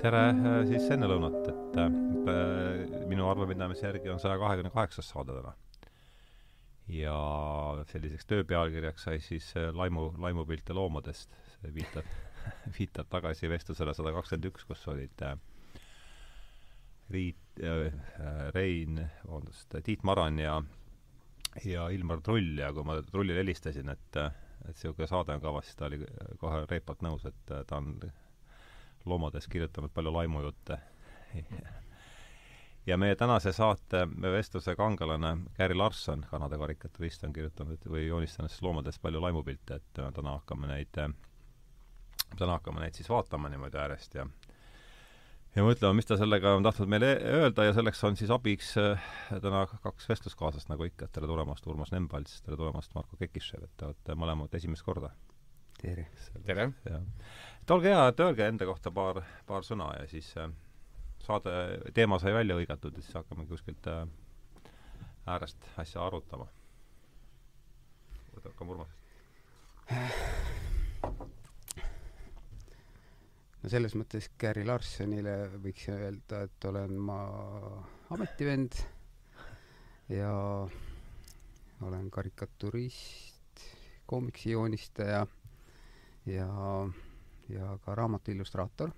tere äh, siis ennelõunat, et äh, minu arvapidamise järgi on saja kahekümne kaheksas saade täna. ja selliseks töö pealkirjaks sai siis äh, laimu, laimupilte loomadest, see viitab viitab tagasi vestlusele sada kakskümmend üks, kus olid äh, Riit äh,, Rein, vabandust, Tiit Maran ja ja Ilmar Trull ja kui ma Trullile helistasin, et et niisugune saade on kavas, siis ta oli kohe reipalt nõus, et ta on loomadest kirjutanud palju laimujutte ja meie tänase saate vestluse kangelane Gary Larson, Kanada karikaturist, on kirjutanud või joonistanud siis loomadest palju laimupilte, et täna hakkame neid, täna hakkame neid siis vaatama niimoodi äärest ja ja mõtlema, mis ta sellega on tahtnud meile öelda ja selleks on siis abiks äh, täna kaks vestluskaaslast, nagu ikka, tere tulemast, Urmas Nemvalts, tere tulemast, Marko Kekishev, et te olete mõlemad esimest korda. Tere! tere! et olge hea, et öelge enda kohta paar, paar sõna ja siis äh, saade, teema sai välja hõigatud ja siis hakkame kuskilt äh, äärest asja arutama. hakkame Urmasest no selles mõttes Gary Larsonile võiks öelda, et olen ma ametivend ja olen karikaturist, koomiksijoonistaja ja, ja ka raamatu illustraator.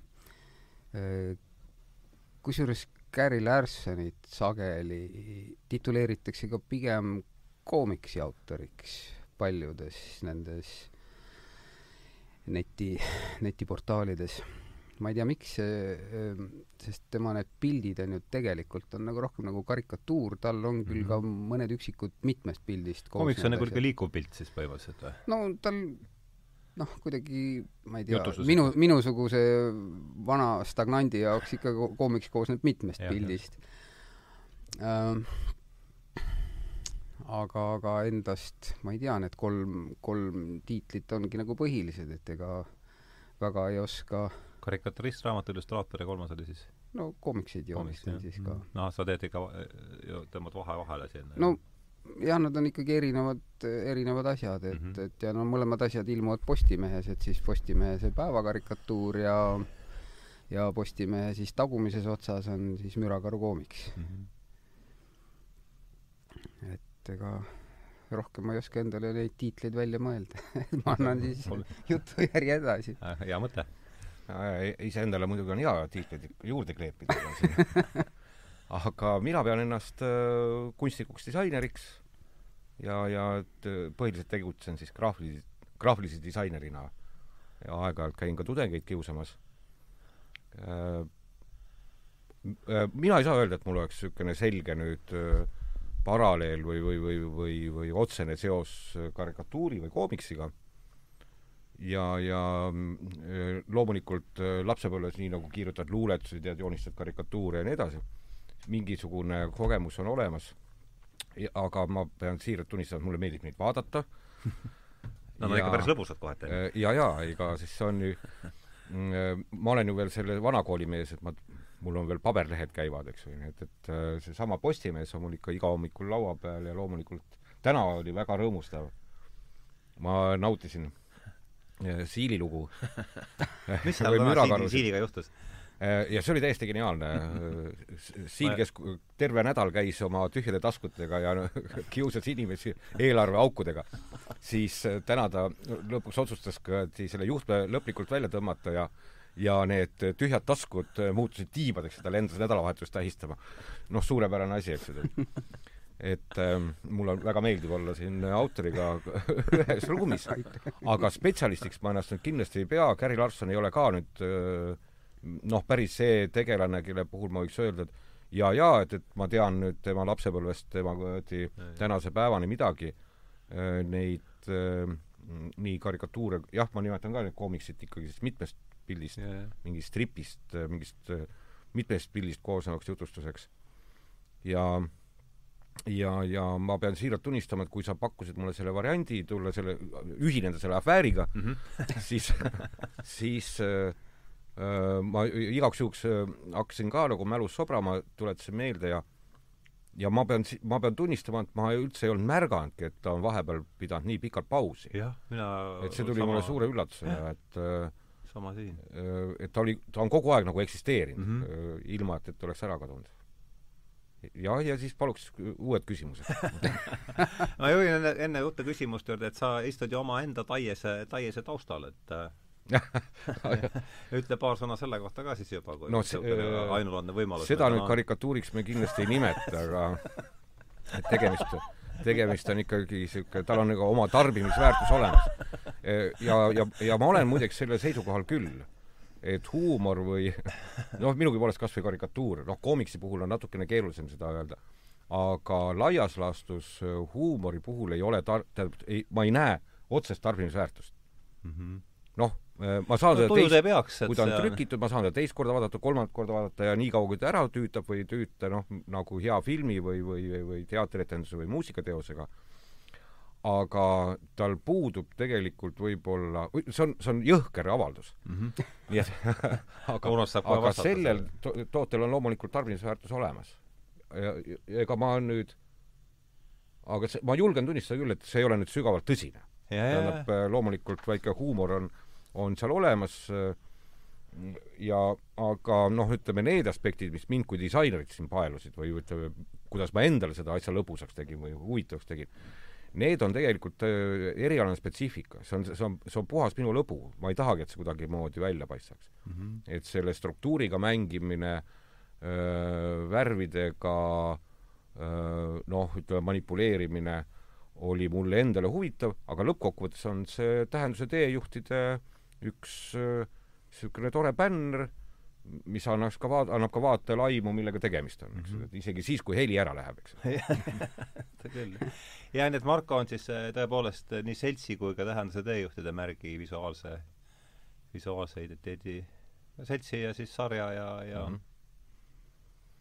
kusjuures Gary Larsonit sageli tituleeritakse ka pigem koomiksi autoriks paljudes nendes neti, netiportaalides. ma ei tea, miks, sest tema need pildid on ju tegelikult on nagu rohkem nagu karikatuur, tal on küll mm -hmm. ka mhm. mõned üksikud mitmest pildist koomiks on nagu niisugune liikuv pilt siis põhimõtteliselt või? no tal noh, kuidagi ma ei tea, minu, minusuguse vana stagnandi jaoks ikka koomiks koosneb mitmest ja, pildist. Uh, aga, aga endast ma ei tea, need kolm, kolm tiitlit ongi nagu põhilised, et ega väga ei oska karikaturist, raamatu illustraator ja kolmas oli siis? no koomiksid joonistan siis ka. noh, sa teed ikka, tõmbad vahe vahele siin? no jah, nad on ikkagi erinevad, erinevad asjad, et mm, -hmm. et ja no mõlemad asjad ilmuvad Postimehes, et siis Postimehe see päevakarikatuur ja ja Postimehe siis tagumises otsas on siis Mürakaru koomiks mm. -hmm. et ega rohkem ma ei oska endale neid tiitleid välja mõelda ma annan siis jutujärje edasi. Äh, hea mõte. iseendale muidugi on hea tiitleid juurde kleepida aga mina pean ennast äh, kunstnikuks disaineriks ja, ja põhiliselt tegutsen siis graafilise, graafilise disainerina ja aeg-ajalt käin ka tudengeid kiusamas. Äh, mina ei saa öelda, et mul oleks niisugune selge nüüd äh, paralleel või, või, või, või, või otsene seos karikatuuri või koomiksiga. ja, ja mm, loomulikult äh, lapsepõlves, nii nagu kirjutad luuletusi, tead, joonistad karikatuure ja nii edasi, mingisugune kogemus on olemas. aga ma pean siiralt tunnistama, et mulle meeldib neid vaadata Nad no, on ikka päris lõbusad kohati. Äh, ja, ja ega siis on ju mm, äh, ma olen ju veel selle vanakooli mees, et ma mul on veel paberlehed käivad, eks ju, nii et, et äh, seesama Postimees on mul ikka iga hommikul laua peal ja loomulikult täna oli väga rõõmustav. ma nautisin äh, Siili lugu mis seal täna Siiliga juhtus? Äh, ja see oli täiesti geniaalne. Siil, kes terve nädal käis oma tühjade taskutega ja kiusas inimesi eelarveaukudega, siis täna ta lõpuks otsustas ka selle juhtme lõplikult välja tõmmata ja ja need tühjad taskud muutusid tiibadeks ja ta lendas nädalavahetust tähistama. noh, suurepärane asi, eks ju. et ähm, mul on väga meeldiv olla siin autoriga ühes ruumis, aga spetsialistiks ma ennast nüüd kindlasti ei pea, Gary Larson ei ole ka nüüd äh, noh, päris see tegelane, kelle puhul ma võiks öelda, et ja, ja et, et ma tean nüüd tema lapsepõlvest, tema tänase päevani midagi, äh, neid äh, nii karikatuure, jah, ma nimetan ka neid koomiksit ikkagi mitmest pildist mingist stripist, mingist mitmest pildist koosnevaks jutustuseks. ja ja, ja ma pean siiralt tunnistama, et kui sa pakkusid mulle selle variandi tulla selle, ühineda selle afääriga mm, -hmm. siis siis äh, äh, ma igaks juhuks äh, hakkasin ka nagu mälus sobrama, tuletasin meelde ja ja ma pean, ma pean tunnistama, et ma üldse ei olnud märganudki, et ta on vahepeal pidanud nii pikalt pausi. jah, mina et see tuli sama... mulle suure üllatusena, et äh, sama siin. et ta oli, ta on kogu aeg nagu eksisteerinud mm, -hmm. ilma et, et oleks ära kadunud. jah, ja siis paluks uued küsimused ma juhin enne, enne uute küsimuste juurde, et sa istud ju omaenda taiese, taiese taustal, et ütle paar sõna selle kohta ka siis juba, kui no, see, ainulaadne võimalus. seda nüüd karikatuuriks me kindlasti ei nimeta, aga tegemist tegemist on ikkagi niisugune, tal on nagu oma tarbimisväärtus olemas. ja, ja, ja ma olen muideks sellel seisukohal küll, et huumor või noh, minugi poolest kas või karikatuur, noh, koomiksi puhul on natukene keerulisem seda öelda, aga laias laastus huumori puhul ei ole tar-, tähendab, ei, ma ei näe otsest tarbimisväärtust mm. -hmm. noh, ma saan no, teda teist, kui ta on trükitud, ma saan teda teist korda vaadata, kolmandat korda vaadata ja niikaua, kui ta ära tüütab või ei tüüta, noh, nagu hea filmi või, või, või teatrietenduse või muusikateosega, aga tal puudub tegelikult võib-olla, see on, see on jõhker avaldus mm. -hmm. nii et aga, aga sellel to tootel on loomulikult tarbimisväärtus olemas. ja, ega ma nüüd, aga see, ma julgen tunnistada küll, et see ei ole nüüd sügavalt tõsine. tähendab, loomulikult väike huumor on on seal olemas ja aga noh, ütleme need aspektid, mis mind kui disainerit siin paelusid või ütleme, kuidas ma endale seda asja lõbusaks tegin või huvitavaks tegin, need on tegelikult äh, erialane spetsiifika, see on, see on, see on puhas minu lõbu, ma ei tahagi, et see kuidagimoodi välja paistaks mm. -hmm. et selle struktuuriga mängimine, äh, värvidega noh, ütleme manipuleerimine oli mulle endale huvitav, aga lõppkokkuvõttes on see tähenduse teejuhtide äh, üks niisugune tore bänner, mis annaks ka vaat-, annab ka vaatajale aimu, millega tegemist on, eks ju mm -hmm., et isegi siis, kui heli ära läheb, eks küll. ja nii et Marko on siis tõepoolest nii seltsi kui ka tähenduse teejuhtide märgi visuaalse, visuaalse identiteedi seltsi ja siis sarja ja, ja mm -hmm.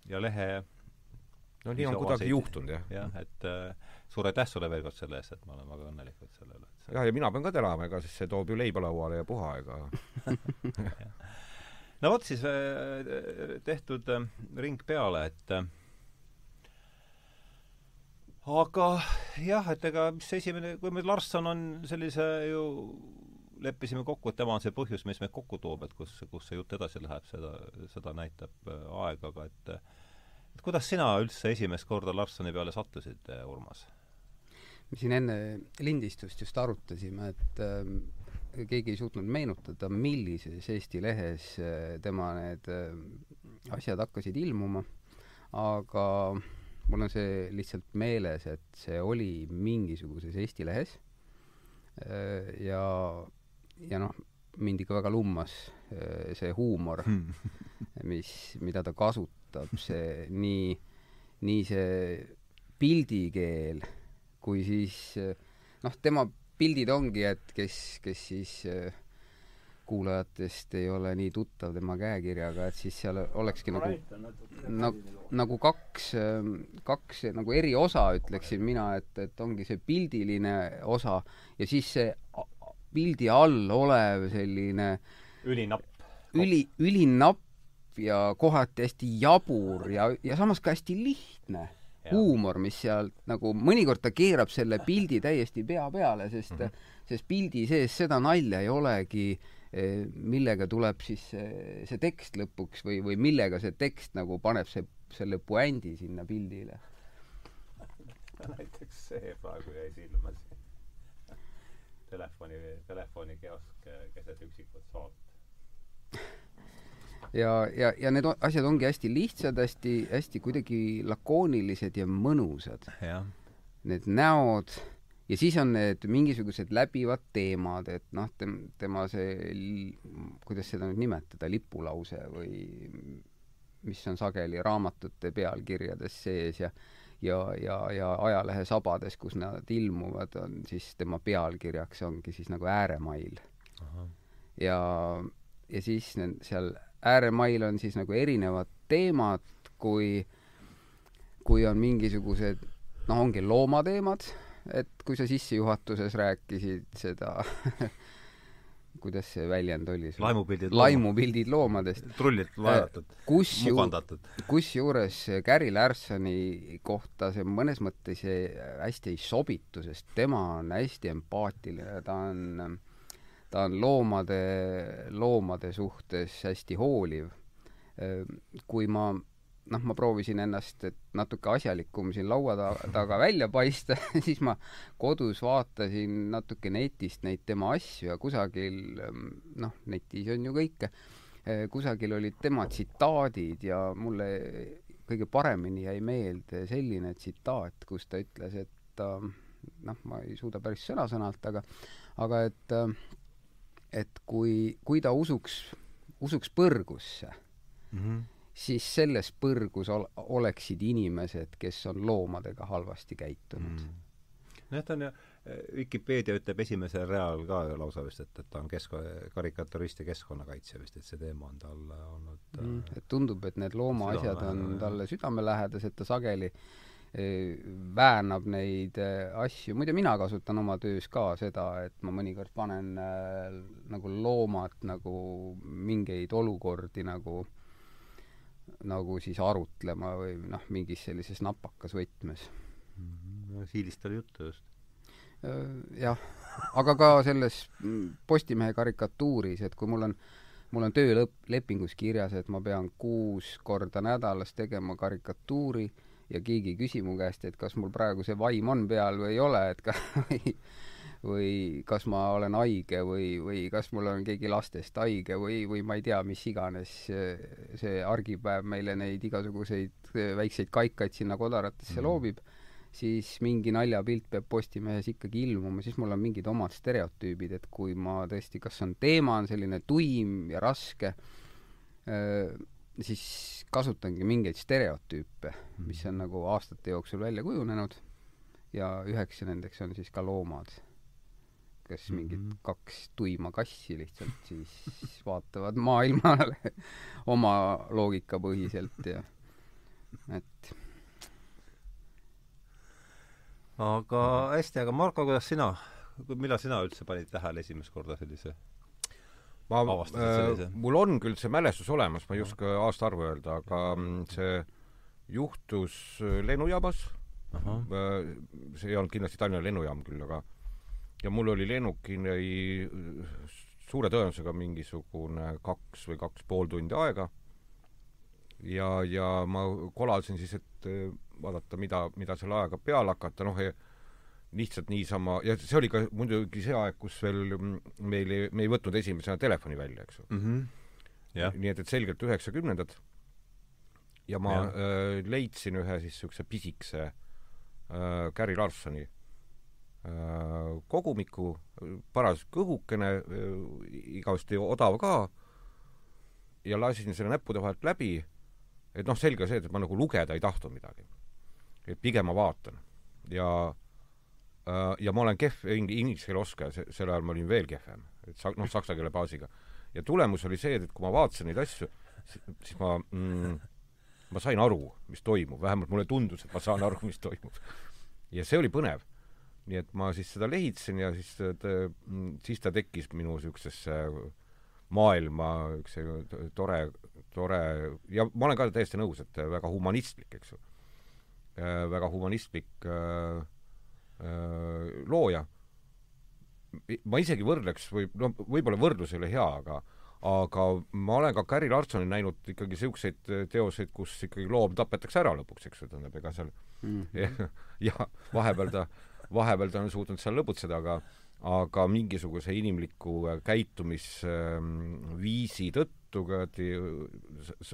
ja lehe no nii on kuidagi juhtunud, jah. jah, et äh, suur aitäh sulle veel kord selle eest, et ma olen väga õnnelikud selle üle jah, ja mina pean ka tänama, ega siis see toob ju leiba lauale ja puha, ega no vot siis äh, tehtud äh, ring peale, et äh, aga jah, et ega mis esimene, kui meil Larsson on sellise ju leppisime kokku, et tema on see põhjus, mis meid kokku toob, et kus, kus see jutt edasi läheb, seda, seda näitab aeg, aga et et kuidas sina üldse esimest korda Larssoni peale sattusid, Urmas? Me siin enne lindistust just arutasime, et äh, keegi ei suutnud meenutada, millises Eesti lehes äh, tema need äh, asjad hakkasid ilmuma, aga mul on see lihtsalt meeles, et see oli mingisuguses Eesti lehes. Äh, ja, ja noh, mind ikka väga lummas äh, see huumor mis, mida ta kasutab, see nii, nii see pildikeel kui siis noh, tema pildid ongi, et kes, kes siis kuulajatest ei ole nii tuttav tema käekirjaga, et siis seal olekski nagu nagu, nagu kaks, kaks nagu eri osa, ütleksin mina, et, et ongi see pildiline osa ja siis see pildi all olev selline ülinapp. üli, ülinapp ja kohati hästi jabur ja, ja samas ka hästi lihtne huumor, mis sealt nagu, mõnikord ta keerab selle pildi täiesti pea peale, sest mm, -hmm. sest pildi sees seda nalja ei olegi, eh, millega tuleb siis see, see tekst lõpuks või, või millega see tekst nagu paneb see, selle puändi sinna pildile. näiteks see praegu jäi silma siin. telefoni, telefonikiosk keset üksikut saart ja, ja, ja need asjad ongi hästi lihtsad, hästi, hästi kuidagi lakoonilised ja mõnusad. Need näod ja siis on need mingisugused läbivad teemad, et noh, tem-, tema see, kuidas seda nüüd nimetada, lipulause või mis on sageli raamatute pealkirjades sees ja ja, ja, ja ajalehe sabades, kus nad ilmuvad, on siis tema pealkirjaks ongi siis nagu ääremail. ja, ja siis seal ääremail on siis nagu erinevad teemad, kui, kui on mingisugused, noh, ongi loomateemad, et kui sa sissejuhatuses rääkisid seda kuidas see väljend oli laimupildid laimupildid loomadest. trullilt vaadatud äh,, mugandatud. kusjuures Gary Larsoni kohta see mõnes mõttes hästi ei sobitu, sest tema on hästi empaatiline, ta on ta on loomade, loomade suhtes hästi hooliv. kui ma noh, ma proovisin ennast, et natuke asjalikum siin laua ta taga välja paista siis ma kodus vaatasin natuke netist neid tema asju ja kusagil, noh, netis on ju kõike, kusagil olid tema tsitaadid ja mulle kõige paremini jäi meelde selline tsitaat, kus ta ütles, et noh, ma ei suuda päris sõna-sõnalt, aga aga et et kui, kui ta usuks, usuks põrgusse mm, -hmm. siis selles põrgus ol, oleksid inimesed, kes on loomadega halvasti käitunud. Mm.. nojah, ta on ju, Vikipeedia ütleb esimesel real ka lausa vist, et, et ta on kesk-, karikaturist ja keskkonnakaitsja vist, et see teema on talle olnud mm, et tundub, et need loomaasjad on talle südamelähedased, ta sageli äh, väänab neid äh, asju, muide mina kasutan oma töös ka seda, et ma mõnikord panen äh, nagu loomad nagu mingeid olukordi nagu nagu siis arutlema või noh, mingis sellises napakas võtmes mm. -hmm. Siilist oli juttu just. Äh, jah, aga ka selles Postimehe karikatuuris, et kui mul on mul on töölepingus kirjas, et ma pean kuus korda nädalas tegema karikatuuri ja keegi ei küsi mu käest, et kas mul praegu see vaim on peal või ei ole, et ka või, või kas ma olen haige või, või kas mul on keegi lastest haige või, või ma ei tea, mis iganes see argipäev meile neid igasuguseid väikseid kaikaid sinna kodaratesse mm. loobib, siis mingi naljapilt peab Postimehes ikkagi ilmuma, siis mul on mingid omad stereotüübid, et kui ma tõesti, kas on teema on selline tuim ja raske, siis kasutangi mingeid stereotüüpe, mis on nagu aastate jooksul välja kujunenud ja üheks nendeks on siis ka loomad, kes mhm. mingid mm -hmm. kaks tuima kassi lihtsalt siis vaatavad maailmale oma loogika põhiselt ja et aga hästi, aga Marko, kuidas sina, millal sina üldse panid tähele esimest korda sellise ma, äh, mul on küll see mälestus olemas, ma ei oska aastaarvu öelda, aga mm, see juhtus äh, lennujaamas. Äh, see ei olnud kindlasti Tallinna lennujaam küll, aga ja mul oli lennukini suure tõenäosusega mingisugune kaks või kaks pool tundi aega. ja, ja ma kolasin siis, et äh, vaadata, mida, mida selle ajaga peale hakata, noh, lihtsalt niisama, ja see oli ka muidugi see aeg, kus veel meil ei, me ei võtnud esimesena telefoni välja, eks ju mm. -hmm. nii et, et selgelt üheksakümnendad. ja ma ja. äh, leidsin ühe siis niisuguse pisikese äh, Gary Larsoni äh, kogumiku, paras kõhukene igavesti odav ka, ja lasin selle näppude vahelt läbi, et noh, selge see, et ma nagu lugeda ei tahtnud midagi. et pigem ma vaatan. ja Äh, ja ma olen kehv inglise keele oskaja, sel ajal ma olin veel kehvem, et sa-, noh, saksa keele baasiga. ja tulemus oli see, et kui ma vaatasin neid asju, siis ma mm, ma sain aru, mis toimub, vähemalt mulle tundus, et ma saan aru, mis toimub. ja see oli põnev. nii et ma siis seda lehitsen ja siis ta, siis ta tekkis minu niisugusesse maailma üks tore, tore ja ma olen ka täiesti nõus, et väga humanistlik, eks ju. Äh, väga humanistlik äh, Äh, looja. ma isegi võrdleks või no võib-olla võrdlus ei ole hea, aga aga ma olen ka Gary Larsoni näinud ikkagi niisuguseid teoseid, kus ikkagi loom tapetakse ära lõpuks, eks ju, tähendab, ega seal mm -hmm. ja vahepeal ta, vahepeal ta on suutnud seal lõbutseda, aga aga mingisuguse inimliku käitumisviisi tõttu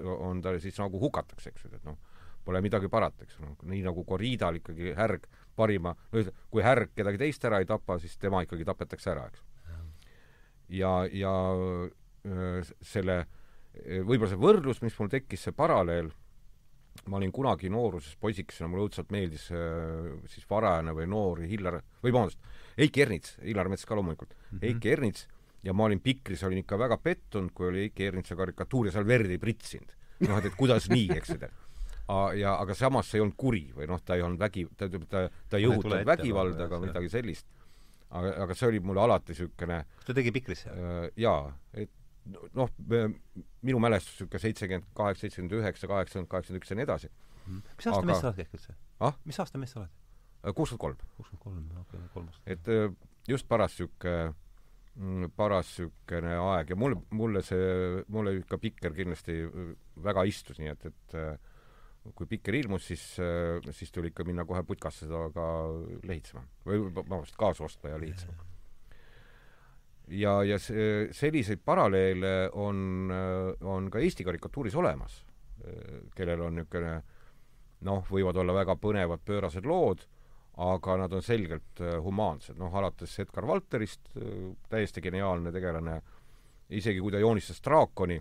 on ta siis nagu hukatakse, eks ju, et noh, pole midagi parata, eks ju, nii nagu Corridal ikkagi härg parima, no kui härg kedagi teist ära ei tapa, siis tema ikkagi tapetakse ära, eks. ja, ja selle, võib-olla see võrdlus, mis mul tekkis, see paralleel, ma olin kunagi nooruses poisikesena, mulle õudselt meeldis siis varajane või noor Hillar, või vabandust, Heiki Ernits, Illar Mets ka loomulikult mm, -hmm. Heiki Ernits, ja ma olin Pikris, olin ikka väga pettunud, kui oli Heiki Ernitsa karikatuur ja seal verd ei pritsinud. noh, et, et kuidas nii, eks ju ja aga samas see ei olnud kuri või noh, ta ei olnud vägi, ta, ta, ta ei õhutanud vägivalda ega midagi sellist. aga, aga see oli mulle alati niisugune ta tegi Pikrisse äh,? jaa, et noh, minu mälestus niisugune seitsekümmend kaheksa, seitsekümmend üheksa, kaheksakümmend, kaheksakümmend üks ja nii edasi. Mhm. mis aasta aga... mees sa oled ehk üldse ah?? mis aasta mees sa oled? Äh, kuuskümmend kolm. kuuskümmend kolm, okei kolm aastat. et äh, just paras niisugune mm, paras niisugune aeg ja mul, mulle see, mulle ikka Pikker kindlasti väga istus, nii et, et kui Pikker ilmus, siis, siis tuli ikka minna kohe putkasse seda ka lehitsema või vabandust, kaasa ostma ja lehitsema. ja, ja see, selliseid paralleele on, on ka Eesti karikatuuris olemas, kellel on niisugune noh, võivad olla väga põnevad pöörased lood, aga nad on selgelt humaansed, noh alates Edgar Valterist, täiesti geniaalne tegelane, isegi kui ta joonistas draakoni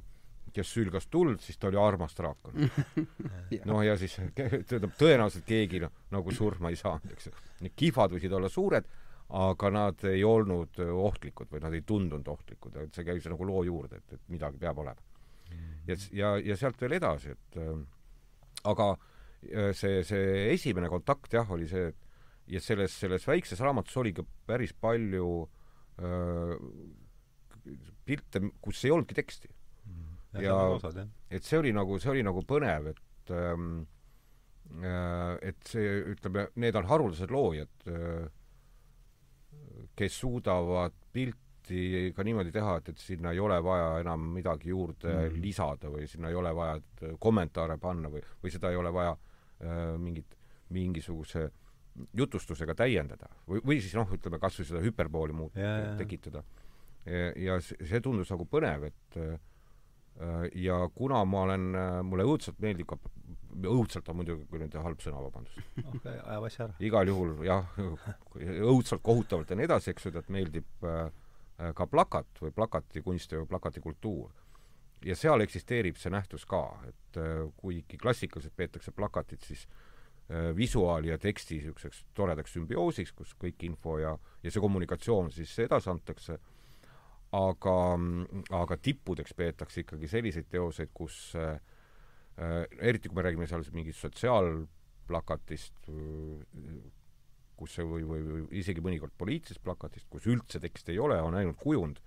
kes sülgas tuld, siis ta oli armas draakon noh, ja siis tähendab, tõenäoliselt keegi noh, nagu surma ei saanud, eks ju. Need kihvad võisid olla suured, aga nad ei olnud ohtlikud või nad ei tundunud ohtlikud, et see käis nagu loo juurde, et, et midagi peab olema. ja, ja, ja sealt veel edasi, et äh, aga äh, see, see esimene kontakt jah, oli see, et ja selles, selles väikses raamatus oli ka päris palju äh, pilte, kus ei olnudki teksti ja osad, et see oli nagu, see oli nagu põnev, et ähm, äh, et see, ütleme, need on haruldased loojad äh,, kes suudavad pilti ka niimoodi teha, et, et sinna ei ole vaja enam midagi juurde mm. lisada või sinna ei ole vaja kommentaare panna või, või seda ei ole vaja äh, mingit, mingisuguse jutustusega täiendada või, või siis noh, ütleme kas või seda hüperbooli muut-, tekitada. ja, see, tundus nagu põnev, et äh, Äh, ja kuna ma olen, äh, mulle õudselt meeldib ka, õudselt on muidugi kui nüüd halb sõna, vabandust. okei, ajab asja ära. igal juhul jah, õudselt kohutavalt ja nii edasi, eks ju, et meeldib äh, ka plakat või plakatikunst või plakatikultuur. ja seal eksisteerib see nähtus ka, et kuigi klassikaliselt peetakse plakatit siis visuaali ja teksti niisuguseks toredaks sümbioosiks, kus kõik info ja, ja see kommunikatsioon siis edasi antakse aga, aga tippudeks peetakse ikkagi selliseid teoseid, kus äh, eriti kui me räägime seal mingist sotsiaalplakatist, kus see või, või, või isegi mõnikord poliitilisest plakatist, kus üldse teksti ei ole, on ainult kujund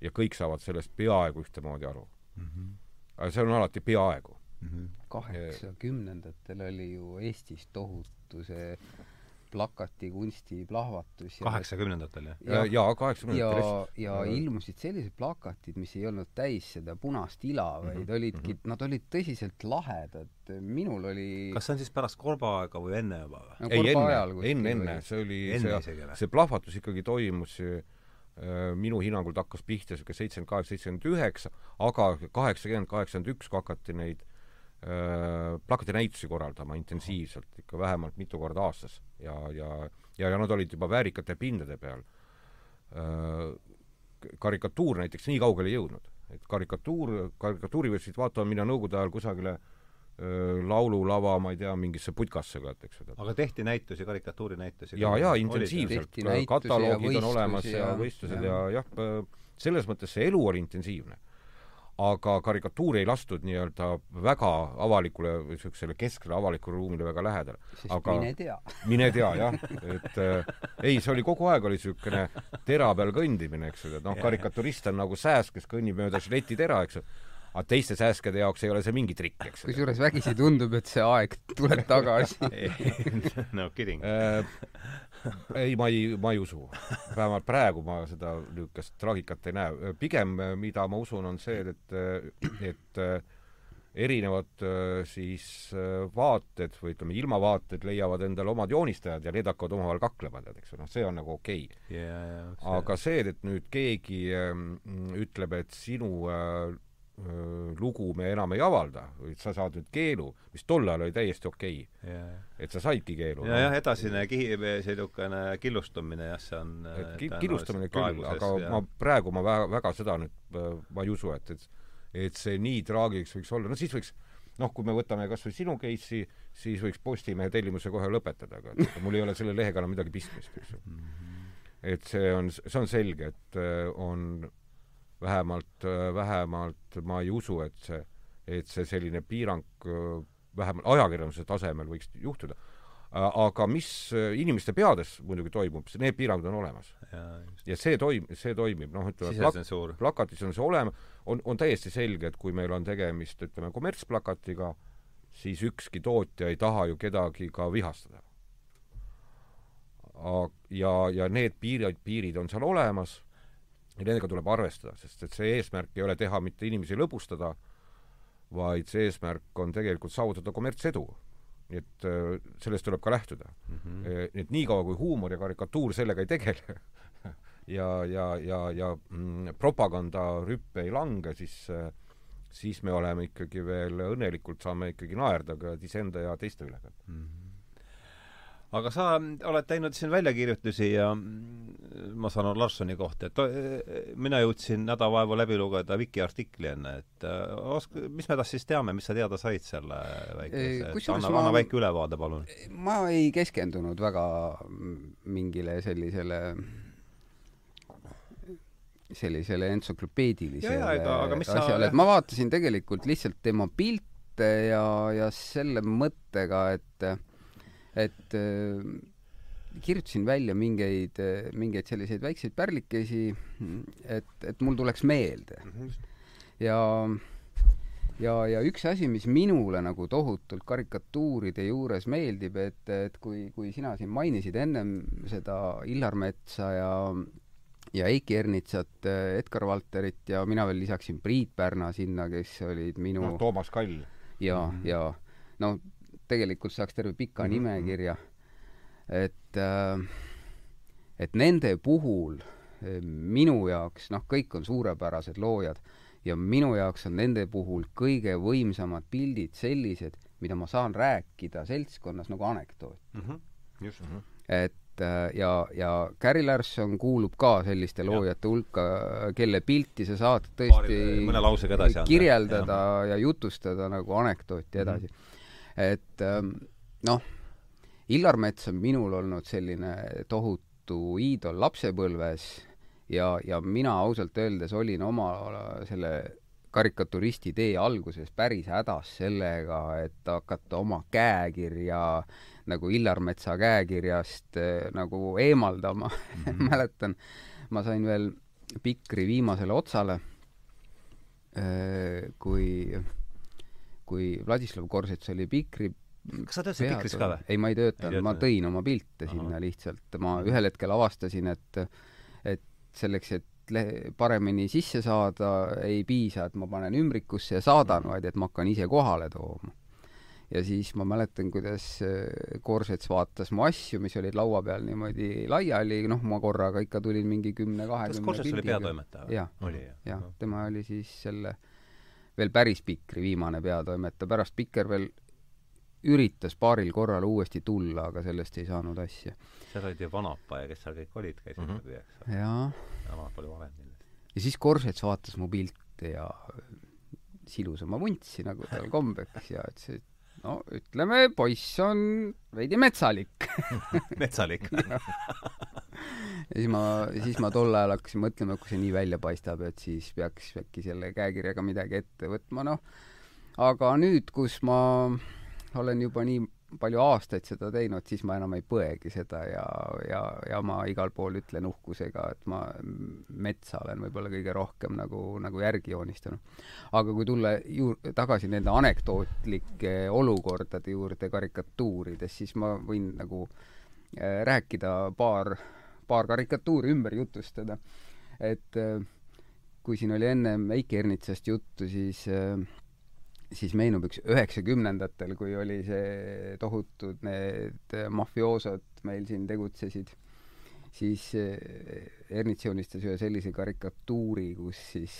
ja kõik saavad sellest peaaegu ühtemoodi aru mm. -hmm. aga see on alati peaaegu mm -hmm.. kaheksakümnendatel oli ju Eestis tohutu see plakatikunsti plahvatus. kaheksakümnendatel, jah? ja, ja kaheksakümnendatel. ja, ja, ja ilmusid sellised plakatid, mis ei olnud täis seda punast ila, vaid mm -hmm. olidki mm, -hmm. nad olid tõsiselt lahedad. minul oli kas see on siis pärast Korba aega või enne juba või no,? ei, enne, enne, enne, see oli, see, see plahvatus ikkagi toimus äh, minu hinnangul ta hakkas pihta niisugune seitsekümmend kaheksa, seitsekümmend üheksa, aga kaheksakümmend, kaheksakümmend üks, kui hakati neid plakatinäitusi korraldama intensiivselt, ikka vähemalt mitu korda aastas ja, ja, ja, ja nad olid juba väärikate pindade peal. Äh, karikatuur näiteks nii kaugele ei jõudnud, et karikatuur, karikatuuri võisid vaatama minna Nõukogude ajal kusagile äh, laululava, ma ei tea, mingisse putkasse ka, eks ole. aga tehti näitusi, karikatuurinäitusi? jaa, jaa, intensiivselt. kataloogid on olemas ja, ja võistlused ja, ja jah, selles mõttes see elu oli intensiivne aga karikatuuri ei lastud nii-öelda väga avalikule niisugusele kesksele avalikule ruumile väga lähedale. aga mine tea. mine tea, jah. et äh, ei, see oli kogu aeg oli niisugune tera peal kõndimine, eks ole, et noh, karikaturist on nagu sääsk, kes kõnnib mööda žiletitera, eks ole aga teiste sääskede jaoks ei ole see mingi trikk, eks. kusjuures vägisi tundub, et see aeg tuleb tagasi no kidding äh, ei, ma ei, ma ei usu. vähemalt praegu ma seda niisugust traagikat ei näe. pigem, mida ma usun, on see, et, et erinevad siis vaated või ütleme, ilmavaated leiavad endale omad joonistajad ja need hakkavad omavahel kaklema, tead, eks ju, noh, see on nagu okei okay. yeah,. Yeah, aga see, et nüüd keegi ütleb, et sinu lugu me enam ei avalda, või sa saad nüüd keelu, mis tol ajal oli täiesti okei okay. Et sa saidki keelu. ja no. jah, edasine kihi-, niisugune killustumine jah, see on et ki-, killustumine küll, aga ja. ma praegu ma väga, väga seda nüüd, ma ei usu, et, et et see nii traagiks võiks olla, no siis võiks noh, kui me võtame kas või sinu case'i, siis võiks Postimehe tellimuse kohe lõpetada, aga et mul ei ole selle lehega enam midagi pistmist, eks ju. Mhm. et see on, see on selge, et on vähemalt, vähemalt ma ei usu, et see, et see selline piirang vähemalt ajakirjanduse tasemel võiks juhtuda. aga mis inimeste peades muidugi toimub, need piirangud on olemas. ja see toim-, see toimib, noh, ütleme plak-, plakatis on see olema, on, on täiesti selge, et kui meil on tegemist, ütleme, kommertsplakatiga, siis ükski tootja ei taha ju kedagi ka vihastada. ja, ja need piirid, piirid on seal olemas ja nendega tuleb arvestada, sest et see eesmärk ei ole teha mitte inimesi lõbustada, vaid see eesmärk on tegelikult saavutada kommertsedu. nii et äh, sellest tuleb ka lähtuda mm. -hmm. nii et niikaua, kui huumor ja karikatuur sellega ei tegele ja, ja, ja, ja mm, propagandarüppe ei lange, siis äh, siis me oleme ikkagi veel õnnelikult, saame ikkagi naerda ka iseenda ja teiste üle mm. -hmm aga sa oled teinud siin väljakirjutusi ja ma saan aru Larssoni kohta, et mina jõudsin nädal vaeva läbi lugeda Viki artikli enne, et äh, osk-, mis me tast siis teame, mis sa teada said selle väikese, anna, anna väike ülevaade, palun. ma ei keskendunud väga mingile sellisele sellisele entsüklopeedilisele asjale, et ma vaatasin tegelikult lihtsalt tema pilte ja, ja selle mõttega, et et äh, kirjutasin välja mingeid, mingeid selliseid väikseid pärlikesi, et, et mul tuleks meelde. Mhm. ja, ja, ja üks asi, mis minule nagu tohutult karikatuuride juures meeldib, et, et kui, kui sina siin mainisid ennem seda Illar Metsa ja ja Eiki Ernitsat, Edgar Valterit ja mina veel lisaksin Priit Pärna sinna, kes olid minu no Toomas Kall. ja mm, -hmm. ja no tegelikult saaks terve pika mm -hmm. nimekirja. et, äh, et nende puhul äh, minu jaoks, noh, kõik on suurepärased loojad ja minu jaoks on nende puhul kõige võimsamad pildid sellised, mida ma saan rääkida seltskonnas nagu anekdoot mm. -hmm. just mm. -hmm. et äh, ja, ja Gary Larson kuulub ka selliste loojate hulka, kelle pilti sa saad tõesti mõne lausega edasi anda. kirjeldada ja. ja jutustada nagu anekdooti edasi mm. -hmm et ähm, noh, Illar Mets on minul olnud selline tohutu iidol lapsepõlves ja, ja mina ausalt öeldes olin oma selle karikaturisti tee alguses päris hädas sellega, et hakata oma käekirja nagu Illar Metsa käekirjast äh, nagu eemaldama mm. -hmm. mäletan, ma sain veel Pikri viimasele otsale, äh, kui kui Vladislav Korsets oli Pikri kas sa töötasid Pikris ka või? ei, ma ei töötanud, ma tõin oma pilte sinna Aha. lihtsalt. ma ühel hetkel avastasin, et, et selleks, et le-, paremini sisse saada, ei piisa, et ma panen ümbrikusse ja saadan, vaid et ma hakkan ise kohale tooma. ja siis ma mäletan, kuidas äh, Korsets vaatas mu asju, mis olid laua peal niimoodi laiali, noh, ma korraga ikka tulin mingi kümne-kahekümne kas Korsets oli peatoimetaja või? jah, jah, tema oli siis selle veel päris Pikri viimane peatoimetaja, pärast Pikker veel üritas paaril korral uuesti tulla, aga sellest ei saanud asja. seal olid ju Vanapa ja kes seal kõik olid, käisid mm -hmm. läbi, eks ole. jaa. Vanapa oli vanem kindlasti. ja siis Korsets vaatas mu pilte ja silus oma vuntsi, nagu tal kombeks, ja ütles, et no ütleme, poiss on veidi metsalik. Metsalik. Ja siis ma, siis ma tol ajal hakkasin mõtlema, kui see nii välja paistab, et siis peaks äkki selle käekirjaga midagi ette võtma, noh. aga nüüd, kus ma olen juba nii palju aastaid seda teinud, siis ma enam ei põegi seda ja, ja, ja ma igal pool ütlen uhkusega, et ma metsa olen võib-olla kõige rohkem nagu, nagu järgi joonistanud. aga kui tulla juur-, tagasi nende anekdootlike olukordade juurde karikatuurides, siis ma võin nagu äh, rääkida paar paar karikatuuri ümber jutustada. et äh, kui siin oli ennem Eiki Ernitsast juttu, siis äh, siis meenub üks üheksakümnendatel, kui oli see tohutud need mafioosod meil siin tegutsesid, siis äh, Ernits joonistas ühe sellise karikatuuri, kus siis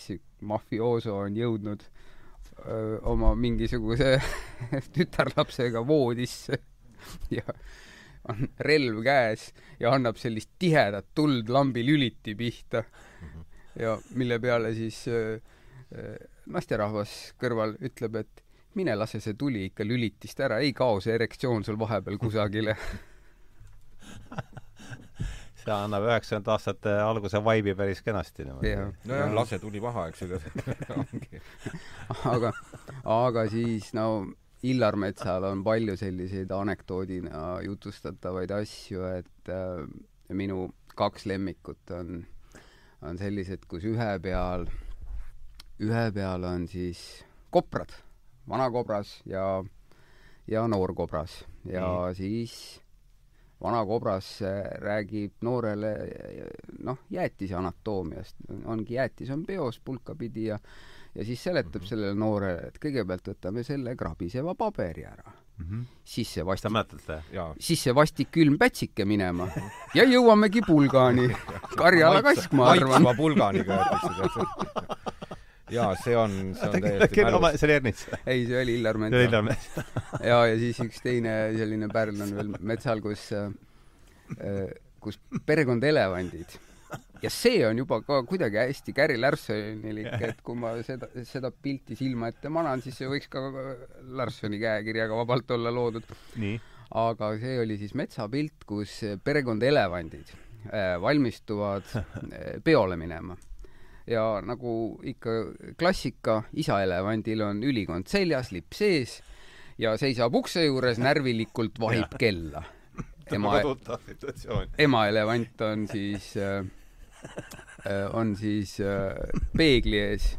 mafiooso on jõudnud öö, oma mingisuguse tütarlapsega voodisse ja on relv käes ja annab sellist tihedat tuld lambilüliti pihta. -hmm. ja mille peale siis äh, äh, naisterahvas kõrval ütleb, et mine lase see tuli ikka lülitist ära, ei kao see erektsioon sul vahepeal kusagile. See annab üheksakümnendate aastate alguse vaibi päris kenasti niimoodi. nojah, lase tuli maha, eks ju aga, aga siis no Illar Metsal on palju selliseid anekdoodina jutustatavaid asju, et äh, minu kaks lemmikut on, on sellised, kus ühe peal, ühe peal on siis kobrad, vana kobras ja, ja noor kobras ja mm. siis vana kobras äh, räägib noorele noh, jäätise anatoomiast, ongi jäätis on peos pulkapidi ja ja siis seletab mm -hmm. sellele noorele, et kõigepealt võtame selle krabiseva paberi ära mm. -hmm. siis see vastik, siis see vastik külm pätsike minema ja jõuamegi pulgani. Karjala kask, ma arvan. maitsva pulganiga jäetakse jaa, see on, see on täiesti mälus. see oli Ernits? ei, see oli Illar Mets. Illar Mets ja, ja siis üks teine selline pärl on veel metsal, kus, äh, kus perekond Elevandid. ja see on juba ka kuidagi hästi Gary Larsonilik, et kui ma seda, seda pilti silma ette manan, siis see võiks ka Larsoni käekirjaga vabalt olla loodud. aga see oli siis metsapilt, kus perekond Elevandid äh, valmistuvad äh, peole minema ja nagu ikka klassika, isaelevandil on ülikond seljas, lipp sees ja seisab ukse juures, närvilikult vahib kella. ema, ema elevant on siis äh, äh, on siis äh, peegli ees.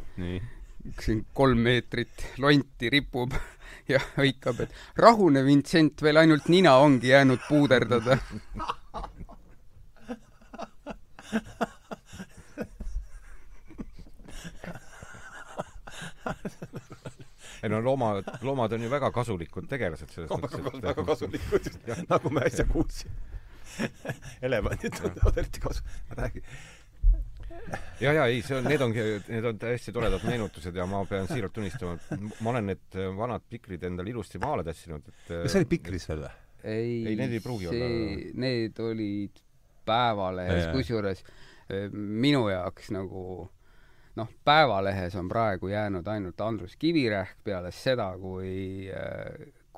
üks kolm meetrit lonti ripub ja hõikab, et rahune, Vincent, veel ainult nina ongi jäänud puuderdada ei no loomad, loomad on ju väga kasulikud tegelased selles mõttes, et väga kasulikud, nagu me äsja kuulsime elevandid tunnevad eriti kasu, räägi. ja, ja ei, see on, need ongi, need on täiesti toredad meenutused ja ma pean siiralt tunnistama, et ma olen need vanad pikrid endale ilusti maale tassinud, et kas see oli pikris veel või? ei, ei, need ei pruugi see, olla. Need olid Päevalehes, kusjuures minu jaoks nagu noh, Päevalehes on praegu jäänud ainult Andrus Kivirähk peale seda, kui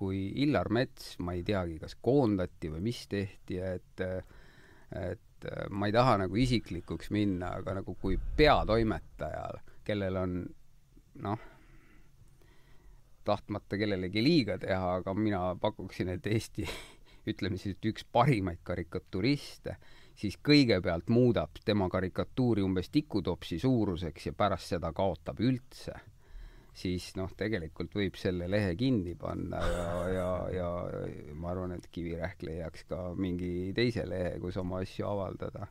kui Illar Mets, ma ei teagi, kas koondati või mis tehti, et et ma ei taha nagu isiklikuks minna, aga nagu kui peatoimetajal, kellel on noh, tahtmata kellelegi liiga teha, aga mina pakuksin, et Eesti ütleme siis, et üks parimaid karikaturiste siis kõigepealt muudab tema karikatuuri umbes tikutopsi suuruseks ja pärast seda kaotab üldse, siis noh, tegelikult võib selle lehe kinni panna ja, ja, ja ma arvan, et Kivirähk leiaks ka mingi teise lehe, kus oma asju avaldada.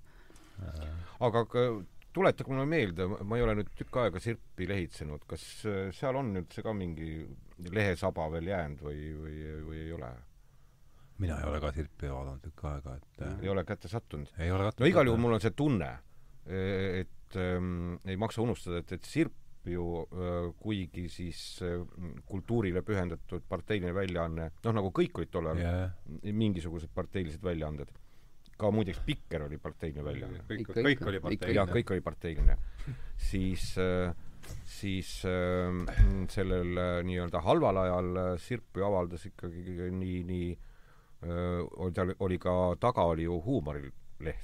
aga tuletage mulle meelde, ma ei ole nüüd tükk aega Sirpi lehitsenud, kas seal on üldse ka mingi lehesaba veel jäänud või, või, või ei ole? Mina ei ole ka Sirpi vaadanud tükk aega, et äh, ei ole kätte sattunud? ei ole sattunud. no igal juhul mul on see tunne, et ähm, ei maksa unustada, et, et Sirp ju äh, kuigi siis äh, kultuurile pühendatud parteiline väljaanne, noh, nagu kõik olid tollal yeah. mingisugused parteilised väljaanded, ka muideks Pikker oli parteiline väljaanne. kõik, kõik oli parteiline. jah, kõik oli parteiline. siis äh, siis äh, sellel äh, nii-öelda halval ajal Sirp ju avaldas ikkagi nii, nii oli tal, oli ka taga oli ju huumorileht.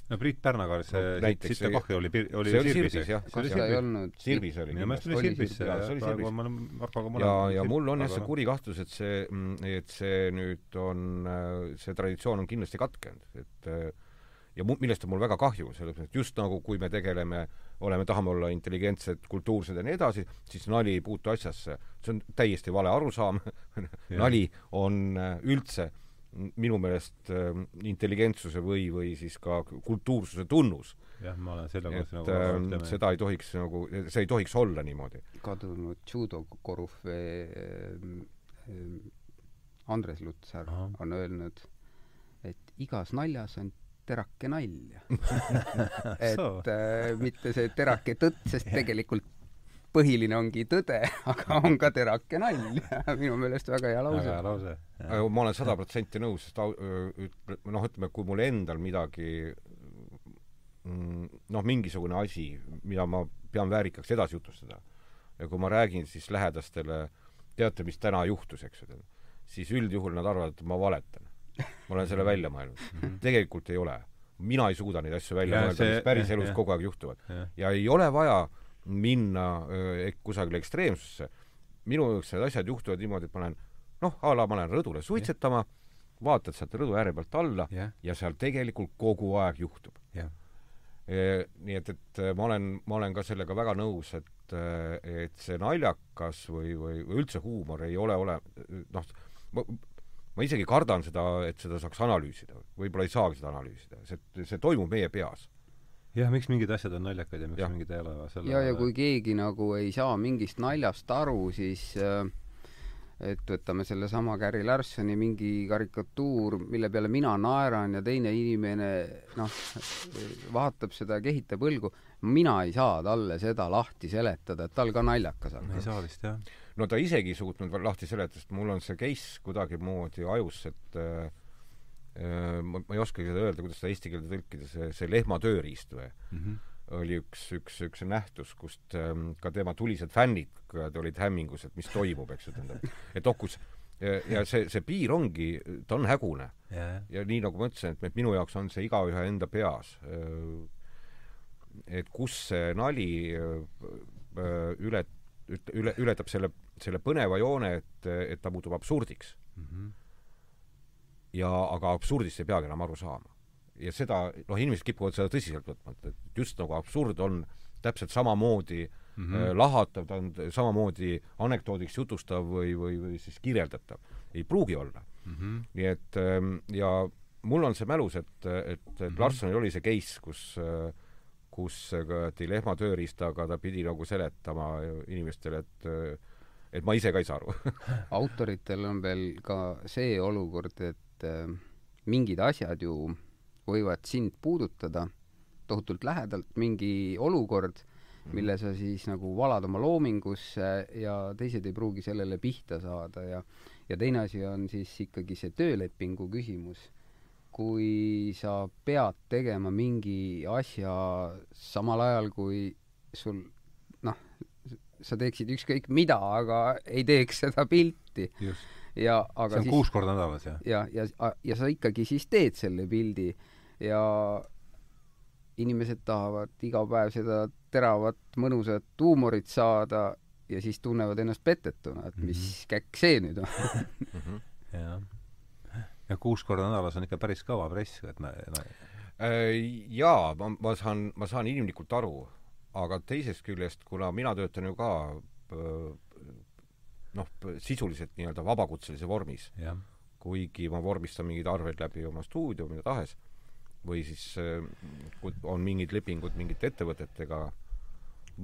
no Priit Pärnaga see no, Sitte Kahju oli, oli see oli Sirbis, jah. kas ta ei olnud? Sirbis oli. minu meelest oli Sirbis see, ja praegu ma olen Markoga mõlemad ja, ja mul on jah see kuri kahtlus, et see, et see nüüd on, see traditsioon on kindlasti katkenud, et ja mu-, millest on mul väga kahju, selles mõttes, et just nagu kui me tegeleme oleme, tahame olla intelligentsed, kultuursed ja nii edasi, siis nali ei puutu asjasse. see on täiesti vale arusaam nali on üldse minu meelest äh, intelligentsuse või, või siis ka kultuursuse tunnus. jah, ma olen selle koos nagu äh, seda ei tohiks nagu, see ei tohiks olla niimoodi. kadunud judokorüfee äh, Andres Lutsar Aha. on öelnud, et igas naljas on terake nalja et äh, mitte see terake tõtt, sest tegelikult põhiline ongi tõde, aga on ka terake nalja. minu meelest väga hea lause. väga hea lause. ma olen sada protsenti nõus, sest noh, ütleme, kui mul endal midagi mm, noh, mingisugune asi, mida ma pean väärikaks edasi jutustada ja kui ma räägin siis lähedastele, teate, mis täna juhtus, eks ju, siis üldjuhul nad arvavad, et ma valetan. ma olen selle välja mõelnud. Mhm. tegelikult ei ole. mina ei suuda neid asju välja ja, mõelda, mis päriselus kogu aeg juhtuvad. ja ei ole vaja äh, minna kusagile ekstreemsusse. minu jaoks need asjad juhtuvad niimoodi, et ma lähen noh, a la ma lähen rõdule suitsetama, vaatad sealt rõdu ääre pealt alla yeah. ja seal tegelikult kogu aeg juhtub yeah.. Nii et, et ma olen, ma olen ka sellega väga nõus, et, et see naljakas või, või, või üldse huumor ei ole ole noh, ma isegi kardan seda, et seda saaks analüüsida. võib-olla ei saagi seda analüüsida, see, see toimub meie peas. Jah, miks mingid asjad on naljakad ja miks ja. mingid ei ole selle ja, ja kui keegi nagu ei saa mingist naljast aru, siis äh, et võtame sellesama Gary Larsoni mingi karikatuur, mille peale mina naeran ja teine inimene noh, vaatab seda ja kehitab õlgu, mina ei saa talle seda lahti seletada, et tal ka naljakas on. ei saa vist, jah. no ta isegi ei suutnud veel lahti seletada, sest mul on see case kuidagimoodi ajus, et äh, ma, ma ei oskagi seda öelda, kuidas seda eesti keelde tõlkida, see, see lehma tööriist või mm? -hmm oli üks, üks, üks nähtus, kust ähm, ka tema tulised fännid olid hämmingus, et mis toimub, eks ju, tähendab. et oh, kus ja, ja see, see piir ongi, ta on hägune yeah.. ja nii, nagu ma ütlesin, et minu jaoks on see igaühe enda peas. et kus see nali üle, üle, ületab selle, selle põneva joone, et, et ta muutub absurdiks mm. -hmm. Ja aga absurdist ei peagi enam aru saama ja seda, noh, inimesed kipuvad seda tõsiselt võtma, et just nagu absurd on täpselt samamoodi mm -hmm. äh, lahatav, ta on samamoodi anekdoodiks jutustav või, või, või siis kirjeldatav. ei pruugi olla mm. -hmm. nii et ähm, ja mul on see mälus, et, et, et mm -hmm. Larssonil oli see case, kus äh, kus kuradi lehma tööriistaga ta pidi nagu seletama inimestele, et et ma ise ka ei saa aru autoritel on veel ka see olukord, et äh, mingid asjad ju võivad sind puudutada tohutult lähedalt, mingi olukord, mhm. mille sa siis nagu valad oma loomingusse ja teised ei pruugi sellele pihta saada ja ja teine asi on siis ikkagi see töölepingu küsimus. kui sa pead tegema mingi asja samal ajal, kui sul noh, sa teeksid ükskõik mida, aga ei teeks seda pilti. Ja aga see on siis, kuus korda nädalas, jah? ja, ja, ja, ja sa ikkagi siis teed selle pildi ja inimesed tahavad iga päev seda teravat mõnusat huumorit saada ja siis tunnevad ennast petetuna, et mis mm -hmm. käkk see nüüd on mm. -hmm. jah. ja kuus korda nädalas on ikka päris kõva press, et me, me... Äh, jaa, ma, ma saan, ma saan inimlikult aru, aga teisest küljest, kuna mina töötan ju ka äh, noh, sisuliselt nii-öelda vabakutselise vormis, kuigi ma vormistan mingeid arveid läbi oma stuudio, mida tahes või siis kui on mingid lepingud mingite ettevõtetega,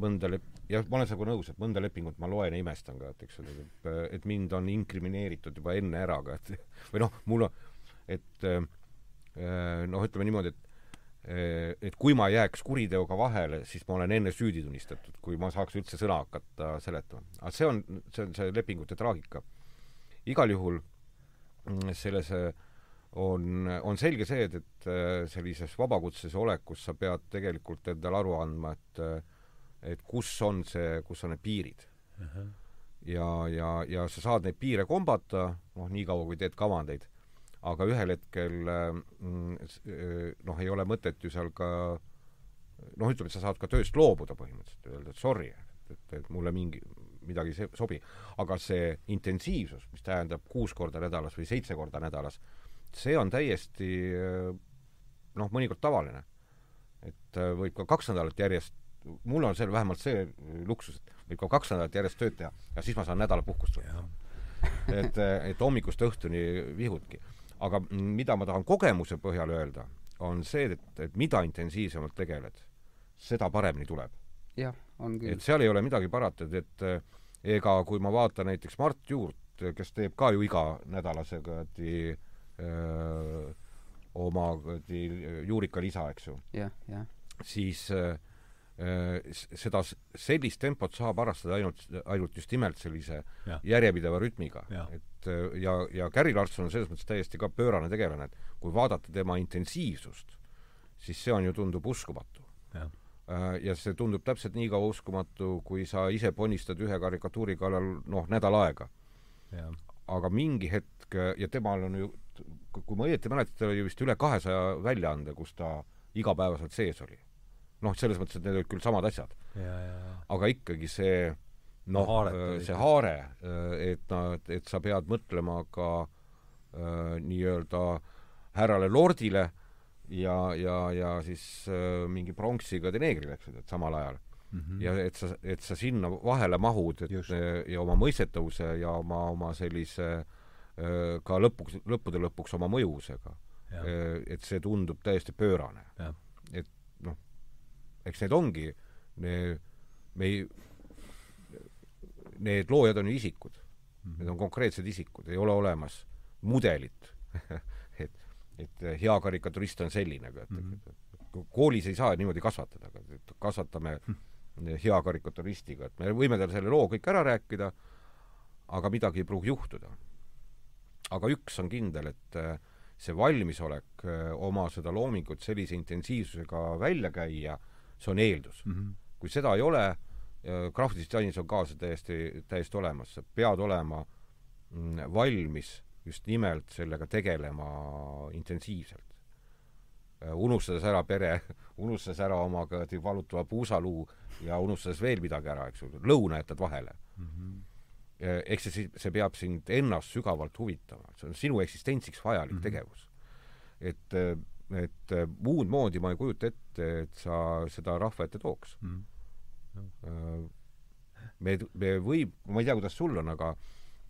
mõnda lep-, jah, ma olen sinuga nõus, et mõnda lepingut ma loen ja imestan ka, et eks ole, et mind on inkrimineeritud juba enne ära ka, et või noh, mul on, et noh, ütleme niimoodi, et et kui ma jääks kuriteoga vahele, siis ma olen enne süüdi tunnistatud, kui ma saaks üldse sõna hakata seletama. aga see on, see on see lepingute traagika. igal juhul mm, selles äh, on, on selge see, et, et äh, sellises vabakutselise olekus sa pead tegelikult endale aru andma, et äh, et kus on see, kus on need piirid uh. -huh. ja, ja, ja sa saad neid piire kombata, noh, niikaua kui teed kavandeid, aga ühel hetkel mm, noh, ei ole mõtet ju seal ka noh, ütleme, et sa saad ka tööst loobuda põhimõtteliselt, öelda, et sorry, et, et mulle mingi, midagi ei sobi. aga see intensiivsus, mis tähendab kuus korda nädalas või seitse korda nädalas, see on täiesti noh, mõnikord tavaline. et äh, võib ka kaks nädalat järjest, mul on seal vähemalt see luksus, et võib ka kaks nädalat järjest tööd teha ja siis ma saan nädala puhkust võtta. et, äh, et hommikust õhtuni vihudki. Aga mida ma tahan kogemuse põhjal öelda, on see, et, et mida intensiivsemalt tegeled, seda paremini tuleb. jah, on küll. et seal ei ole midagi parata, et, äh, ega kui ma vaatan näiteks Mart Juurt, kes teeb ka ju iganädalase kuradi öö, oma juurika lisa, eks ju. jah, jah. siis öö, seda, sellist tempot saab harrastada ainult, ainult just nimelt sellise ja. järjepideva rütmiga. et ja, ja Gary Larson on selles mõttes täiesti ka pöörane tegelane, et kui vaadata tema intensiivsust, siis see on ju, tundub uskumatu. ja see tundub täpselt nii kaua uskumatu, kui sa ise ponistad ühe karikatuuri kallal, noh, nädal aega. aga mingi hetk, ja temal on ju kui ma õieti mäletan, tal oli vist üle kahesaja väljaande, kus ta igapäevaselt sees oli. Noh, selles mõttes, et need olid küll samad asjad. aga ikkagi see noh, see haare, et nad, et sa pead mõtlema ka äh, nii-öelda härrale Lordile ja, ja, ja siis äh, mingi pronksiga teneegrile, eks ju, et samal ajal mm. -hmm. ja et sa, et sa sinna vahele mahud, et Just. ja oma mõistetavuse ja oma, oma sellise öö, ka lõpuks, lõppude lõpuks oma mõjuvusega. et see tundub täiesti pöörane. et noh, eks need ongi, me ei, need loojad on ju isikud mm. Need on konkreetsed isikud, ei ole olemas mudelit et, et hea karikaturist on selline, aga et mm -hmm. koolis ei saa niimoodi kasvatada, aga kasvatame mm -hmm. hea karikaturistiga, et me võime talle selle loo kõik ära rääkida, aga midagi ei pruugi juhtuda. aga üks on kindel, et äh, see valmisolek äh, oma seda loomingut sellise intensiivsusega välja käia, see on eeldus mm. -hmm. kui seda ei ole, graafilisdisainis on ka see täiesti, täiesti olemas, sa pead olema mm, valmis just nimelt sellega tegelema intensiivselt. Äh, unustades ära pere, unustades ära oma kuradi valutava puusaluu ja unustades veel midagi ära, eks ju, lõuna jätad vahele mm. -hmm. ehk see, see peab sind ennast sügavalt huvitama, see on sinu eksistentsiks vajalik mm -hmm. tegevus. et, et muud moodi ma ei kujuta ette, et sa seda rahva ette tooks mm. -hmm me, me võib, ma ei tea, kuidas sul on, aga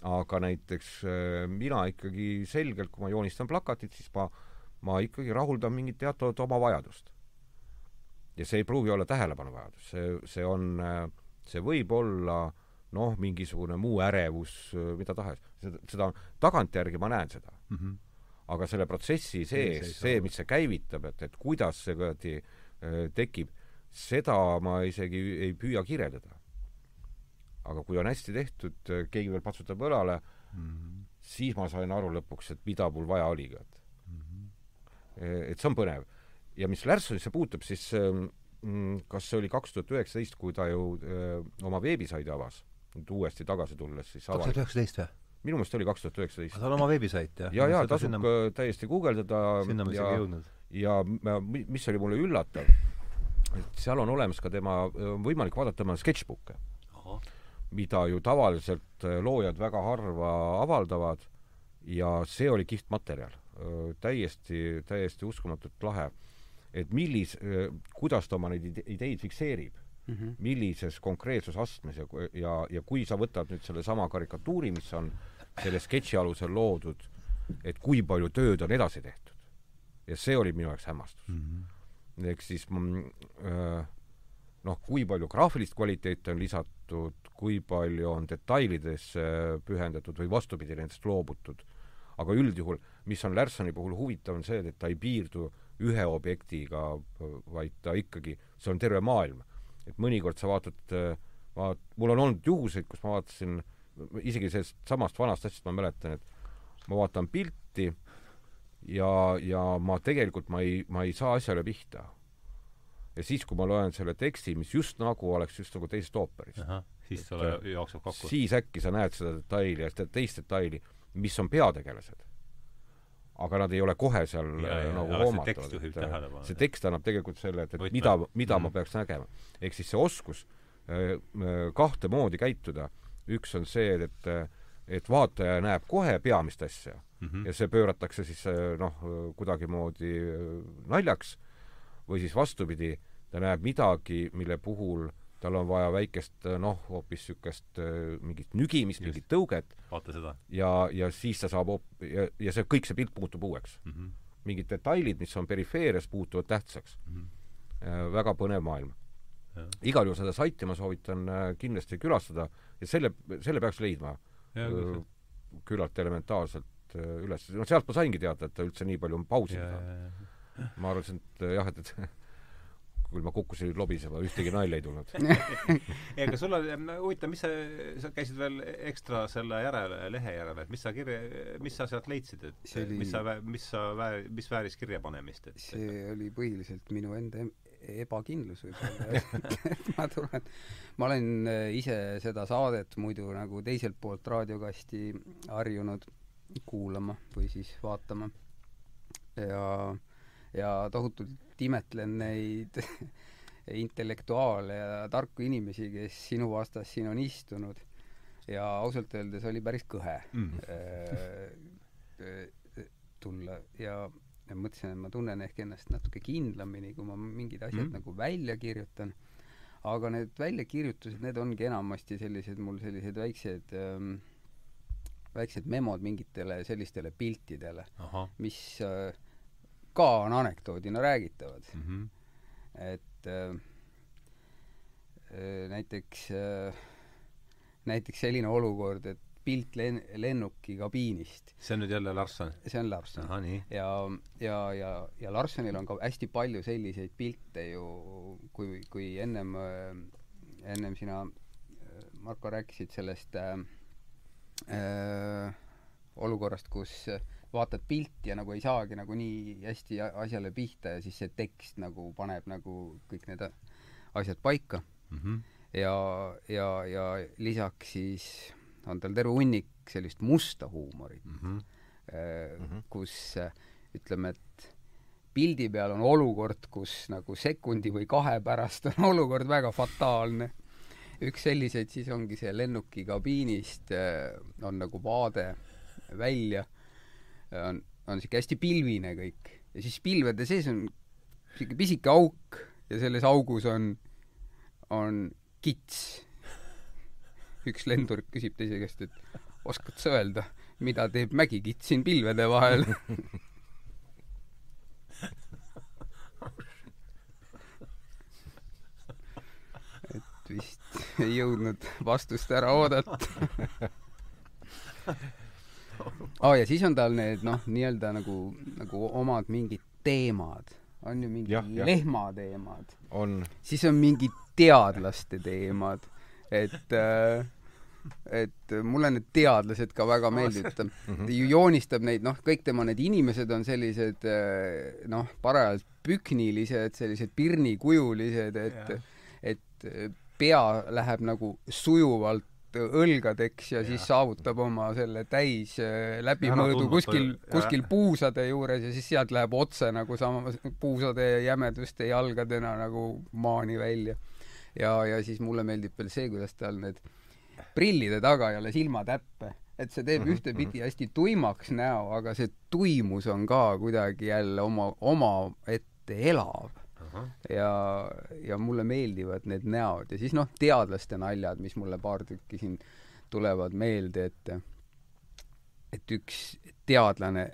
aga näiteks äh, mina ikkagi selgelt, kui ma joonistan plakatit, siis ma, ma ikkagi rahuldan mingit teatavat oma vajadust. ja see ei pruugi olla tähelepanuvajadus, see, see on, äh, see võib olla noh, mingisugune muu ärevus, äh, mida tahes. seda, seda tagantjärgi ma näen seda mm. -hmm. Aga selle protsessi sees, see, mis see käivitab, et, et kuidas see kuradi tekib seda ma isegi ei püüa kirjeldada. aga kui on hästi tehtud, keegi veel patsutab õlale mm, -hmm. siis ma sain aru lõpuks, et mida mul vaja oligi, et mm. -hmm. et see on põnev. ja mis Lärssonisse puutub, siis mm, kas see oli kaks tuhat üheksateist, kui ta ju öö, oma veebisaidi avas, nüüd uuesti tagasi tulles siis kaks tuhat üheksateist või? Minu meelest oli kaks tuhat üheksateist. tal on oma veebisait, jah? ja, ja tasub sinna... täiesti guugeldada sinna ma isegi ei jõudnud. ja mis oli mulle üllatav, et seal on olemas ka tema, võimalik vaadata tema sketšbukke, mida ju tavaliselt äh, loojad väga harva avaldavad ja see oli kihvt materjal. täiesti, täiesti uskumatult lahe. et millis-, kuidas ta oma neid ideid fikseerib mm, -hmm. millises konkreetsusastmes ja, ja, ja kui sa võtad nüüd sellesama karikatuuri, mis on selle sketši alusel loodud, et kui palju tööd on edasi tehtud. ja see oli minu jaoks hämmastus mm. -hmm ehk siis mm, äh, noh, kui palju graafilist kvaliteeti on lisatud, kui palju on detailidesse pühendatud või vastupidi, nendest loobutud. aga üldjuhul, mis on Lärssoni puhul huvitav, on see, et ta ei piirdu ühe objektiga, vaid ta ikkagi, see on terve maailm. et mõnikord sa vaatad, vaat-, mul on olnud juhuseid, kus ma vaatasin, isegi sellest samast vanast asjast ma mäletan, et ma vaatan pilti ja, ja ma tegelikult, ma ei, ma ei saa asjale pihta. ja siis, kui ma loen selle teksti, mis just nagu oleks just nagu teisest ooperist. siis sulle äh, jookseb kokku. siis äkki sa näed seda detaili ja seda teist detaili, mis on peategelased. aga nad ei ole kohe seal ja, ja, nagu hoomatavad. Äh, see tekst annab tegelikult selle, et, et Võtme. mida, mida mm. ma peaks nägema. ehk siis see oskus äh, kahte moodi käituda, üks on see, et, et vaataja näeb kohe peamist asja mm -hmm. ja see pööratakse siis äh, noh, kuidagimoodi äh, naljaks või siis vastupidi, ta näeb midagi, mille puhul tal on vaja väikest äh, noh, hoopis niisugust mingit nügimist, mingit tõuget. vaata seda. ja, ja siis ta saab hoop- ja, ja see kõik see pilt muutub uueks mm. -hmm. mingid detailid, mis on perifeerias, muutuvad tähtsaks mm. -hmm. väga põnev maailm. igal juhul seda saiti ma soovitan kindlasti külastada ja selle, selle peaks leidma ja, küllalt elementaarselt üles, no sealt ma saingi teada, et ta üldse nii palju on pausinud ma arvasin, et jah, et, et küll ma kukkusin nüüd lobisema, ühtegi nalja ei tulnud. Ei, aga sul on huvitav, mis sa, sa käisid veel ekstra selle järele, lehe järele, et mis sa kirja, mis sa sealt leidsid, et oli, mis sa, mis sa mis vääris kirjapanemist, et see oli põhiliselt minu enda ebakindlus võib-olla et ma tulen, ma olen ise seda saadet muidu nagu teiselt poolt raadiokasti harjunud kuulama või siis vaatama. ja, ja tohutult imetlen neid intellektuaale ja tarku inimesi, kes sinu vastas siin on istunud. ja ausalt öeldes oli päris kõhe mm. -hmm. tulla ja, ja mõtlesin, et ma tunnen ehk ennast natuke kindlamini, kui ma mingid asjad mm nagu välja kirjutan. aga need väljakirjutused, need ongi enamasti sellised mul sellised väiksed ähm, väiksed memod mingitele sellistele piltidele, mis äh, ka on anekdoodina räägitavad mm. -hmm. et äh, äh, näiteks äh, näiteks selline olukord, et pilt len-, lennuki kabiinist, see on nüüd jälle Larsson? see on Larson. ja, ja, ja, ja Larssonil on ka hästi palju selliseid pilte ju, kui, kui ennem, ennem sina, Marko, rääkisid sellest äh, äh, olukorrast, kus vaatad pilti ja nagu ei saagi nagu nii hästi asjale pihta ja siis see tekst nagu paneb nagu kõik need asjad paika Mm -hmm. ja, ja, ja lisaks siis on tal terve hunnik sellist musta huumorit Mm -hmm. äh, Mhm. kus äh, ütleme, et pildi peal on olukord, kus nagu sekundi või kahe pärast on olukord väga fataalne. üks selliseid siis ongi see lennuki kabiinist äh, on nagu vaade välja, on, on siuke hästi pilvine kõik ja siis pilvede sees on siuke pisike auk ja selles augus on, on kits. Üks lendur küsib teise käest, et oskad sa öelda, mida teeb mägikits siin pilvede vahel? Et vist ei jõudnud vastust ära oodata. Oh, ja siis on tal need noh, nii-öelda nagu, nagu omad mingid teemad. on ju mingid Jah, jah. lehmateemad, on. Siis on mingid teadlaste teemad, et äh, et mulle need teadlased ka väga meeldivad, ta Mhm. ju joonistab neid, noh, kõik tema need inimesed on sellised äh, noh, parajalt püknilised, sellised pirnikujulised, et Jah. et pea läheb nagu sujuvalt õlgadeks ja siis saavutab oma selle täis äh, läbimõõdu kuskil, ja- kuskil puusade juures ja siis sealt läheb otse nagu sama puusade jämeduste jalgadena nagu maani välja. Ja, ja siis mulle meeldib veel see, kuidas tal need prillide taga ei ole silmatäppe, et see teeb Mhm, ühtepidi hästi tuimaks näo, aga see tuimus on ka kuidagi jälle oma, omaette elav. Ahah. ja, ja mulle meeldivad need näod. Ja siis noh, teadlaste naljad, mis mulle paar tükki siin tulevad meelde, et et üks teadlane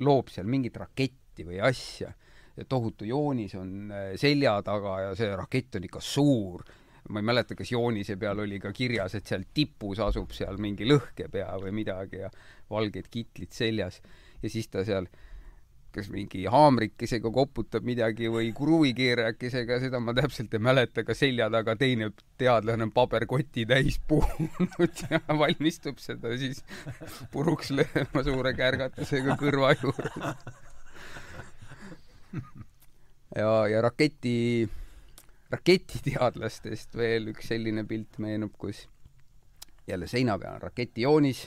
loob seal mingit raketti või asja. ja tohutu joonis on äh, selja taga ja see rakett on ikka suur. ma ei mäleta, kas joonise peal oli ka kirjas, et seal tipus asub seal mingi lõhkepea või midagi ja valged kitlid seljas ja siis ta seal kas mingi haamrikesega koputab midagi või kruvikeerajakesega, seda ma täpselt ei mäleta, aga selja taga teine teadlane on paberkoti täis puhunud ja valmistub seda siis puruks lööma suure kärgatusega kõrva juures. ja, ja raketi, raketiteadlastest veel üks selline pilt meenub, kus jälle seina peal on raketijoonis,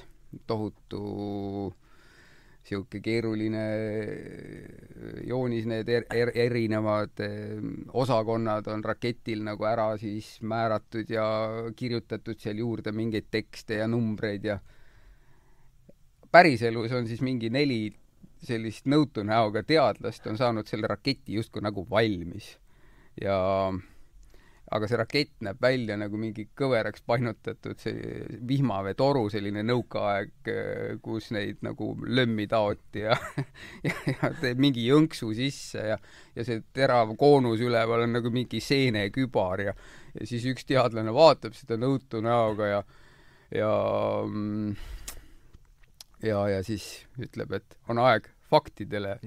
tohutu sihuke keeruline joonis, need er, er, erinevad eh, osakonnad on raketil nagu ära siis määratud ja kirjutatud seal juurde mingeid tekste ja numbreid ja päriselus on siis mingi neli sellist nõutu näoga teadlast on saanud selle raketi justkui nagu valmis. ja aga see rakett näeb välja nagu mingi kõveraks painutatud see vihmaveetoru, selline nõukaaeg, kus neid nagu lömmi taoti ja, ja, ja teeb mingi jõnksu sisse ja, ja see terav koonus üleval on nagu mingi seenekübar ja, ja siis üks teadlane vaatab seda nõutu näoga ja, ja mm, ja, ja siis ütleb, et on aeg faktidele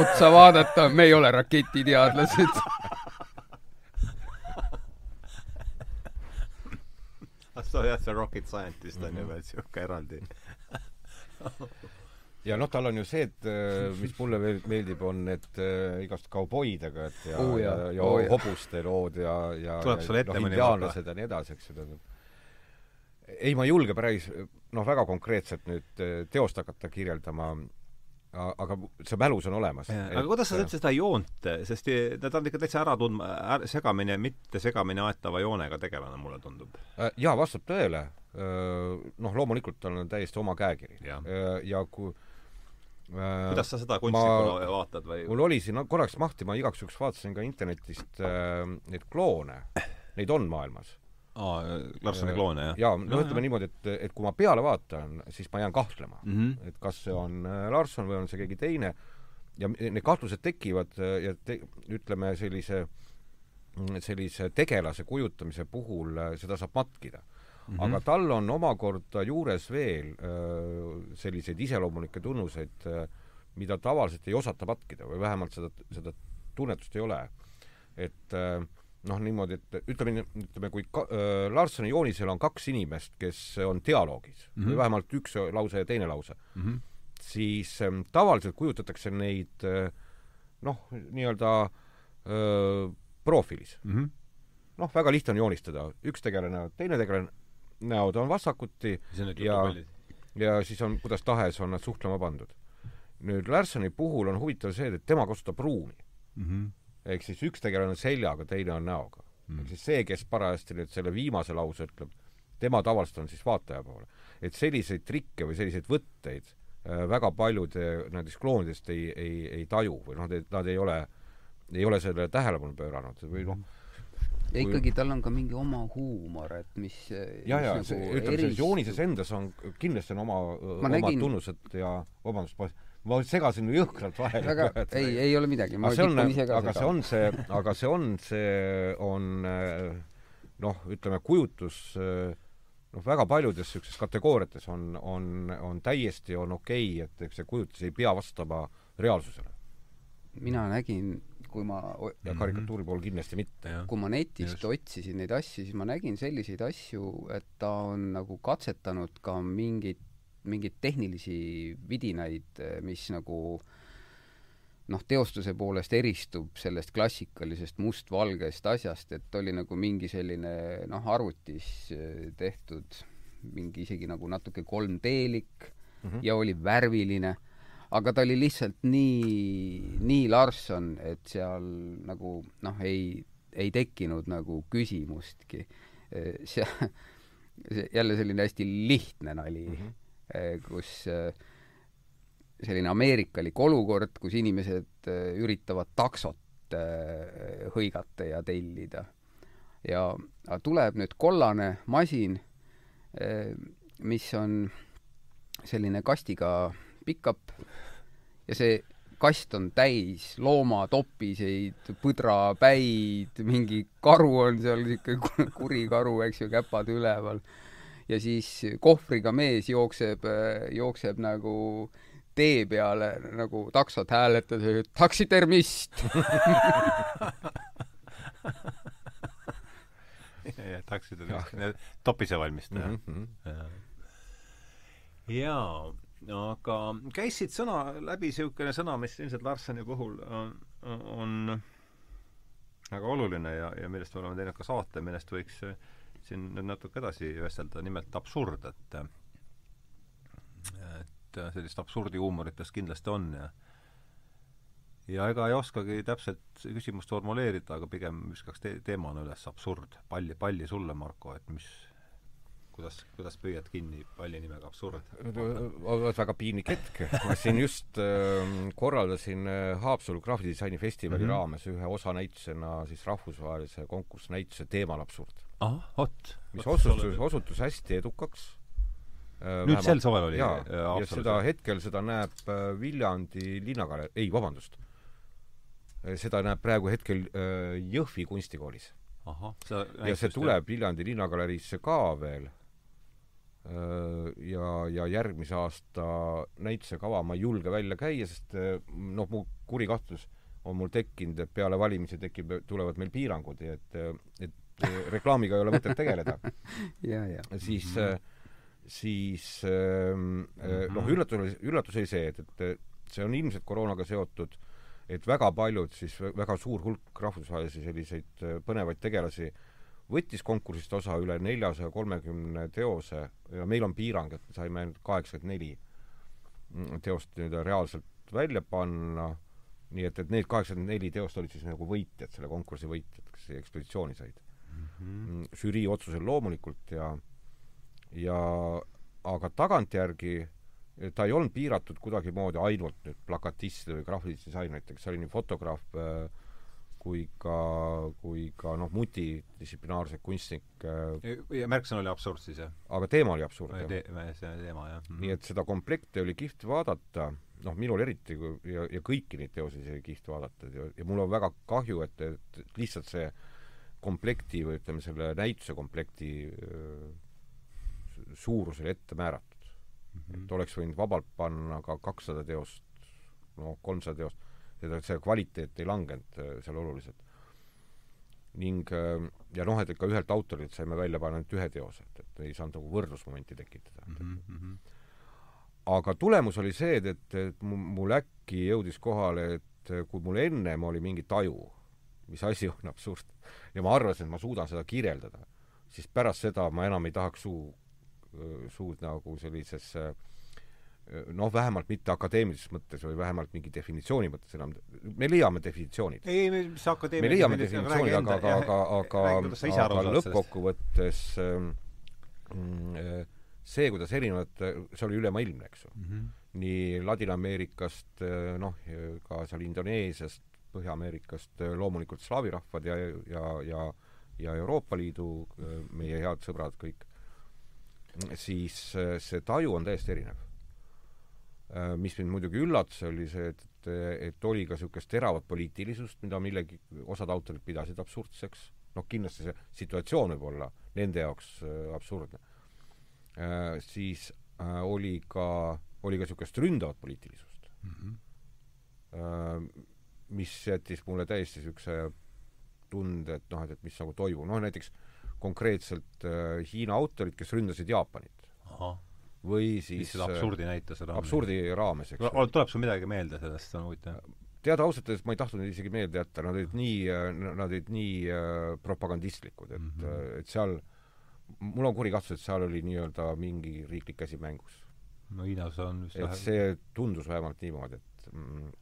otsa vaadata, me ei ole raketiteadlased. Ah on jah, see rocket scientist on ju veel siuke eraldi. ja noh, tal on ju see, et äh, mis mulle veel meeldib, on need äh, igast kauboidega, et ja oh, ja, ja oh, hobuste lood ja, ja Tuleb sulle ette noh, mõni indiaanlased ja nii edasi, eks ju, tähendab. ei, ma ei julge päris noh, väga konkreetselt nüüd äh, teost hakata kirjeldama, aga see mälus on olemas. aga kuidas sa üldse seda joont, sest ta on ikka täitsa ära tundma, segamini, mitte segamini aetava joonega tegelane, mulle tundub. Äh, jaa, vastab tõele. Noh, loomulikult tal on täiesti oma käekiri. Jah. ja kui kuidas sa seda kunstnikuna vaatad või? mul oli siin korraks mahti, ma igaks juhuks vaatasin ka internetist äh, neid kloone. Neid on maailmas. Aa, Larssoni kloone, jah? jaa, no ütleme niimoodi, et, et kui ma peale vaatan, siis ma jään kahtlema mm. -hmm. et kas see on Larsson või on see keegi teine ja need kahtlused tekivad ja te, ütleme, sellise sellise tegelase kujutamise puhul seda saab matkida mm. -hmm. aga tal on omakorda juures veel selliseid iseloomulikke tunnuseid, mida tavaliselt ei osata matkida või vähemalt seda, seda tunnetust ei ole. et noh, niimoodi, et ütleme, ütleme, kui ka, äh, Larssoni joonisel on kaks inimest, kes on dialoogis mm -hmm. või vähemalt üks lause ja teine lause mm, -hmm. siis äh, tavaliselt kujutatakse neid noh, nii-öelda profiilis mm. -hmm. noh, väga lihtne on joonistada, üks tegelane, teine tegelane, näod on vastakuti ja, ja siis on, kuidas tahes on nad suhtlema pandud. nüüd Larssoni puhul on huvitav see, et tema kasutab ruumi mm. -hmm. Ehk siis üks tegelane on seljaga, teine on näoga mm. ehk siis see, kes parajasti nüüd selle viimase lause ütleb, tema tavaliselt on siis vaataja poole. et selliseid trikke või selliseid võtteid äh, väga paljud nendest kloonidest ei, ei, ei taju või noh, nad ei ole, ei ole sellele tähelepanu pööranud või noh, ja kui... ikkagi tal on ka mingi oma huumor, et mis ja, ja nagu see, ütleme, selles joonises endas on, kindlasti on oma, omad nägin... tunnused ja vabandust, ma segasin jõhkralt vahele. väga, ei, ei ole midagi, ma tikkan ise ka aga see on see, aga see on, see on noh, ütleme kujutus noh, väga paljudes niisugustes kategooriates on, on, on täiesti, on okei okay,, et see kujutus ei pea vastama reaalsusele. mina nägin kui ma ja karikatuuri pool kindlasti mitte. kui ma netist Just. otsisin neid asju, siis ma nägin selliseid asju, et ta on nagu katsetanud ka mingit, mingeid tehnilisi vidinaid, mis nagu noh, teostuse poolest eristub sellest klassikalisest mustvalgest asjast, et oli nagu mingi selline noh, arvutis eh, tehtud mingi isegi nagu natuke 3D-lik mm -hmm. ja oli värviline aga ta oli lihtsalt nii, nii Larson, et seal nagu noh, ei, ei tekkinud nagu küsimustki. see, see jälle selline hästi lihtne nali mm, -hmm. Kus selline ameerikalik olukord, kus inimesed üritavad taksot hõigata ja tellida. ja tuleb nüüd kollane masin, mis on selline kastiga pickup ja see kast on täis loomatopiseid, põdrapäid, mingi karu on seal, niisugune kuri karu, eks ju, käpad üleval. Ja siis kohvriga mees jookseb, jookseb nagu tee peale nagu taksot hääletades, taksitermist taksitermist, topise valmistaja mm. -hmm. jaa aga käis siit sõna läbi niisugune sõna, mis ilmselt Larssoni puhul on, on väga oluline ja, ja millest me oleme teinud ka saate, millest võiks siin nüüd natuke edasi vestelda, nimelt absurd, et et sellist absurdihuumoritest kindlasti on ja ja ega ei oskagi täpselt küsimust formuleerida, aga pigem viskaks te teemana üles absurd. palli, palli sulle, Marko, et mis kuidas, kuidas püüad kinni palli nimega Absurd? väga piinlik hetk. ma siin just äh, korraldasin äh, Haapsalu graafidisaini festivali mm -hmm. raames ühe osanäitusena siis rahvusvahelise konkursnäituse teemal Absurd. ahah, vot. mis osutus, osutus hästi edukaks äh,. nüüd sel suvel oli jaa, äh, ja seda hetkel, seda näeb äh, Viljandi linnagalerii, ei, vabandust. Äh, seda näeb praegu hetkel Jõhvi kunstikoolis. ja see tuleb Viljandi linnagaleriisse ka veel Äh, ja, ja järgmise aasta näitusekava ma ei julge välja käia, sest äh, noh, mu kuri kahtlus on mul tekkinud, et peale valimisi tekib, tulevad meil piirangud ja et, et reklaamiga ei ole mõtet tegeleda. Siis, siis ähm, äh, noh, üllatus oli, üllatus oli see, et, et see on ilmselt koroonaga seotud, et väga paljud siis, väga suur hulk rahvusvahelisi selliseid põnevaid tegelasi äh, võttis konkursist osa üle neljasaja kolmekümne teose ja meil on piirang, et me saime ainult kaheksakümmend neli teost nii-öelda reaalselt välja panna, nii et, et need kaheksakümmend neli teost olid siis nagu võitjad, selle konkursi võitjad, kes ekspeditsiooni said mm. -hmm. žürii otsusel loomulikult ja ja aga tagantjärgi ta ei olnud piiratud kuidagimoodi ainult nüüd plakatistide või graafiliste disaineritega, see oli nii fotograaf äh,, kui ka, kui ka noh, multidistsiplinaarseid kunstnikke. ja märksõna oli absurd siis, jah? aga teema oli absurd, jah Te,? see teema, jah nii et seda komplekti oli kihvt vaadata, noh, minul eriti ja, ja kõiki neid teoseid oli kihvt vaadata ja, ja mul on väga kahju, et, et lihtsalt see komplekti või ütleme, selle näituse komplekti suurus oli ette määratud mm. -hmm. et oleks võinud vabalt panna ka kakssada teost, no kolmsada teost seda, see kvaliteet ei langenud äh, seal oluliselt. ning äh, ja noh, et ikka ühelt autorilt saime välja panna ainult ühe teose, et, et ei saanud nagu võrdlusmomenti tekitada mm. -hmm. aga tulemus oli see, et, et, et mul äkki jõudis kohale, et kui mul ennem oli mingi taju, mis asi on absurd, ja ma arvasin, et ma suudan seda kirjeldada, siis pärast seda ma enam ei tahaks suu, suud nagu sellisesse äh, noh, vähemalt mitte akadeemilises mõttes või vähemalt mingi definitsiooni mõttes enam, me leiame definitsioonid. ei, mis akadeemiline me leiame definitsioonid, aga, aga, aga, aga, aga lõppkokkuvõttes ähm, mm, see, kuidas erinevad, see oli ülemaailmne, eks ju mm. -hmm. nii Ladina-Ameerikast, äh, noh, ka seal Indoneesiast, Põhja-Ameerikast, äh, loomulikult slaavi rahvad ja, ja, ja ja Euroopa Liidu, äh, meie head sõbrad kõik, siis see taju on täiesti erinev Äh, mis mind muidugi üllatas, oli see, et, et oli ka niisugust teravat poliitilisust, mida millegi, osad autorid pidasid absurdseks, noh kindlasti see situatsioon võib olla nende jaoks äh, absurdne äh,, siis äh, oli ka, oli ka niisugust ründavat poliitilisust mm. -hmm. Äh, mis jättis mulle täiesti niisuguse tunde, et noh, et, et mis nagu toimub, noh näiteks konkreetselt äh, Hiina autorid, kes ründasid Jaapanit. ahah või siis mis seda absurdi näitas raames? absurdi raames, eks ole. tuleb sul midagi meelde sellest, see on huvitav? tead, ausalt öeldes ma ei tahtnud neid isegi meelde jätta, nad olid nii, nad olid nii äh, propagandistlikud, et mm, -hmm. et seal, mul on kuri kahtsus, et seal oli nii-öelda mingi riiklik käsi mängus. no Hiinas on vist et läheb... see tundus vähemalt niimoodi, et mm,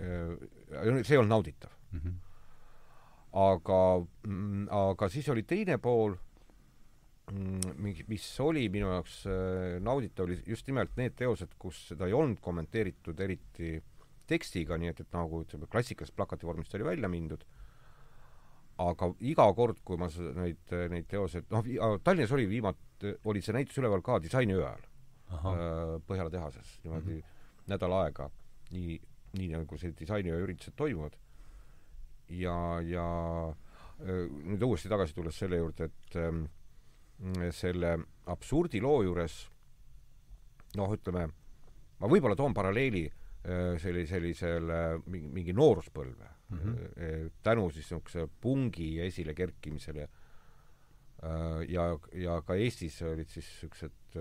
äh, see ei olnud nauditav mm. -hmm. aga mm,, aga siis oli teine pool mingi, mis oli minu jaoks äh, nauditav, oli just nimelt need teosed, kus seda ei olnud kommenteeritud eriti tekstiga, nii et, et nagu ütleme, klassikalisest plakati vormist oli välja mindud, aga iga kord, kui ma neid, neid teoseid, noh, Tallinnas oli viimat-, oli see näitus üleval ka disainiöö ajal äh, Põhjala tehases, niimoodi mm -hmm. nädal aega, nii, nii nagu see disainiöö üritused toimuvad. ja, ja äh, nüüd uuesti tagasi tulles selle juurde, et ähm, selle absurdi loo juures noh, ütleme, ma võib-olla toon paralleeli äh, selli-, sellisele mingi, mingi nooruspõlve mm. -hmm. tänu siis niisuguse pungi esile kerkimisele äh, ja, ja ka Eestis olid siis niisugused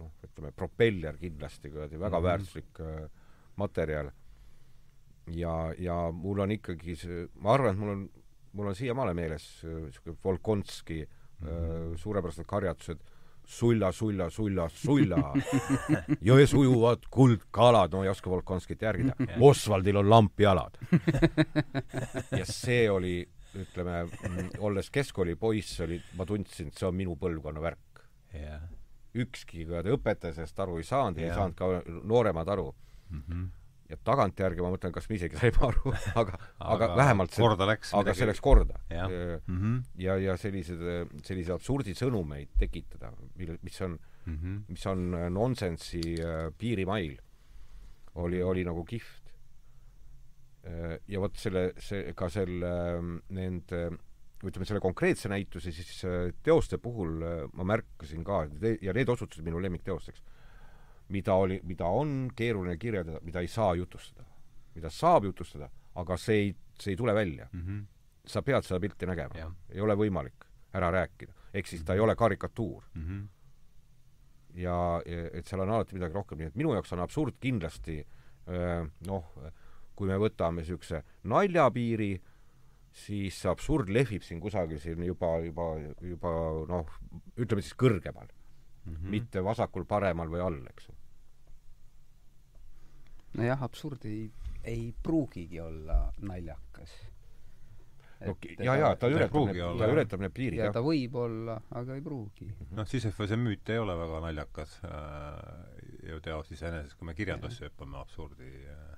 noh, ütleme, propeller kindlasti kuradi väga mm -hmm. väärtuslik materjal. ja, ja mul on ikkagi see, ma arvan, et mul on, mul on siiamaale meeles niisugune Volkonski Äh, suurepärased karjatused. Sulla, sulla, sulla, sulla. Jões ujuvad kuldkalad, no ei oska Volkonskit järgida. Osvaldil on lamp-jalad ja see oli, ütleme, mm, olles keskkooli poiss, oli, ma tundsin, et see on minu põlvkonna värk. Yeah.. ükski õpetaja sellest aru ei saanud yeah., ei saanud ka nooremad aru. Mm. -hmm ja tagantjärgi ma mõtlen, kas me isegi saime aru, aga, aga vähemalt see, korda läks aga see läks korda. ja, mm -hmm. ja, ja sellised, selliseid absurdisõnumeid tekitada, mille, mis on mm, -hmm. mis on nonsensi äh, piirimail, oli, oli nagu kihvt. Äh, ja vot selle, see, ka selle, ähm, nende ütleme, selle konkreetse näituse siis äh, teoste puhul ma märkasin ka, ja need osutusid minu lemmikteosteks mida oli, mida on keeruline kirjeldada, mida ei saa jutustada. mida saab jutustada, aga see ei, see ei tule välja mm. -hmm. sa pead seda pilti nägema. ei ole võimalik ära rääkida. ehk siis ta ei ole karikatuur mm. -hmm. ja, et seal on alati midagi rohkem, nii et minu jaoks on absurd kindlasti noh, kui me võtame niisuguse naljapiiri, siis see absurd lehvib siin kusagil siin juba, juba, juba noh, ütleme siis kõrgemal mm, -hmm. mitte vasakul-paremal või all, eks ju nojah, absurd ei, ei pruugigi olla naljakas. no ja, ja ta ületab need, ta ületab need piirid, jah. ta võib olla, aga ei pruugi. noh, Sisyphose müüt ei ole väga naljakas äh, ju teos iseenesest, kui me kirjandusse hüppame absurdi äh,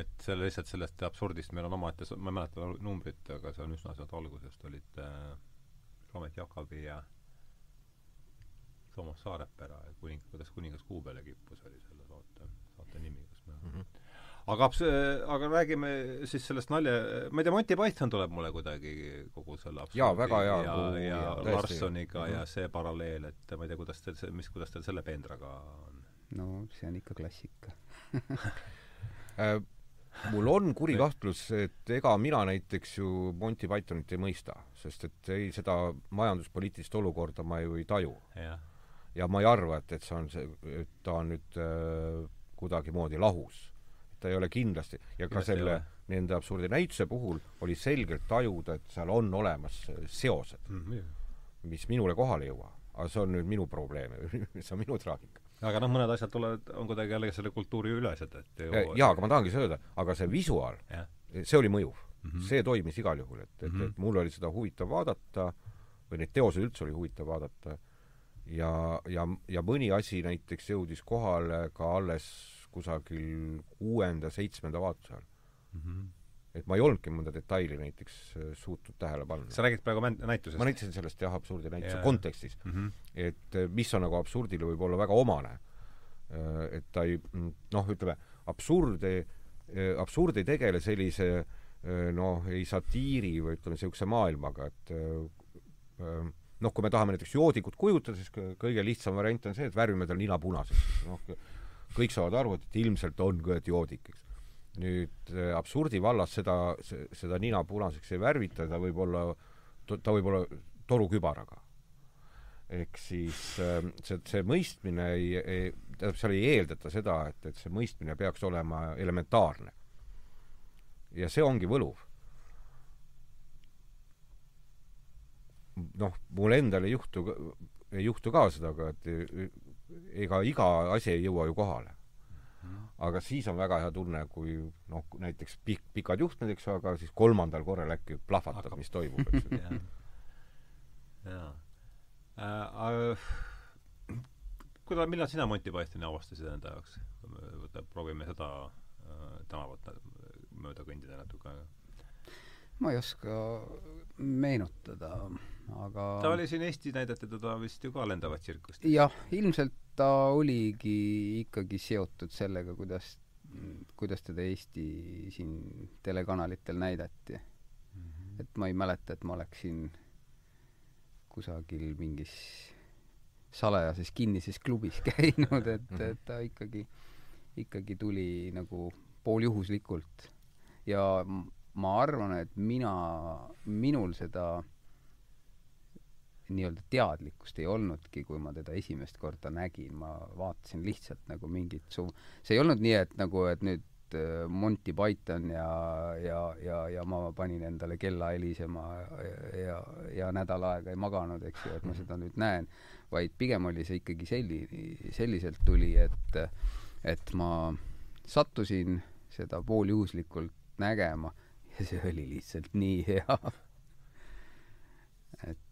et selle lihtsalt sellest absurdist meil on omaette, ma ei mäleta numbrit, aga see on üsna sealt algusest, olid äh, Roomet Jakobi ja Toomas Saarepera ja kuning, kuidas kuningas kuu peale kippus, oli selle saate nimi, kas me mm -hmm. aga abs-, aga räägime siis sellest nalja, ma ei tea, Monty Python tuleb mulle kuidagi kogu selle absurdi jaa, väga hea ja, ja, ja Larsoniga mm -hmm. ja see paralleel, et ma ei tea, kuidas teil see, mis, kuidas teil selle Pendraga on? no see on ikka klassika äh, mul on kuri kahtlus, et ega mina näiteks ju Monty Pythonit ei mõista, sest et ei, seda majanduspoliitilist olukorda ma ju ei taju. ja ma ei arva, et, et see on see, et ta on nüüd äh, kuidagimoodi lahus. ta ei ole kindlasti ja ka selle, nende absurdi näituse puhul oli selgelt tajuda, et seal on olemas seosed mm, -hmm. mis minule kohale ei jõua. aga see on nüüd minu probleem see on minu traagika aga noh, mõned asjad tulevad, on kuidagi jällegi selle kultuuri ülesed, et ju... jaa, aga ma tahangi seda öelda, aga see visuaal, see oli mõjuv mm. -hmm. see toimis igal juhul, et, et -hmm. et mul oli seda huvitav vaadata või neid teoseid üldse oli huvitav vaadata ja, ja, ja mõni asi näiteks jõudis kohale ka alles kusagil kuuenda-seitsmenda vaatuse ajal mm. -hmm et ma ei olnudki mõnda detaili näiteks äh, suutnud tähele panna. sa räägid praegu näitusest? ma näitasin sellest jah, absurdi näituse yeah. kontekstis mm. -hmm. et äh, mis on nagu absurdile võib-olla väga omane. Äh, et ta ei, mm, noh, ütleme, absurd ei, absurd ei tegele sellise noh, ei satiiri või ütleme, niisuguse maailmaga, et noh, kui me tahame näiteks joodikut kujutada, siis kõige lihtsam variant on see, et värvime tal nina punaseks. noh, kõik saavad aru, et ilmselt on kõet joodik, eks nüüd äh, absurdi vallas seda, seda nina punaseks ei värvita, ta võib olla, ta võib olla torukübaraga. ehk siis ähm, see, see mõistmine ei, ei, tähendab, seal ei eeldata seda, et, et see mõistmine peaks olema elementaarne. ja see ongi võluv. Noh, mul endal ei juhtu, ei juhtu ka seda, aga et ega iga asi ei jõua ju kohale aga siis on väga hea tunne, kui noh, näiteks pikk, pikad juhtmed, eks ju, aga siis kolmandal korral äkki plahvatab, mis toimub, eks ju. jaa. Äh, kuida-, millal sina Monty Pythoni avastasid enda jaoks? proovime seda äh, tänavat mööda kõndida natuke ma ei oska meenutada, aga ta oli siin Eestis näidati teda vist ju ka lendavat tsirkust. jah, ilmselt ta oligi ikkagi seotud sellega, kuidas, kuidas teda Eesti siin telekanalitel näidati mm. -hmm. et ma ei mäleta, et ma oleksin kusagil mingis salajases kinnises klubis käinud, et -hmm. et ta ikkagi, ikkagi tuli nagu pooljuhuslikult. ja ma arvan, et mina, minul seda nii-öelda teadlikkust ei olnudki, kui ma teda esimest korda nägin, ma vaatasin lihtsalt nagu mingit su-, see ei olnud nii, et nagu, et nüüd äh, Monty Python ja, ja, ja, ja ma panin endale kella helisema ja, ja, ja nädal aega ei maganud, eks ju, et ma seda nüüd näen, vaid pigem oli see ikkagi selli-, selliselt tuli, et, et ma sattusin seda pooljuhuslikult nägema ja see oli lihtsalt nii hea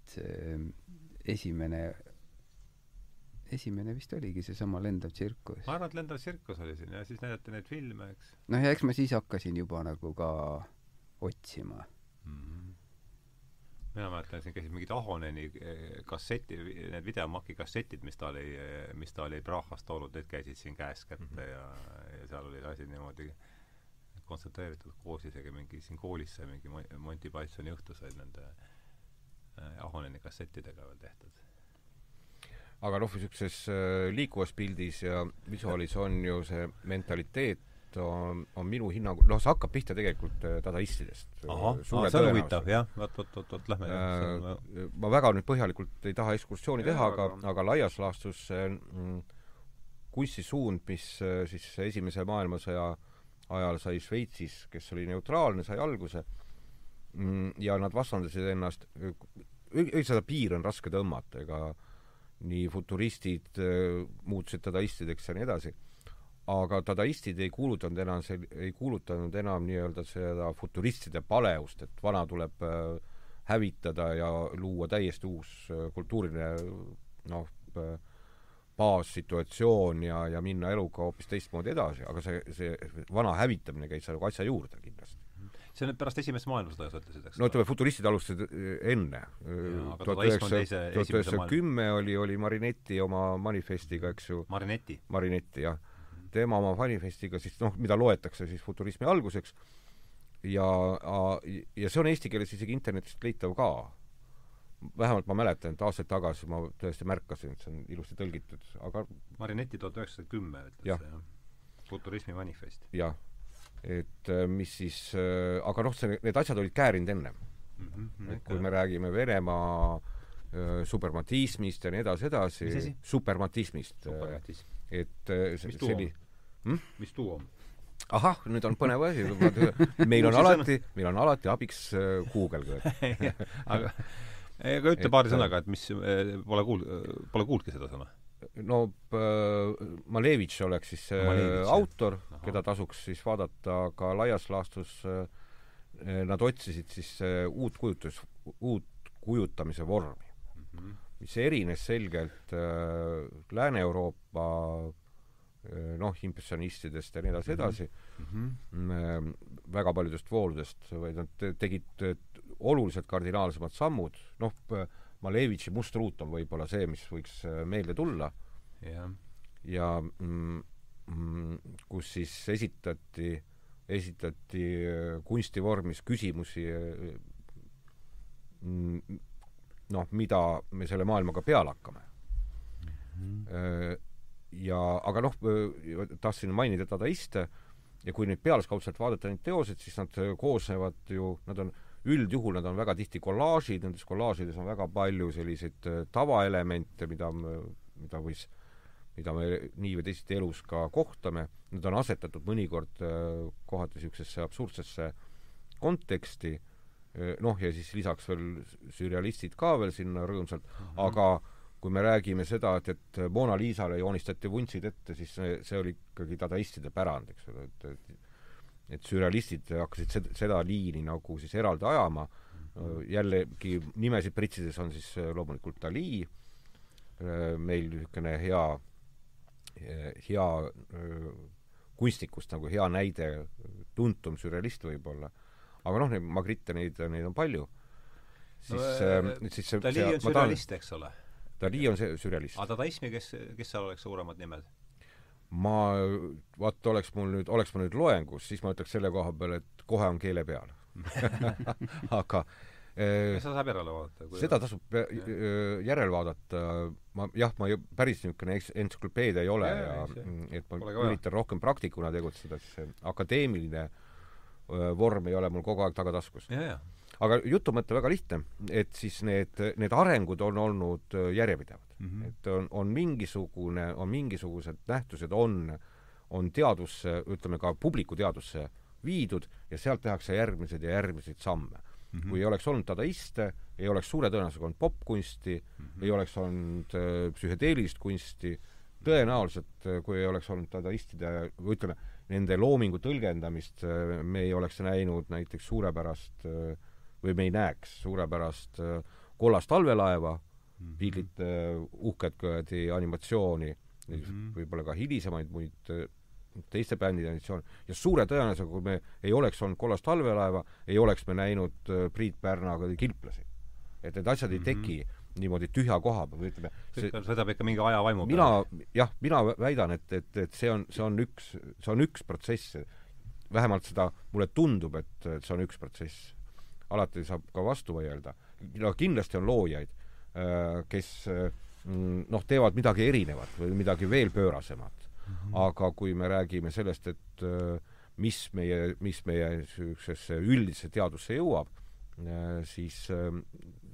et see esimene, esimene vist oligi seesama Lendav tsirkus. ma arvan, et Lendav tsirkus oli siin ja siis näidati neid filme, eks. noh, ja eks ma siis hakkasin juba nagu ka otsima mm. -hmm. mina mäletan, siin käisid mingid Ahoneni eh, kasseti, need videomaki kassetid, mis ta oli, mis ta oli Prahast toonud, need käisid siin käest kätte mm -hmm. ja, ja seal olid asjad niimoodi kontsentreeritud koos isegi mingi siin koolis sai mingi Monty Pythoni õhtu said nende Äh, Ahoneni kassettidega veel tehtud. aga noh, niisuguses äh, liikuvas pildis ja visuaalis on ju see mentaliteet on, on minu hinnangul, noh, see hakkab pihta tegelikult äh, dadaistidest. ahah, see on huvitav, jah, vot, vot, vot, vot, lähme äh, ma väga nüüd põhjalikult ei taha ekskursiooni teha, aga, aga laias laastus see mm, kunstisuund, mis siis Esimese maailmasõja ajal sai Šveitsis, kes oli neutraalne, sai alguse. Mm, ja nad vastandasid ennast, seda piir on raske tõmmata, ega nii futuristid äh, muutusid dadaistideks ja nii edasi, aga dadaistid ei kuulutanud enam ei kuulutanud enam nii-öelda seda futuristide paleust, et vana tuleb äh, hävitada ja luua täiesti uus äh, kultuuriline noh, baassituatsioon ja, ja minna eluga hoopis teistmoodi edasi, aga see, see vana hävitamine käis nagu asja juurde kindlasti see on nüüd pärast esimest maailmasõda, sa ütlesid, eks? no ütleme, futuristid alustasid enne. tuhat üheksasada kümme oli, oli Marinetti oma manifestiga, eks ju. Marinetti? Marinetti, jah. tema oma manifestiga siis, noh, mida loetakse siis futurismi alguseks ja, ja see on eesti keeles isegi internetist leitav ka. vähemalt ma mäletan, et aastaid tagasi ma tõesti märkasin, et see on ilusti tõlgitud, aga Marinetti tuhat üheksasada kümme ütles ja. see, jah. futurismi manifest. jah et äh, mis siis, äh, aga noh, see, need asjad olid käärinud ennem mm. -hmm, et kui me räägime Venemaa äh, suprematismist ja nii edasi, edasi, suprematismist, Supermatism. et see, see oli hm? mis tuu on? ahah, nüüd on põnev asi, meil on alati, meil on alati abiks Google aga aga ütle paari sõnaga, et mis, pole kuul-, pole kuulnudki seda sõna no Malevitš oleks siis see Malevitš, autor, keda tasuks siis vaadata, aga laias laastus nad otsisid siis uut kujutus, uut kujutamise vormi mm, -hmm. mis erines selgelt äh, Lääne-Euroopa äh, noh, impressionistidest ja nii edasi, edasi mm, -hmm. väga paljudest vooludest, vaid nad tegid oluliselt kardinaalsemad sammud, noh, Malevitši Must ruut on võib-olla see, mis võiks äh, meelde tulla. Ja, ja mm, mm, kus siis esitati, esitati äh, kunstivormis küsimusi äh, mm, noh, mida me selle maailmaga peale hakkame mm. -hmm. ja aga noh, tahtsin mainida dadaiste ja kui nüüd pealiskaudselt vaadata neid teoseid, siis nad koosnevad ju, nad on üldjuhul nad on väga tihti kollaažid, nendes kollaažides on väga palju selliseid äh, tavaelemente, mida, mida võis, mida me nii või teisiti elus ka kohtame, need on asetatud mõnikord äh, kohati niisugusesse absurdsesse konteksti, äh, noh, ja siis lisaks veel sürrealistid ka veel sinna rõõmsalt mm, -hmm. aga kui me räägime seda, et, et Mona Lisale joonistati vuntsid ette, siis see, see oli ikkagi dadaistide pärand, eks ole, et, et et sürrealistid hakkasid seda, seda liini nagu siis eraldi ajama, jällegi nimesid pritsides on siis loomulikult Dali, äh, meil niisugune hea, hea äh, kunstnikust nagu hea näide, tuntum sürrealist võib-olla. aga noh, neid Magritte, neid, neid on palju. siis no,, siis see Dali on sürrealist, eks ole? Dali on see sürrealist. aga dadaismi, kes, kes seal oleks suuremad nimed? ma, vaat oleks mul nüüd, oleks ma nüüd loengus, siis ma ütleks selle koha peal, et kohe on keele peal aga seda saab järele vaadata? seda tasub järele vaadata, ma jah, ma ju päris niisugune entsüklopeedia ei ole ja, ja mm, et ma üritan rohkem praktikuna tegutseda, siis see akadeemiline vorm ei ole mul kogu aeg tagataskus. aga jutu mõte väga lihtne, et siis need, need arengud on olnud järjepidevad mm. -hmm. et on, on mingisugune, on mingisugused nähtused on, on teadusse, ütleme ka publiku teadusse viidud ja sealt tehakse järgmised ja järgmiseid samme mm. -hmm. kui ei oleks olnud dadaiste, ei oleks suure tõenäosusega olnud popkunsti mm, -hmm. ei oleks olnud äh, psühhedeelilist kunsti, tõenäoliselt äh, kui ei oleks olnud dadaistide, või ütleme, nende loomingu tõlgendamist äh, me ei oleks näinud näiteks suurepärast äh, või me ei näeks suurepärast kollast talvelaeva mm, Beatlesite -hmm. uhket kuradi animatsiooni mm, -hmm. võib-olla ka hilisemaid muid teiste bändide animatsioone, ja suure tõenäosusega, kui me ei oleks olnud kollast talvelaeva, ei oleks me näinud Priit Pärna kilplasi. et need asjad mm -hmm. ei mhm. teki niimoodi tühja koha peal või ütleme see sõidab ikka mingi ajavaimu mina, jah, mina väidan, et, et, et see on, see on üks, see on üks protsess. vähemalt seda, mulle tundub, et, et see on üks protsess. alati saab ka vastu vaielda. no kindlasti on loojaid, äh, kes mm, noh, teevad midagi erinevat või midagi veel pöörasemat. -hmm. aga kui me räägime sellest, et äh, mis meie, mis meie niisugusesse üldisse teadusse jõuab, äh, siis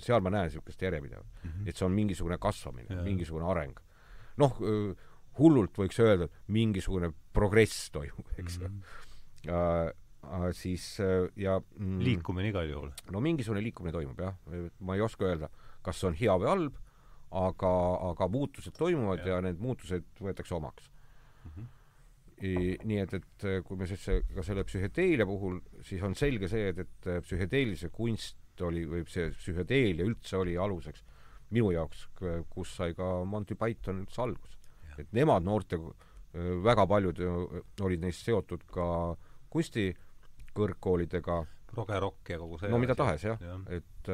seal ma näen niisugust järjepidevat mm. -hmm. et see on mingisugune kasvamine, mingisugune areng. noh, hullult võiks öelda, et mingisugune progress toimub, eks ju mm -hmm. siis ja mm, liikumine igal juhul? no mingisugune liikumine toimub jah, ma ei oska öelda, kas see on hea või halb, aga, aga muutused toimuvad ja, ja need muutused võetakse omaks mm. -hmm. Nii et, et kui me siis ka selle psühhedeelia puhul, siis on selge see, et, et psühhedeelise kunst oli, või see psühhedeelia üldse oli aluseks minu jaoks, kus sai ka Monty Python üldse alguse. et nemad noorte, väga paljud olid neist seotud ka kunstikõrgkoolidega. progerokk ja kogu see no mida tahes jah ja., et,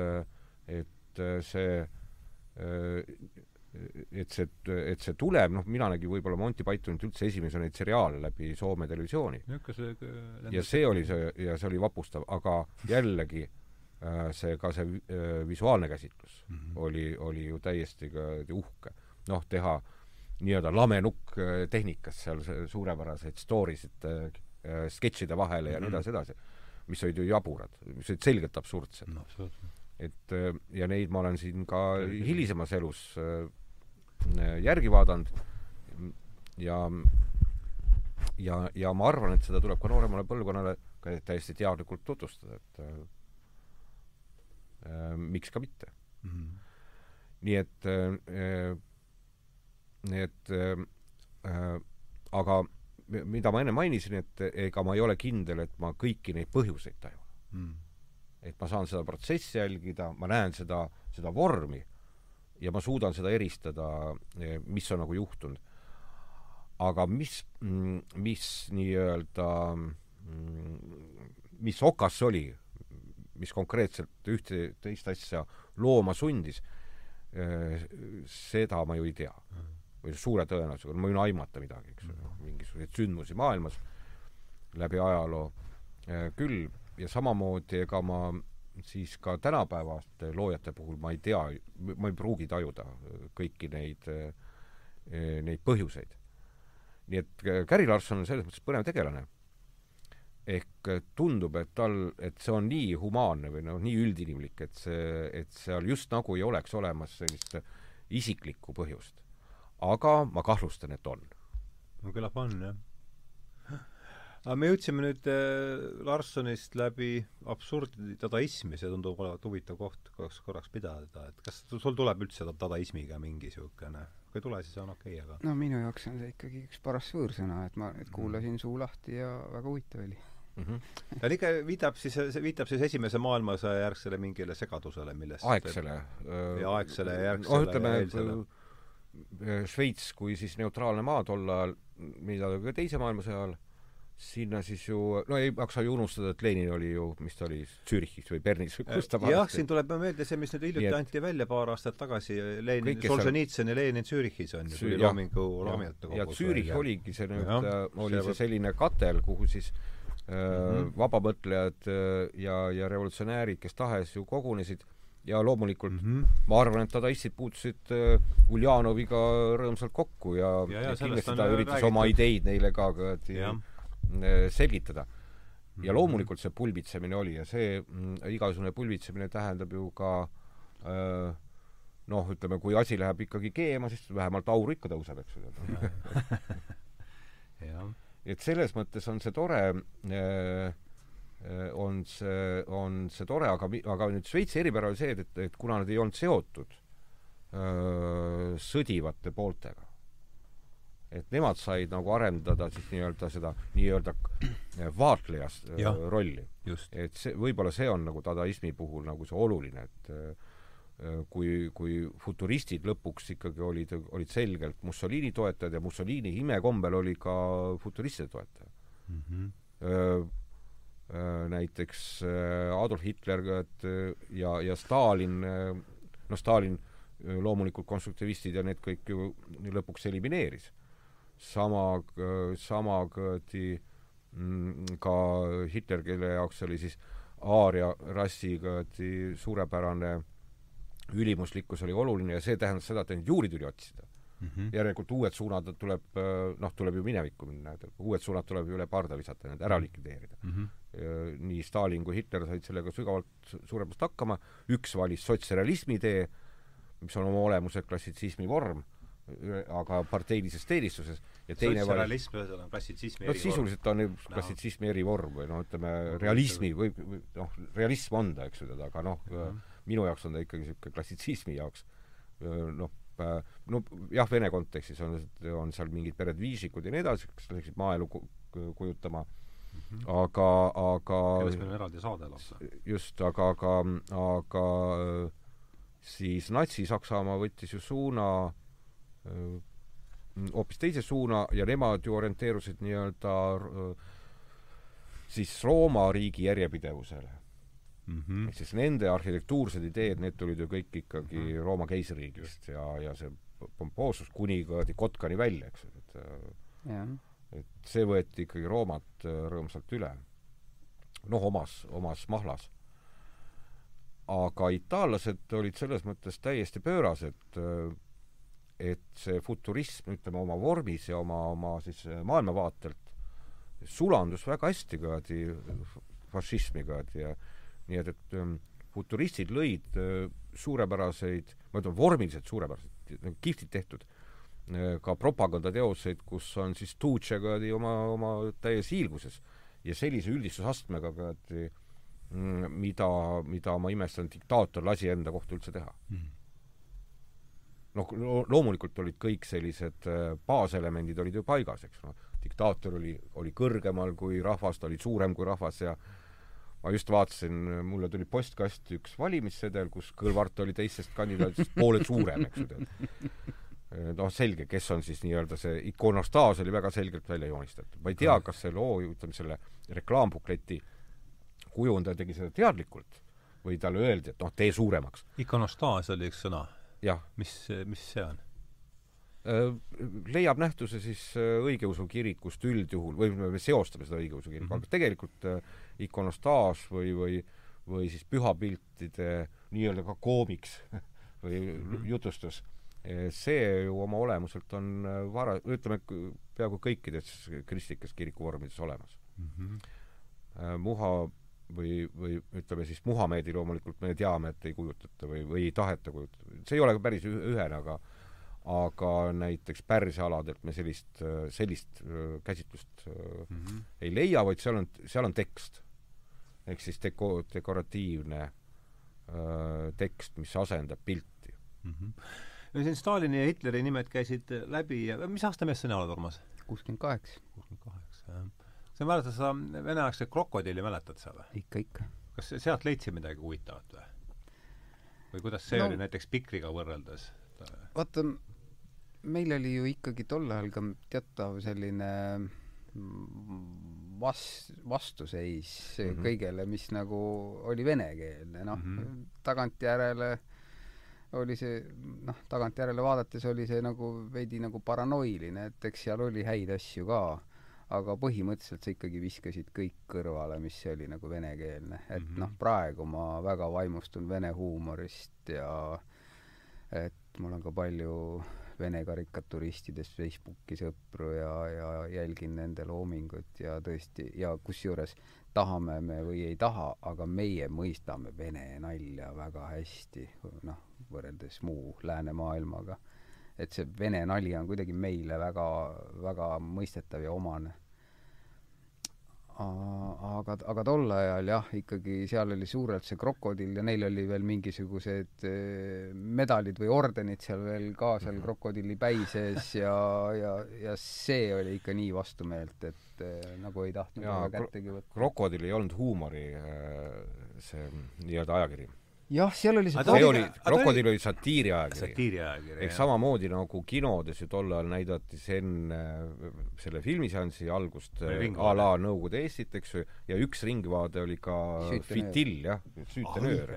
et see et see, et see tuleb, noh, mina nägin võib-olla Monty Pythonit üldse esimese neid seriaale läbi Soome televisiooni. ja see oli see, ja see oli vapustav, aga jällegi äh, see, ka see äh, visuaalne käsitlus mm -hmm. oli, oli ju täiesti ka uhke. noh, teha nii-öelda lamenukk äh, tehnikas seal suurepäraseid story sid sketšide vahele ja mm -hmm. nii edasi, edasi, mis olid ju jaburad, mis olid selgelt absurdsed no,. et ja neid ma olen siin ka hilisemas elus järgi vaadanud ja ja, ja ma arvan, et seda tuleb ka nooremale põlvkonnale ka täiesti teadlikult tutvustada, et äh, äh, miks ka mitte mm. -hmm. nii et äh,, et äh, aga mida ma enne mainisin, et ega ma ei ole kindel, et ma kõiki neid põhjuseid tajun mm. -hmm. et ma saan seda protsessi jälgida, ma näen seda, seda vormi ja ma suudan seda eristada, eh, mis on nagu juhtunud. aga mis, mm, mis nii-öelda, mm, mis okas oli, mis konkreetselt ühte teist asja looma sundis, eh, seda ma ju ei tea. või suure tõenäosusega, ma võin aimata midagi, eks ole, mingisuguseid sündmusi maailmas läbi ajaloo eh, küll ja samamoodi ega ma siis ka tänapäevaste loojate puhul ma ei tea, ma ei pruugi tajuda kõiki neid, neid põhjuseid. nii et Gary Larson on selles mõttes põnev tegelane. ehk tundub, et tal, et see on nii humaanne või noh, nii üldinimlik, et see, et seal just nagu ei oleks olemas sellist isiklikku põhjust. aga ma kahtlustan, et on. no küllap on, jah aga me jõudsime nüüd äh, Larssonist läbi absurdi dadaismi, see tundub olevat huvitav koht korraks, korraks pidada, et kas sul tuleb üldse dadaismiga mingi niisugune, kui ei tule, siis on okei okay,, aga no minu jaoks on see ikkagi üks paras võõrsõna, et ma nüüd kuulasin suu lahti ja väga huvitav oli mm. -hmm. ta ikka viitab siis, viitab siis Esimese maailmasõja järgsele mingile segadusele, millest aegsele. ja aegsele ja järgsele noh, ütleme, äh, Šveits kui siis neutraalne maa tol ajal, mida ka teise maailmasõja ajal sinna siis ju, no ei maksa ju unustada, et Lenin oli ju, mis ta oli, Zürichis või Bernis või kus ta jah, siin tuleb meelde see, mis nüüd hiljuti et... anti välja paar aastat tagasi, Lenin, Solženitsõn ja Lenin Zürichis on ju, tuli loomingu loomingute kogu ja Zürich oligi see nüüd, äh, oli see, see selline katel, kuhu siis äh, mm -hmm. vabamõtlejad äh, ja, ja revolutsionäärid, kes tahes ju kogunesid ja loomulikult mm -hmm. ma arvan, et dadaistid puutusid äh, Uljanoviga rõõmsalt kokku ja, ja, ja, ja kindlasti ta üritas räägitud. oma ideid neile ka, ka Äh, selgitada. ja mhm. loomulikult see pulbitsemine oli ja see mm, igasugune pulbitsemine tähendab ju ka öö, äh, noh, ütleme, kui asi läheb ikkagi keema, siis vähemalt aur ikka tõuseb, eks ole. et selles mõttes on see tore, äh, on see, on see tore, aga, aga nüüd Šveitsi eripära oli see, et, et kuna nad ei olnud seotud öö, sõdivate pooltega, et nemad said nagu arendada siis nii-öelda seda nii-öelda vaatleja äh, rolli. et see, võib-olla see on nagu dadaismi puhul nagu see oluline, et äh, kui, kui futuristid lõpuks ikkagi olid, olid selgelt Mussolini toetajad ja Mussolini imekombel oli ka futuristide toetaja mm. -hmm. näiteks Adolf Hitler ja, ja Stalin, noh, Stalin loomulikult konstruktivistid ja need kõik ju lõpuks elimineeris sama, sama kuradi mm, ka Hitler, kelle jaoks oli siis aaria rassi kuradi suurepärane ülimuslikkus oli oluline ja see tähendas seda, et ainult juuri tuli otsida mm. -hmm. järelikult uued suunad tuleb, noh, tuleb ju minevikku minna, uued suunad tuleb ju üle parda visata, need ära likvideerida mm. -hmm. nii Stalin kui Hitler said sellega sügavalt suurepäraselt hakkama, üks valis sotsrealismi tee, mis on oma olemuselt klassitsismi vorm aga parteilises teenistuses ja teine sotsialism ühesõnaga klassitsismi no sisuliselt on ju klassitsismi no. erivorm või noh, ütleme realismi või, või noh, realism on ta, eks ju, aga noh mm, -hmm. minu jaoks on ta ikkagi niisugune klassitsismi jaoks noh, no jah, Vene kontekstis on, on seal mingid pered viisikud ja nii edasi, kes läksid maaelu kujutama mm, -hmm. aga, aga kellest meil on eraldi saade lausa. just, aga, aga, aga siis Natsi-Saksamaa võttis ju suuna hoopis teise suuna ja nemad ju orienteerusid nii-öelda siis Rooma riigi järjepidevusele mm. -hmm. ehk siis nende arhitektuursed ideed, need tulid ju kõik ikkagi mm -hmm. Rooma keisririigist ja, ja see pompoosus kuni kuradi Kotkani välja, eks ju, et jah. et see võeti ikkagi Roomat äh, rõõmsalt üle. noh, omas, omas mahlas. aga itaallased olid selles mõttes täiesti pöörased, äh, et see futurism, ütleme, oma vormis ja oma, oma siis äh, maailmavaatelt sulandus väga hästi kuradi fašismiga, ja nii et, et ähm, futuristid lõid äh, suurepäraseid, ma ütlen vormiliselt suurepäraseid, kihvtilt tehtud, äh, ka propagandateoseid, kus on siis kuradi oma, oma täies hiilguses ja sellise üldistusastmega kuradi mm, mida, mida ma imestan, diktaator lasi enda kohta üldse teha Mhm. Noh, loomulikult olid kõik sellised äh, baaselemendid olid ju paigas, eks noh, diktaator oli, oli kõrgemal kui rahvas, ta oli suurem kui rahvas ja ma just vaatasin, mulle tuli postkasti üks valimissedel, kus Kõlvart oli teistest kandidaatidest poole suurem, eks ju tead. noh, selge, kes on siis nii-öelda see ikonostaas oli väga selgelt välja joonistatud. ma ei tea, kas see loo, ütleme selle reklaambukleti kujundaja tegi seda teadlikult või talle öeldi, et noh, tee suuremaks. ikonostaas oli üks sõna. Jah, mis, mis see on? Äh, leiab nähtuse siis äh, õigeusu kirikust üldjuhul või me seostame seda õigeusu kirikuga mm, -hmm. aga tegelikult äh, ikonostaas või, või või siis pühapiltide nii-öelda ka koomiks või mm -hmm. jutustus, see ju oma olemuselt on vara, ütleme, peaaegu kõikides kristlikes kirikuvormides olemas mm. -hmm. Muha või, või ütleme siis Muhamedi loomulikult me teame, et ei kujutata või, või ei taheta kujutada. see ei ole ka päris ühene, aga aga näiteks Pärsia aladelt me sellist, sellist käsitlust mm -hmm. ei leia, vaid seal on, seal on tekst. ehk siis deko-, dekoratiivne öö, tekst, mis asendab pilti mm. -hmm. no siin Stalini ja Hitleri nimed käisid läbi ja mis aasta mees sina oled, Urmas? kuuskümmend kaheksa. kuuskümmend kaheksa, jah. Sa mäletad seda veneaegset krokodilli, mäletad sa või? ikka, ikka. kas sealt leidsid midagi huvitavat või? või kuidas see no, oli näiteks Pikriga võrreldes? vaata, meil oli ju ikkagi tol ajal ka teatav selline vas-, vastuseis mm -hmm. kõigele, mis nagu oli venekeelne, noh mm -hmm. tagantjärele oli see, noh, tagantjärele vaadates oli see nagu veidi nagu paranoiline, et eks seal oli häid asju ka, aga põhimõtteliselt sa ikkagi viskasid kõik kõrvale, mis oli nagu venekeelne, et mm -hmm. noh, praegu ma väga vaimustun vene huumorist ja et mul on ka palju vene karikaturistidest Facebooki sõpru ja, ja jälgin nende loomingut ja tõesti, ja kusjuures tahame me või ei taha, aga meie mõistame vene nalja väga hästi, noh, võrreldes muu läänemaailmaga. Et see vene nali on kuidagi meile väga, väga mõistetav ja omane. Aga, aga tol ajal jah, ikkagi seal oli suurelt see krokodill ja neil oli veel mingisugused eh, medalid või ordenid seal veel ka seal krokodilli päi sees ja, ja, ja see oli ikka nii vastumeelt, et eh, nagu ei tahtnud väga kättegi võtta. krokodill ei olnud huumori eh, see nii-öelda ajakiri jah, seal oli see see oli, Krokodill oli satiiriajakiri. satiiriajakiri, ehk samamoodi nagu kinodes ju tol ajal näidati see enne selle filmiseansi algust a la Nõukogude Eestit, eks ju, ja üks ringvaade oli ka Fitill, jah, Süütenöör,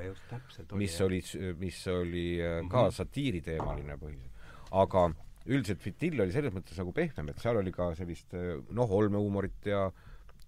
mis oli, mis oli äh, ka mhm. satiiriteemaline põhiliselt. aga üldiselt Fitill oli selles mõttes nagu pehmem, et seal oli ka sellist äh, noh, olmehuumorit ja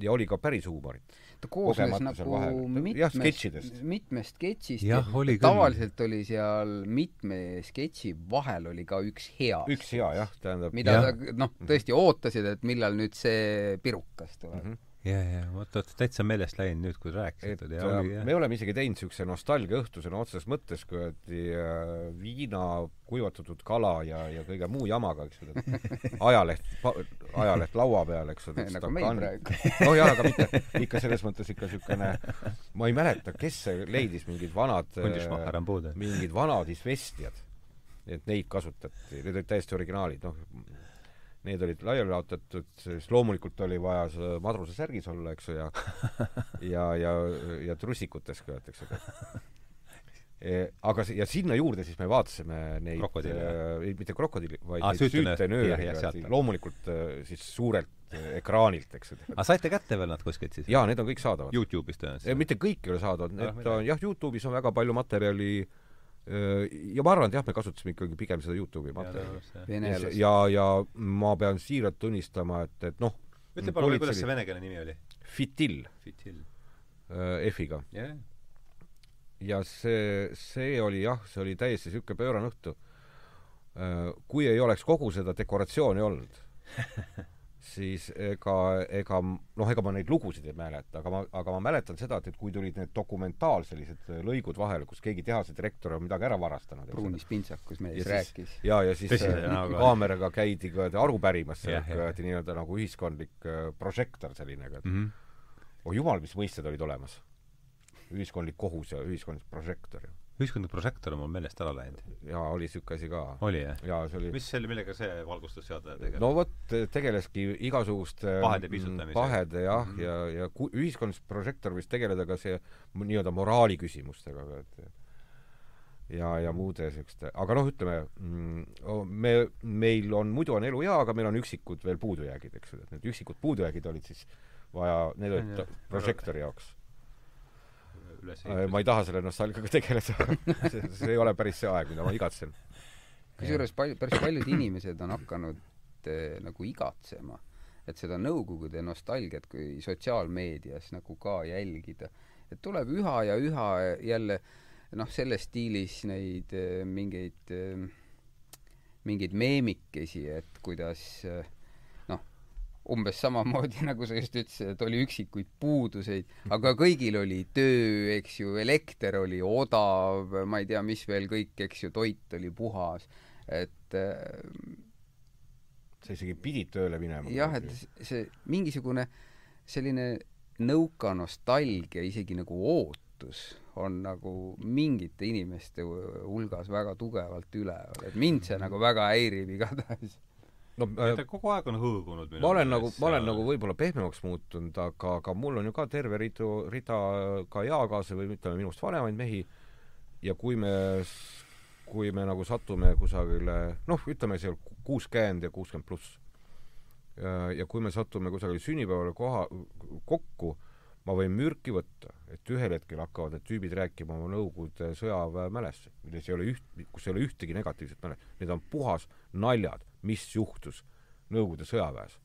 ja oli ka päris huumorit ta koosnes nagu mitmest, mitmest sketšist ja, ja tavaliselt oli seal mitme sketši vahel oli ka üks hea. üks hea jah, tähendab. mida ja. sa noh, tõesti ootasid, et millal nüüd see pirukas tuleb mm. -hmm ja, ja vot, vot täitsa meelest läinud nüüd, kui rääkisid. et ja, oli, me oleme isegi teinud niisuguse nostalgiaõhtu sõna otseses mõttes, kui äh, viina, kuivatatud kala ja, ja kõige muu jamaga, eks ju, ajaleht, ajaleht laua peal, eks ju. nagu meil praegu. no jaa, aga mitte, ikka selles mõttes ikka niisugune, ma ei mäleta, kes see leidis mingid vanad, mingid vanad isvestjad, et neid kasutati, need olid täiesti originaalid, noh need olid laiali laotatud, siis loomulikult oli vaja madruse särgis olla, eks ju, ja ja, ja, ja trussikutes ka, et eks ju. Eh, aga see, ja sinna juurde siis me vaatasime neid Krokodille. äh, mitte krokodilli, vaid Aa, sealt. loomulikult äh, siis suurelt äh, ekraanilt, eks ju. aga saite kätte veel nad kuskilt siis? jaa, need on kõik saadavad. Youtube'is tõenäoliselt? mitte kõik ei ole saadaval, Ah, need mida? on jah, Youtube'is on väga palju materjali öö, ja ma arvan, et jah, me kasutasime ikkagi pigem seda Youtube'i materjali. ja, ja ma pean siiralt tunnistama, et, et noh, ütle palun, kuidas see venekeelne nimi oli? Fitil Fitil. öö, F-iga. jah. ja see, see oli jah, see oli täiesti niisugune pöörane õhtu. kui ei oleks kogu seda dekoratsiooni olnud, siis ega, ega noh, ega ma neid lugusid ei mäleta, aga ma, aga ma mäletan seda, et, et kui tulid need dokumentaal sellised lõigud vahele, kus keegi tehase direktor on midagi ära varastanud. pruunis pintsakus mees Ja siis- rääkis. ja, ja siis Tõsi, äh, nagu- kaameraga käidi ka aru pärimas kuradi nii-öelda nagu ühiskondlik äh, prožektor selline, et Mm -hmm. oh jumal, mis mõisted olid olemas. ühiskondlik kohus ja ühiskondlik prožektor ja, ühiskondlik prožektor on mul meelest ära läinud. ja oli niisugune asi ka. oli jah? jaa, see oli mis selle, millega see valgustusseade tegeleb no vot, tegeleski igasuguste Pahede pisutamisega. pahede jah mm. -hmm. ja, ja ku- ühiskondlik prožektor võis tegeleda ka see nii-öelda moraali küsimustega, et ja, ja muude niisuguste, aga noh, ütleme mm, me, meil on, muidu on elu hea, aga meil on üksikud veel puudujäägid, eks ju, et need üksikud puudujäägid olid siis vaja, need olid prožektori jaoks. Üles ma ei taha selle nostalgiaga tegeleda see, see ei ole päris see aeg, mida ma igatsen. kusjuures palju, päris paljud inimesed on hakanud eh, nagu igatsema, et seda Nõukogude nostalgiat kui sotsiaalmeedias nagu ka jälgida. et tuleb üha ja üha jälle noh, selles stiilis neid eh, mingeid eh, mingeid meemikesi, et kuidas eh, noh, umbes samamoodi nagu sa just ütlesid, et oli üksikuid puuduseid, aga kõigil oli töö, eks ju, elekter oli odav, ma ei tea, mis veel kõik, eks ju, toit oli puhas, et äh, sa isegi pidid tööle minema. jah, et see mingisugune selline nõuka nostalgia, isegi nagu ootus on nagu mingite inimeste hu- hulgas väga tugevalt üleval, et mind see nagu väga häirib igatahes. No äh, ta kogu aeg on hõõgunud ma olen nagu, ma olen nagu võib-olla pehmemaks muutunud, aga, aga mul on ju ka terve ridu, rida ka eakaaslasi või ütleme, minust vanemaid mehi. Ja kui me, kui me nagu satume kusagile, noh, ütleme seal kuuskümmend ja kuuskümmend pluss, ja kui me satume kusagile sünnipäevale koha, kokku, ma võin mürki võtta, et ühel hetkel hakkavad need tüübid rääkima oma Nõukogude sõjaväemälestusi, milles ei ole üht, kus ei ole ühtegi negatiivset mälestust, need on puhas naljad, mis juhtus Nõukogude sõjaväes.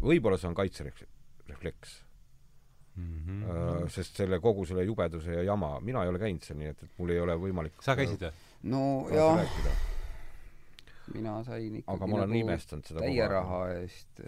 võib-olla see on kaitserefleks mm. mm., -hmm. sest selle kogu selle jubeduse ja jama, mina ei ole käinud seal, nii et, et mul ei ole võimalik sa käisid või? no jah, mina sain ikkagi aga ma olen nagu imestanud seda täie raha eest,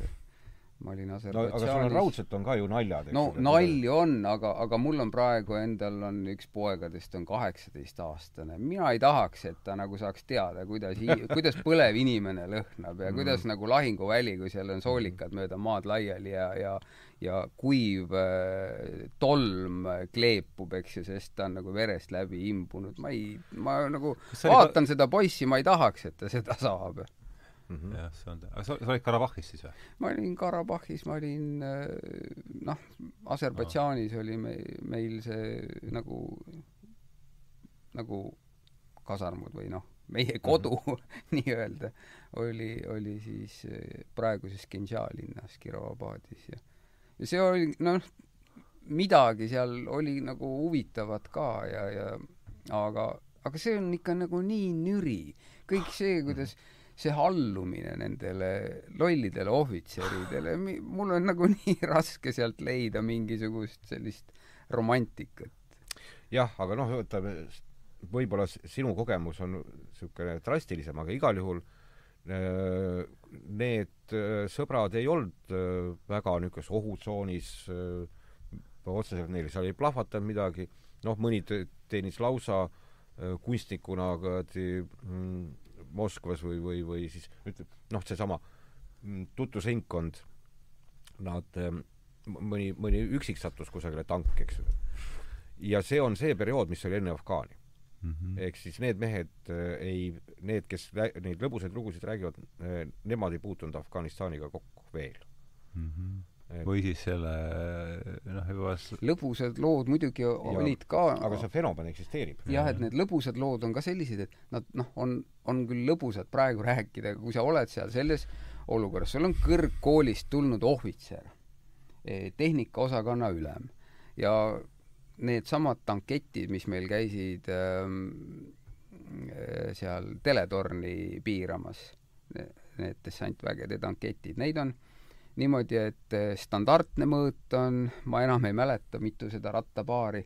ma olin no aga sul on Aserbaidžaanis raudselt on ka ju naljad, no nalju on, aga, aga mul on praegu endal on üks poegadest on kaheksateistaastane. mina ei tahaks, et ta nagu saaks teada, kuidas, kuidas põlev inimene lõhnab ja kuidas Mm. nagu lahinguväli, kui seal on soolikad mööda maad laiali ja, ja ja kuiv äh, tolm kleepub, eks ju, sest ta on nagu verest läbi imbunud. ma ei, ma nagu vaatan seda poissi, ma ei tahaks, et ta seda saab. Mhm. jah, see on, aga sa, sa olid Karabahhis siis või? ma olin Karabahhis, ma olin äh, noh, Aserbaidžaanis oli meil, meil see nagu, nagu kasarmud või noh, meie kodu mm -hmm. nii-öelda oli, oli siis äh, praeguses Genja linnas Kirovabadis ja ja see oli noh, midagi seal oli nagu huvitavat ka ja, ja aga, aga see on ikka nagu nii nüri. kõik see, kuidas see allumine nendele lollidele ohvitseridele, mul on nagu nii raske sealt leida mingisugust sellist romantikat. jah, aga noh, võtame, võib-olla sinu kogemus on niisugune drastilisem, aga igal juhul äh, need äh, sõbrad ei olnud äh, väga niisuguses ohutsoonis, otseselt neil seal ei plahvatanud midagi, noh, mõni te- teenis lausa kunstnikuna Moskvas või, või, või siis ütleb, noh, seesama mm, tutvusringkond, nad, mõni, mõni üksik sattus kusagile tanki, eks ju. ja see on see periood, mis oli enne Afgaani. ehk siis need mehed äh, ei, need, kes neid lõbusaid lugusid räägivad, nemad ei puutunud Afganistaniga kokku veel. Või siis selle noh, juba lõbusad lood muidugi olid ka aga see fenomen eksisteerib. jah, et need lõbusad lood on ka sellised, et nad noh, on, on küll lõbusad praegu rääkida, aga kui sa oled seal selles olukorras, sul on kõrgkoolist tulnud ohvitser, tehnikaosakonna ülem ja needsamad tanketid, mis meil käisid äh, seal teletorni piiramas, need dessantvägede tanketid, neid on niimoodi, et äh, standardne mõõt on, ma enam ei mäleta, mitu seda rattapaari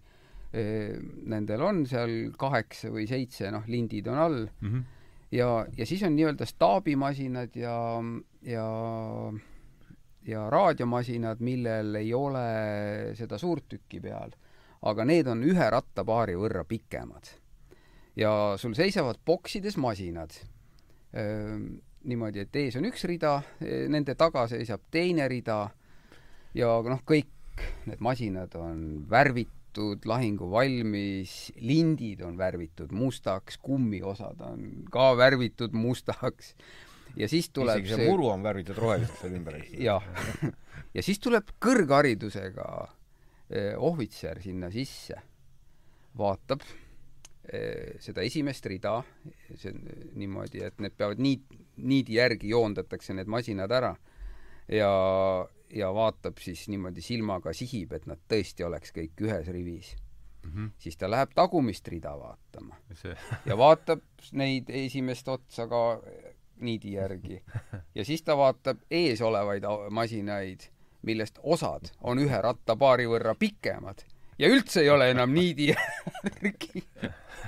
eh, nendel on seal kaheksa või seitse, noh, lindid on all mm -hmm. ja, ja siis on nii-öelda staabimasinad ja, ja ja raadiomasinad, millel ei ole seda suurtükki peal, aga need on ühe rattapaari võrra pikemad. ja sul seisavad boksides masinad. niimoodi, et ees on üks rida, nende taga seisab teine rida ja noh, kõik need masinad on värvitud, lahinguvalmis, lindid on värvitud mustaks, kummiosad on ka värvitud mustaks. Ja siis tuleb isegi see muru on värvitud roheliseks seal ümber, jah, ja siis tuleb kõrgharidusega eh, ohvitser sinna sisse, vaatab eh, seda esimest rida, see on niimoodi, et need peavad niit, niidi järgi joondatakse need masinad ära ja, ja vaatab siis niimoodi silmaga sihib, et nad tõesti oleks kõik ühes rivis. Mm -hmm. siis ta läheb tagumist rida vaatama see ja vaatab neid esimest otsa ka niidi järgi ja siis ta vaatab ees olevaid masinaid, millest osad on ühe rattapaari võrra pikemad ja üldse ei ole enam niidi järgi.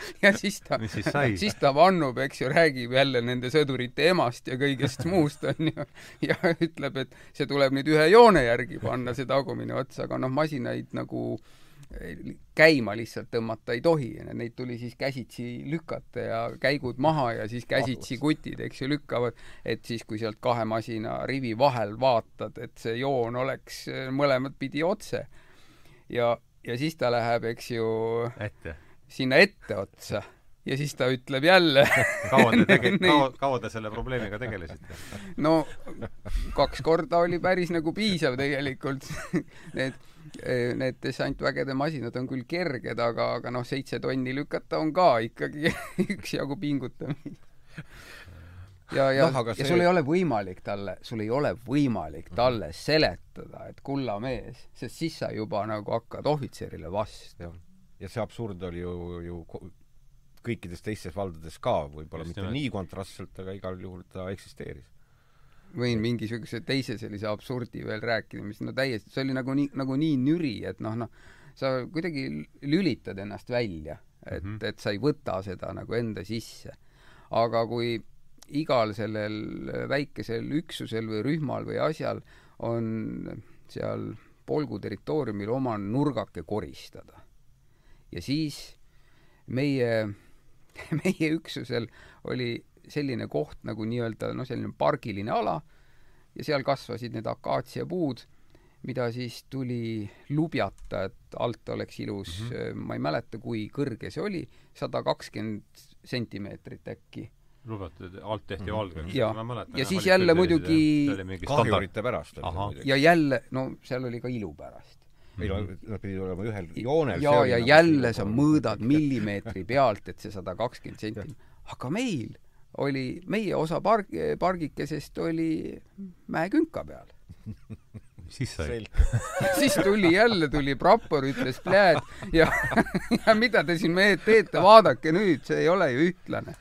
ja siis ta siis siis ta vannub, eks ju, räägib jälle nende sõdurite emast ja kõigest muust, onju, ja ütleb, et see tuleb nüüd ühe joone järgi panna, see tagumine ots, aga noh, masinaid nagu eh, käima lihtsalt tõmmata ei tohi, neid tuli siis käsitsi lükata ja käigud maha ja siis käsitsi kutid, eks ju, lükkavad, et siis, kui sealt kahe masina rivi vahel vaatad, et see joon oleks eh, mõlemat pidi otse. ja, ja siis ta läheb, eks ju, ette. Sinna etteotsa ja siis ta ütleb jälle kaua te tege-, kaua, kaua te selle probleemiga tegelesite? no kaks korda oli päris nagu piisav tegelikult need need dessantvägede masinad on küll kerged, aga, aga noh, seitse tonni lükata on ka ikkagi üksjagu pingutamine. ja, ja aga ja see- sul ei ole võimalik talle, sul ei ole võimalik talle seletada, et kulla mees, sest siis sa juba nagu hakkad ohvitserile vastu. Ja see absurd oli ju, ju kõikides teistes valdades ka, võib-olla mitte nii kontrastselt, aga igal juhul ta eksisteeris. võin mingisuguse teise sellise absurdi veel rääkida, mis no täiesti, see oli nagu nii, nagu nii nüri, et noh, noh, sa kuidagi lülitad ennast välja, et mm. -hmm. et sa ei võta seda nagu enda sisse. aga kui igal sellel väikesel üksusel või rühmal või asjal on seal polgu territooriumil oma nurgake koristada ja siis meie, meie üksusel oli selline koht nagu nii-öelda noh, selline pargiline ala ja seal kasvasid need akaatsiapuud, mida siis tuli lubjata, et alt oleks ilus mm, -hmm. ma ei mäleta, kui kõrge see oli, sada kakskümmend sentimeetrit äkki. lubatud, alt tehti Mhm. valge. Ja- ja siis jälle muidugi kahjurite pärast ja jälle, no seal oli ka ilu pärast. Ei no nad pidid olema ühel joonel. ja, ja jälle sa mõõdad. millimeetri pealt, et see sada kakskümmend senti, aga meil oli, meie osa parg-, pargikesest oli mäekünka peal. siis sai. siis tuli jälle, tuli prapor, ütles pljääd ja, ja mida te siin mehed teete, vaadake nüüd, see ei ole ju ühtlane.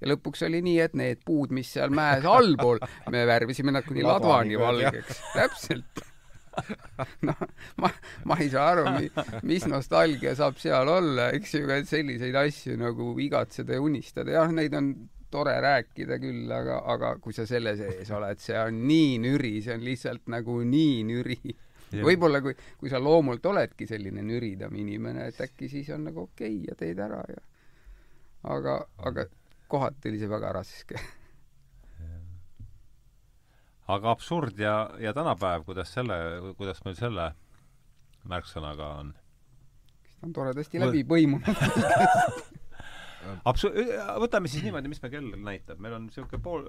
ja lõpuks oli nii, et need puud, mis seal mäes allpool, me värvisime nad kuni ladvani valgeks, täpselt. noh, ma, ma ei saa aru, mis nostalgia saab seal olla, eks ju, et selliseid asju nagu igatseda ja unistada, jah, neid on tore rääkida küll, aga, aga kui sa selle sees oled, see on nii nüri, see on lihtsalt nagu nii nüri. võib-olla kui, kui sa loomult oledki selline nüridam inimene, et äkki siis on nagu okei okay ja teed ära ja aga, aga kohati oli see väga raske. aga absurd ja, ja tänapäev, kuidas selle, kuidas meil selle märksõnaga on? ta on toredasti läbi põimunud. Absu-, võtame siis niimoodi, mis meil kell näitab, meil on niisugune pool,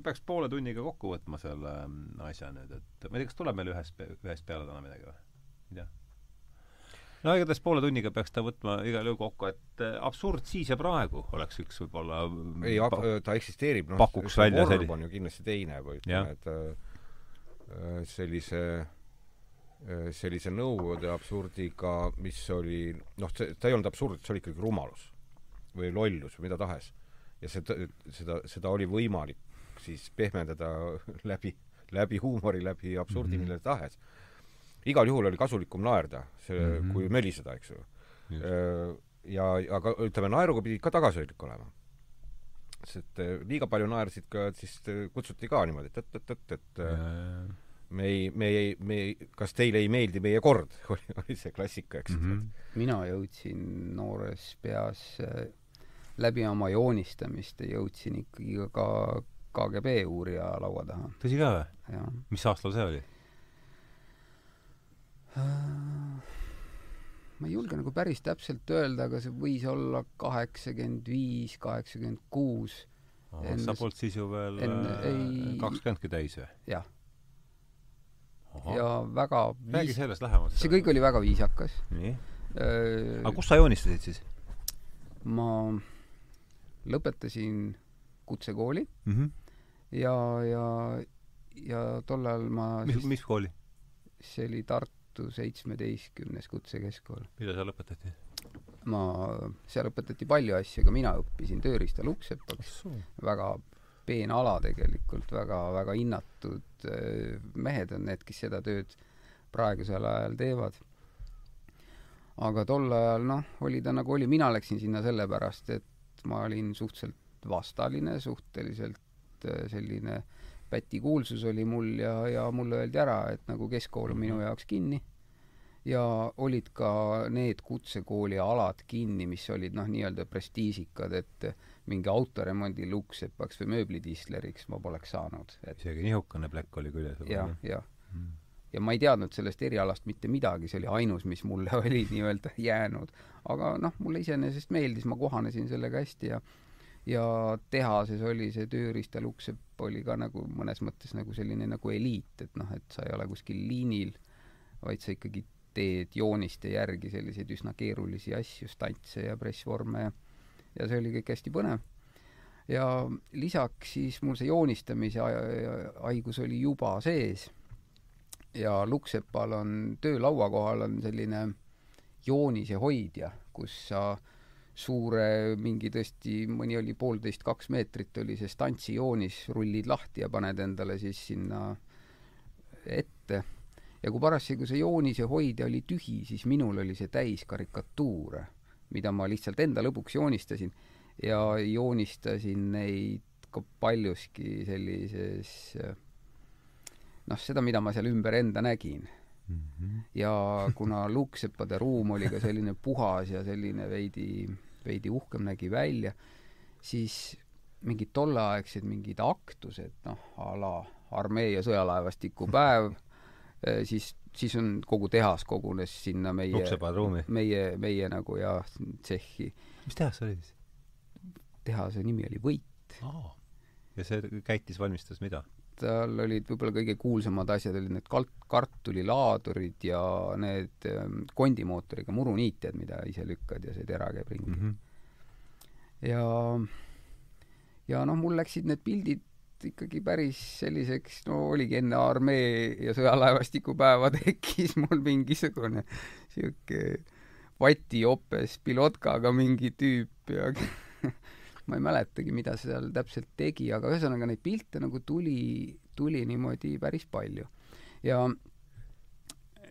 peaks poole tunniga kokku võtma selle mm, asja nüüd, et ma ei tea, kas tuleb meil ühest, ühest peale täna midagi või? ei tea. No igatahes poole tunniga peaks ta võtma igal juhul kokku, et äh, absurd siis ja praegu oleks üks võib-olla mm, ei, ta eksisteerib, noh, pakuks välja selline on ju kindlasti teine või ütleme, et äh, sellise Äh, sellise Nõukogude absurdiga, mis oli noh, see, ta ei olnud absurd, see oli ikkagi rumalus või lollus või mida tahes. ja seda, seda, seda oli võimalik siis pehmendada läbi, läbi huumori, läbi absurdi mm, -hmm. mille tahes. Igal juhul oli kasulikum naerda, see mm, -hmm. kui möliseda, eks ju. Äh, ja, aga ütleme, naeruga pidi ka tagasihoidlik olema. sest äh, liiga palju naersid ka, siis kutsuti ka niimoodi, et, et, et, et, et me ei, me ei, me ei, kas teile ei meeldi meie kord, oli, oli see klassika, eks mm. -hmm. mina jõudsin noores peas äh, läbi oma joonistamist jõudsin ikkagi ka KGB uurija laua taha. tõsi ka või? mis aastal see oli? Äh, ma ei julge nagu päris täpselt öelda, aga see võis olla kaheksakümmend viis, kaheksakümmend kuus. sa polnud siis ju veel äh, kakskümmendki täis või? jah ja väga viis... räägi sellest lähemalt. see kõik oli väga viisakas. nii äh,? aga kus sa joonistasid siis? ma lõpetasin kutsekooli mm -hmm. ja, ja, ja tol ajal ma mis mis kooli? see oli Tartu seitsmeteistkümnes kutsekeskkool. mida seal õpetati? ma, seal õpetati palju asju, aga mina õppisin tööriista luksepaks. väga peen ala tegelikult, väga-väga hinnatud äh, mehed on need, kes seda tööd praegusel ajal teevad. aga tol ajal noh, oli ta nagu oli, mina läksin sinna sellepärast, et ma olin suhteliselt vastaline, suhteliselt äh, selline pätikuulsus oli mul ja, ja mulle öeldi ära, et nagu keskkool on minu mhm. jaoks kinni ja olid ka need kutsekooli alad kinni, mis olid noh, nii-öelda prestiižikad, et mingi autoremondi luksepaks või mööblidistleriks ma poleks saanud et.... isegi nihukene plekk oli küljes? jah, jah mm.. ja ma ei teadnud sellest erialast mitte midagi, see oli ainus, mis mulle oli nii-öelda jäänud. aga noh, mulle iseenesest meeldis, ma kohanesin sellega hästi ja ja tehases oli see tööriistaluksepp oli ka nagu mõnes mõttes nagu selline nagu eliit, et noh, et sa ei ole kuskil liinil, vaid sa ikkagi teed jooniste järgi selliseid üsna keerulisi asju, stantse ja pressvorme ja ja see oli kõik hästi põnev. ja lisaks siis mul see joonistamise haigus oli juba sees ja Luksepal on töölaua kohal on selline joonise hoidja, kus sa suure mingi tõesti, mõni oli poolteist, kaks meetrit oli see stantsijoonis, rullid lahti ja paned endale siis sinna ette. ja kui parasjagu see joonise hoidja oli tühi, siis minul oli see täis karikatuure mida ma lihtsalt enda lõbuks joonistasin ja joonistasin neid ka paljuski sellises noh, seda, mida ma seal ümber enda nägin. -hmm. ja kuna luuksepade ruum oli ka selline puhas ja selline veidi, veidi uhkem nägi välja, siis mingid tolleaegsed mingid aktused, noh, a la armee ja sõjalaevastiku päev, eh, siis siis on kogu tehas kogunes sinna meie meie, meie nagu jah, tsehhi. mis tehas see oli siis? tehase nimi oli Võit oh.. ja see käitis valmistas mida? Tal olid võib-olla kõige kuulsamad asjad olid need kalt-, kartulilaadurid ja need ähm, kondimootoriga muruniitjad, mida ise lükkad ja see tera käib ringi mm. -hmm. ja ja noh, mul läksid need pildid ikkagi päris selliseks, no oligi enne armee ja sõjalaevastiku päeva tekkis mul mingisugune sihuke vatijopes pilotkaga mingi tüüp ja ma ei mäletagi, mida seal täpselt tegi, aga ühesõnaga neid pilte nagu tuli, tuli niimoodi päris palju. ja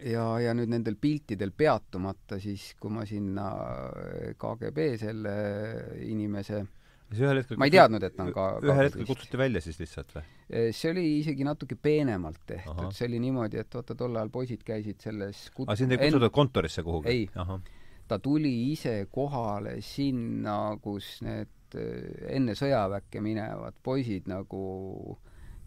ja, ja nüüd nendel piltidel peatumata siis, kui ma sinna KGB selle inimese siis ühel hetkel ma ei teadnud, et ta on ka ühel hetkel kutsuti välja siis lihtsalt või? see oli isegi natuke peenemalt tehtud, see oli niimoodi, et vaata, tol ajal poisid käisid selles kut... aga sind ei kutsutud en... kontorisse kuhugi? ei, ta tuli ise kohale sinna, kus need eh, enne sõjaväkke minevad poisid nagu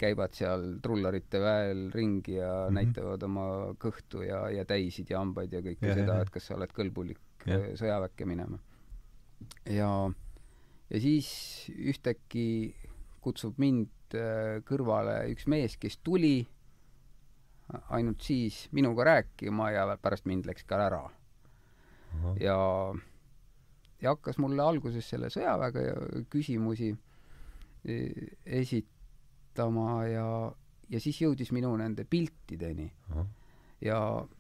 käivad seal trullarite väel ringi ja mm -hmm. näitavad oma kõhtu ja, ja täisid ja hambaid ja kõike ja, seda, et kas sa oled kõlbulik ja. sõjaväkke minema. ja ja siis ühtäkki kutsub mind äh, kõrvale üks mees, kes tuli ainult siis minuga rääkima ja pärast mind läks ka ära. ja, ja hakkas mulle alguses selle sõjaväega küsimusi e, esitama ja, ja siis jõudis minu nende piltideni. ja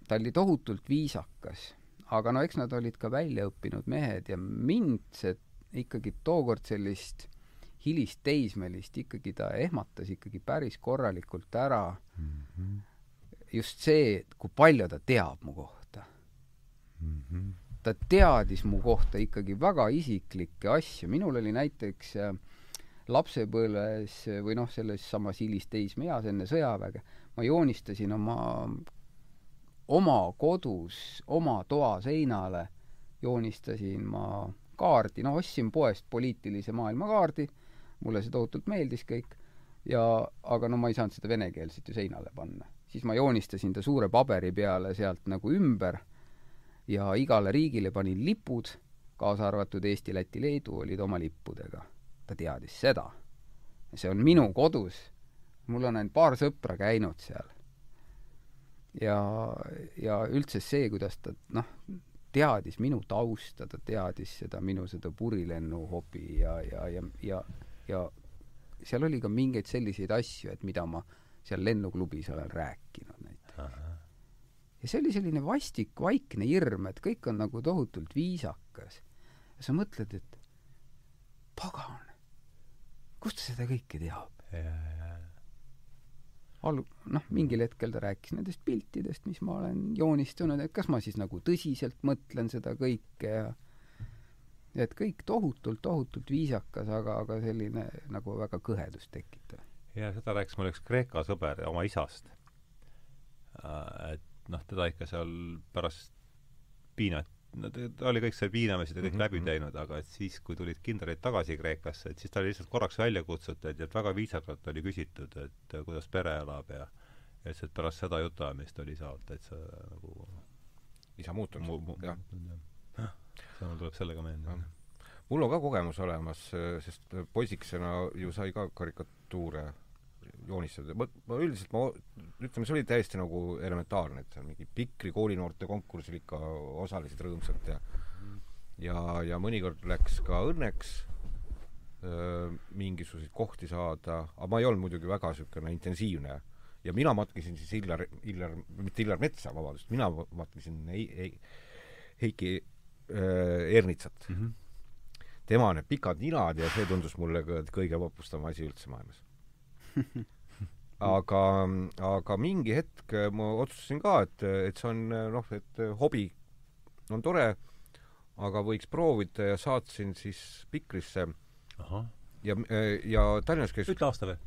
ta oli tohutult viisakas, aga no eks nad olid ka väljaõppinud mehed ja mind see ikkagi tookord sellist hilist teismelist ikkagi ta ehmatas ikkagi päris korralikult ära mm. -hmm just see, kui palju ta teab mu kohta mm. -hmm. Ta teadis mu kohta ikkagi väga isiklikke asju, minul oli näiteks äh, lapsepõlves või noh, selles samas hilisteismeeas enne sõjaväge, ma joonistasin oma, oma kodus, oma toa seinale, joonistasin ma kaardi, noh, ostsin poest poliitilise maailma kaardi, mulle see tohutult meeldis kõik, ja aga no ma ei saanud seda venekeelset ju seinale panna. Siis ma joonistasin ta suure paberi peale sealt nagu ümber ja igale riigile panin lipud, kaasa arvatud Eesti, Läti, Leedu olid oma lippudega. ta teadis seda. see on minu kodus. mul on ainult paar sõpra käinud seal. ja, ja üldse see, kuidas ta noh, teadis minu tausta, ta teadis seda minu seda purilennuhobi ja, ja, ja, ja, ja seal oli ka mingeid selliseid asju, et mida ma seal lennuklubis olen rääkinud näiteks. Ja see oli selline vastik, vaikne hirm, et kõik on nagu tohutult viisakas. ja sa mõtled, et pagan, kust ta seda kõike teab? al-, noh, mingil hetkel ta rääkis nendest piltidest, mis ma olen joonistanud, et kas ma siis nagu tõsiselt mõtlen seda kõike ja et kõik tohutult, tohutult viisakas, aga, aga selline nagu väga kõhedust tekitav ja seda rääkis mulle üks Kreeka sõber oma isast. Äh, et noh, teda ikka seal pärast piinat-, no ta oli kõik seal piinamised ja kõik mm -hmm. läbi mhm. teinud, aga et siis, kui tulid kindralid tagasi Kreekasse, et siis ta oli lihtsalt korraks välja kutsutud ja et väga viisakalt oli küsitud, et kuidas pere elab ja ja ütles, et pärast seda jutuajamist oli isa täitsa nagu isa muutunud mu,, mu, jah. see mul tuleb sellega meelde mul on ka kogemus olemas, sest poisikesena ju sai ka karikatuure joonistada. ma, ma üldiselt, ma ütleme, see oli täiesti nagu elementaarne, et seal mingi Pikri koolinoorte konkursil ikka osalesid rõõmsalt ja ja, ja mõnikord läks ka õnneks öö, mingisuguseid kohti saada, aga ma ei olnud muidugi väga niisugune intensiivne. ja mina matkisin siis Illar, Illar, mitte Illar Metsa, vabandust, mina matkisin Hei, Hei, Heiki öö, Ernitsat mm. -hmm. tema need pikad ninad ja see tundus mulle ka kõige vapustavam asi üldse maailmas aga, aga mingi hetk ma otsustasin ka, et, et see on noh, et hobi on tore, aga võiks proovida ja saatsin siis Pikrisse. ja, ja Tallinnas käis ütle aasta või?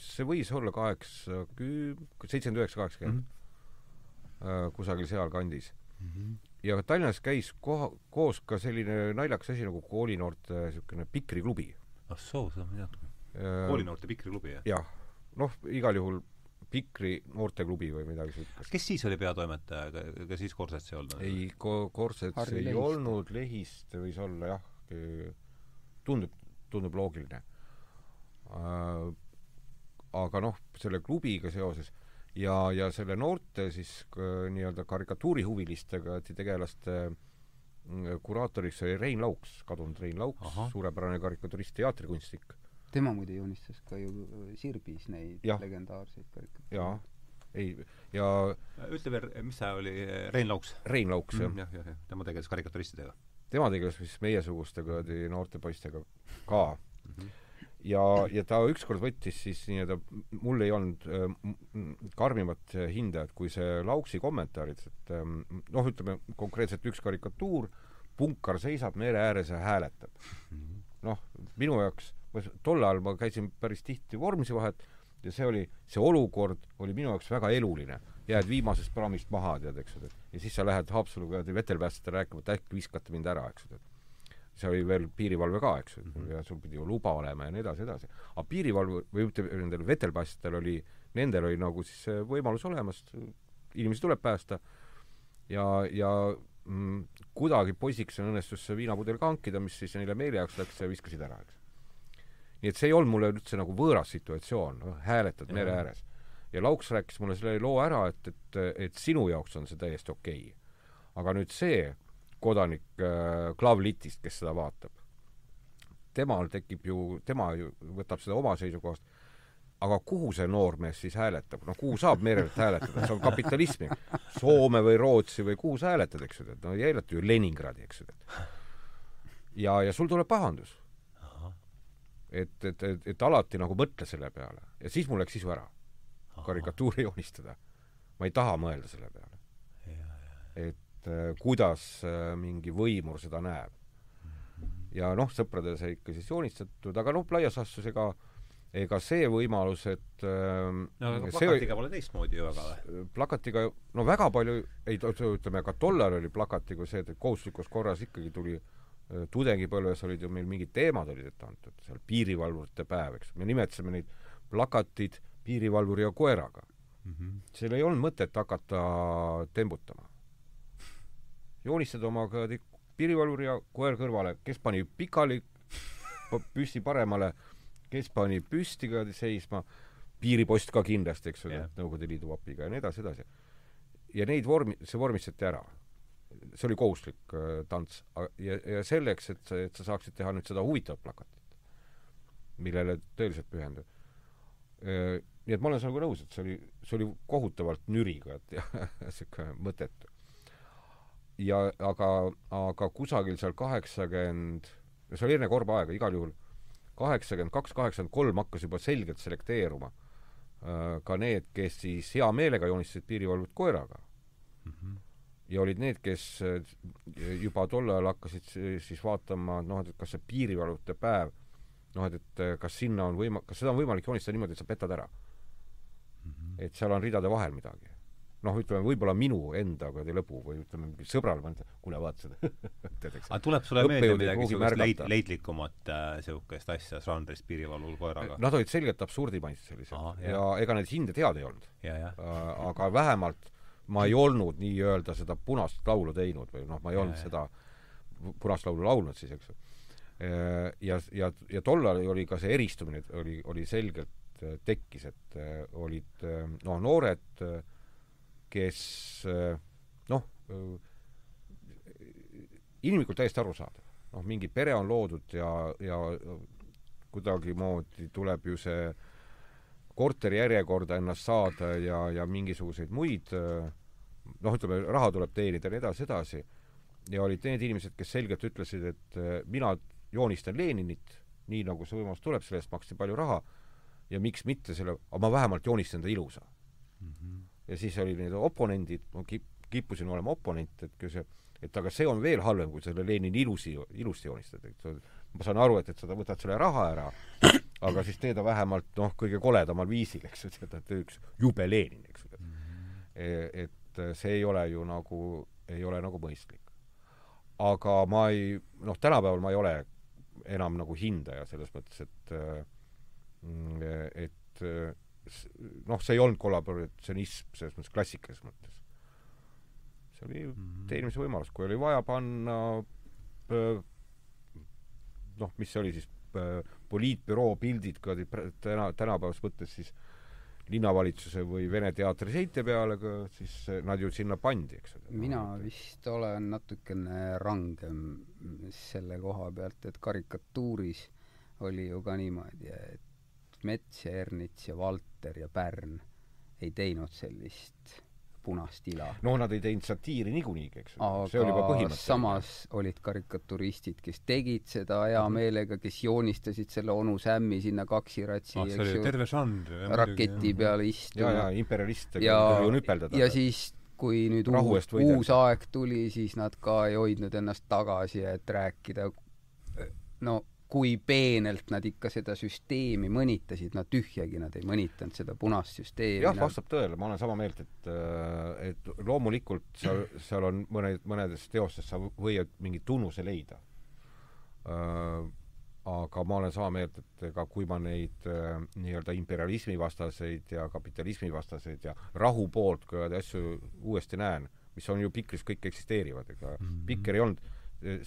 see võis olla kaheksakümmend, seitsekümmend üheksa, kaheksakümmend. Mhm. Kusagil sealkandis mm. -hmm. ja Tallinnas käis koha, koos ka selline naljakas asi nagu koolinoorte niisugune pikriklubi. ah soo, ei teadnud Äh, koolinoorte Pikri-klubi, jah? jah. noh, igal juhul Pikri noorteklubi või midagi sellist. kes siis oli peatoimetaja, ega, siis Korsets ei olnud? ei, Korsets ei Lehist. olnud, Lehist võis olla jah, tundub, tundub loogiline äh,. aga noh, selle klubiga seoses ja, ja selle noorte siis nii-öelda karikatuurihuvilistega tegelaste mm, kuraatoriks oli Rein Lauks, kadunud Rein Lauks, suurepärane karikaturist, teatrikunstnik tema muide joonistas ka ju äh, Sirbis neid ja. legendaarseid karikatuure. jaa, ei, ja ütle veel, mis see oli, Rein Lauks? Rein Lauks mm,, jah. jah, jah, tema tegeles karikaturistidega. tema tegeles siis meiesuguste kuradi noorte poistega ka mm. -hmm ja, ja ta ükskord võttis siis nii-öelda, mul ei olnud äh, karmimat hindajat kui see Lauksi kommentaarid, et äh, noh, ütleme konkreetselt üks karikatuur, punkar seisab mere ääres ja hääletab. Mhm. noh, minu jaoks ma tol ajal ma käisin päris tihti vormisi vahet ja see oli, see olukord oli minu jaoks väga eluline. jääd viimasest praamist maha, tead, eks ole. ja siis sa lähed Haapsaluga vetelpäästjatele rääkima, et äkki viskate mind ära, eks ole. see oli veel piirivalve ka, eks ju mm -hmm., ja sul pidi ju luba olema ja nii edasi, edasi. aga piirivalve, või ütleme, nendel vetelpäästjatel oli, nendel oli nagu siis võimalus olemas, inimesi tuleb päästa ja, ja mm, kuidagi poisikesena õnnestus see viinapudel ka hankida, mis siis neile meeleheiaks läks ja viskasid ära, eks. Nii et see ei olnud mulle üldse nagu võõras situatsioon, noh, hääletad mere ääres. ja Lauks rääkis mulle selle loo ära, et, et, et sinu jaoks on see täiesti okei okay. aga nüüd see kodanik äh, Klavlitist, kes seda vaatab, temal tekib ju, tema ju võtab seda oma seisukohast, aga kuhu see noormees siis hääletab, no kuhu saab merelt hääletada, see on kapitalism, Soome või Rootsi või kuhu sa hääletad, eks ju, et no ei hääleta ju Leningradi, eks ju. ja, ja sul tuleb pahandus. Et, et, et, et alati nagu mõtle selle peale ja siis mul läks sisu ära, karikatuuri joonistada. ma ei taha mõelda selle peale. et äh, kuidas äh, mingi võimur seda näeb. ja noh, sõpradele sai ikka siis joonistatud, aga noh, laias laastus ega äh, ega see võimalus, et ähm, no aga plakatiga pole teistmoodi ju väga või? plakatiga, no väga palju, ei ütleme, ka tollal oli plakatiga see, et kohustuslikus korras ikkagi tuli äh, tudengipõlves olid ju meil mingid teemad olid ette antud, seal piirivalvurite päev, eks, me nimetasime neid plakatid piirivalvuri ja koeraga mm. -hmm. seal ei olnud mõtet hakata tembutama. joonistad oma piirivalvuri ja koer kõrvale, kes pani pikali püsti paremale kes pani püsti ka seisma, piiripost ka kindlasti, eks ole yeah., Nõukogude Liidu vapiga ja nii edasi, edasi. ja neid vormi, see vormistati ära. See oli kohustuslik äh, tants. ja, ja selleks, et sa, et sa saaksid teha nüüd seda huvitavat plakatit, millele tõeliselt pühenduda äh,, nii et ma olen sinuga nõus, et see oli, see oli kohutavalt nürigad ja niisugune mõttetu. ja aga, aga kusagil seal kaheksakümmend, see oli enne Korba aega igal juhul kaheksakümmend kaks, kaheksakümmend kolm hakkas juba selgelt selekteeruma äh, ka need, kes siis hea meelega joonistasid piirivalvet koeraga mm. -hmm. Ja olid need, kes äh, juba tol ajal hakkasid siis vaatama, noh, et kas see piirivalvete päev, noh, et, et äh, kas sinna on võima-, kas seda on võimalik joonistada niimoodi, et sa petad ära mm. -hmm. et seal on ridade vahel midagi noh, ütleme võib-olla minu enda kuradi lõbu või ütleme, sõbral ma ütlen, kuule, vaata seda aga tuleb sulle meelde midagi niisugust leid-, leidlikumat niisugust äh, asja žanrist piirivalvul koeraga? Nad olid selgelt absurdimaised sellised ja ega need hinded head ei olnud. Äh, aga vähemalt ma ei olnud nii-öelda seda punast laulu teinud või noh, ma ei olnud ja, seda punast laulu laulnud siis, eks ju. Äh, ja, ja, ja tollal oli ka see eristumine oli, oli selgelt tekkis, et olid noh, noored äh, kes noh, inimlikult täiesti arusaadav. noh, mingi pere on loodud ja, ja kuidagimoodi tuleb ju see korteri järjekorda ennast saada ja, ja mingisuguseid muid noh, ütleme, raha tuleb teenida ja nii edasi, edasi. ja olid need inimesed, kes selgelt ütlesid, et mina joonistan Leninit, nii nagu see võimalus tuleb, selle eest maksti palju raha, ja miks mitte selle, aga ma vähemalt joonistan ta ilusa mm. -hmm ja siis oli need oponendid, ma kip-, kippusin olema oponent, et kui see, et aga see on veel halvem, kui selle Lenini ilusi, ilusti joonistad, et ma saan aru, et, et sa võtad selle raha ära, aga siis tee ta vähemalt noh, kõige koledamal viisil, eks ju, et üks jube Lenin, eks ju. E, et see ei ole ju nagu, ei ole nagu mõistlik. aga ma ei, noh, tänapäeval ma ei ole enam nagu hindaja selles mõttes, et mm, et noh, see ei olnud kollaboratsionism selles mõttes klassikalises mõttes. see oli -hmm. teenimise võimalus, kui oli vaja panna noh, mis see oli siis, poliitbüroo pildid kuradi täna, tänapäevas mõttes siis linnavalitsuse või Vene teatri seinte peale, siis nad ju sinna pandi, eks ole. mina vist olen natukene rangem selle koha pealt, et karikatuuris oli ju ka niimoodi, et Mets ja Ernits ja Valter ja Pärn ei teinud sellist punast ila. no nad ei teinud satiiri niikuinii, eks ju. see oli juba põhimõte. samas olid karikaturistid, kes tegid seda hea mhm. meelega, kes joonistasid selle onu Sämmi sinna kaksiratsi ah,, eks ju. raketi jah. peale istuma. ja, ja imperialiste ja, ja siis kui nüüd uus, uus aeg tuli, siis nad ka ei hoidnud ennast tagasi, et rääkida no kui peenelt nad ikka seda süsteemi mõnitasid, no tühjagi nad ei mõnitanud seda punast süsteemi. jah, vastab tõele, ma olen sama meelt, et äh, et loomulikult seal, seal on mõned, mõnedes teostes sa võid mingi tunnuse leida. Äh, aga ma olen sama meelt, et ega kui ma neid äh, nii-öelda imperialismi vastaseid ja kapitalismi vastaseid ja rahu poolt asju uuesti näen, mis on ju Pikris kõik eksisteerivad, ega Mhm. Pikker ei olnud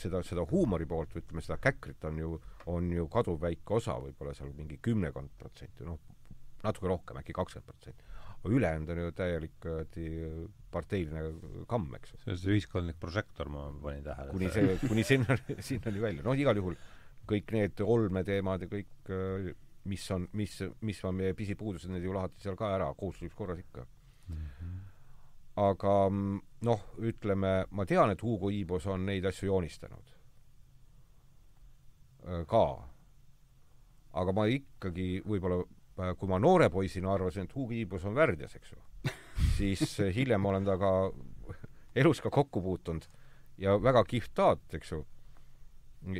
seda, seda huumori poolt või ütleme, seda käkrit on ju, on ju kaduvväike osa, võib-olla seal mingi kümmekond protsenti, noh, natuke rohkem, äkki kakskümmend protsenti. aga ülejäänud on ju täielik parteiline kamm, eks see on see ühiskondlik prožektor, ma panin tähele. kuni see, kuni sinna, sinnani välja. noh, igal juhul kõik need olmeteemad ja kõik, mis on, mis, mis on meie pisipuudused, need ju lahati seal ka ära kohustuslikus korras ikka mm. Aga noh, ütleme, ma tean, et Hugo Ibos on neid asju joonistanud ka. aga ma ikkagi võib-olla, kui ma noore poisina arvasin, et Hugo Ibos on värdjas, eks ju, siis hiljem olen temaga elus ka kokku puutunud ja väga kihvt taat, eks ju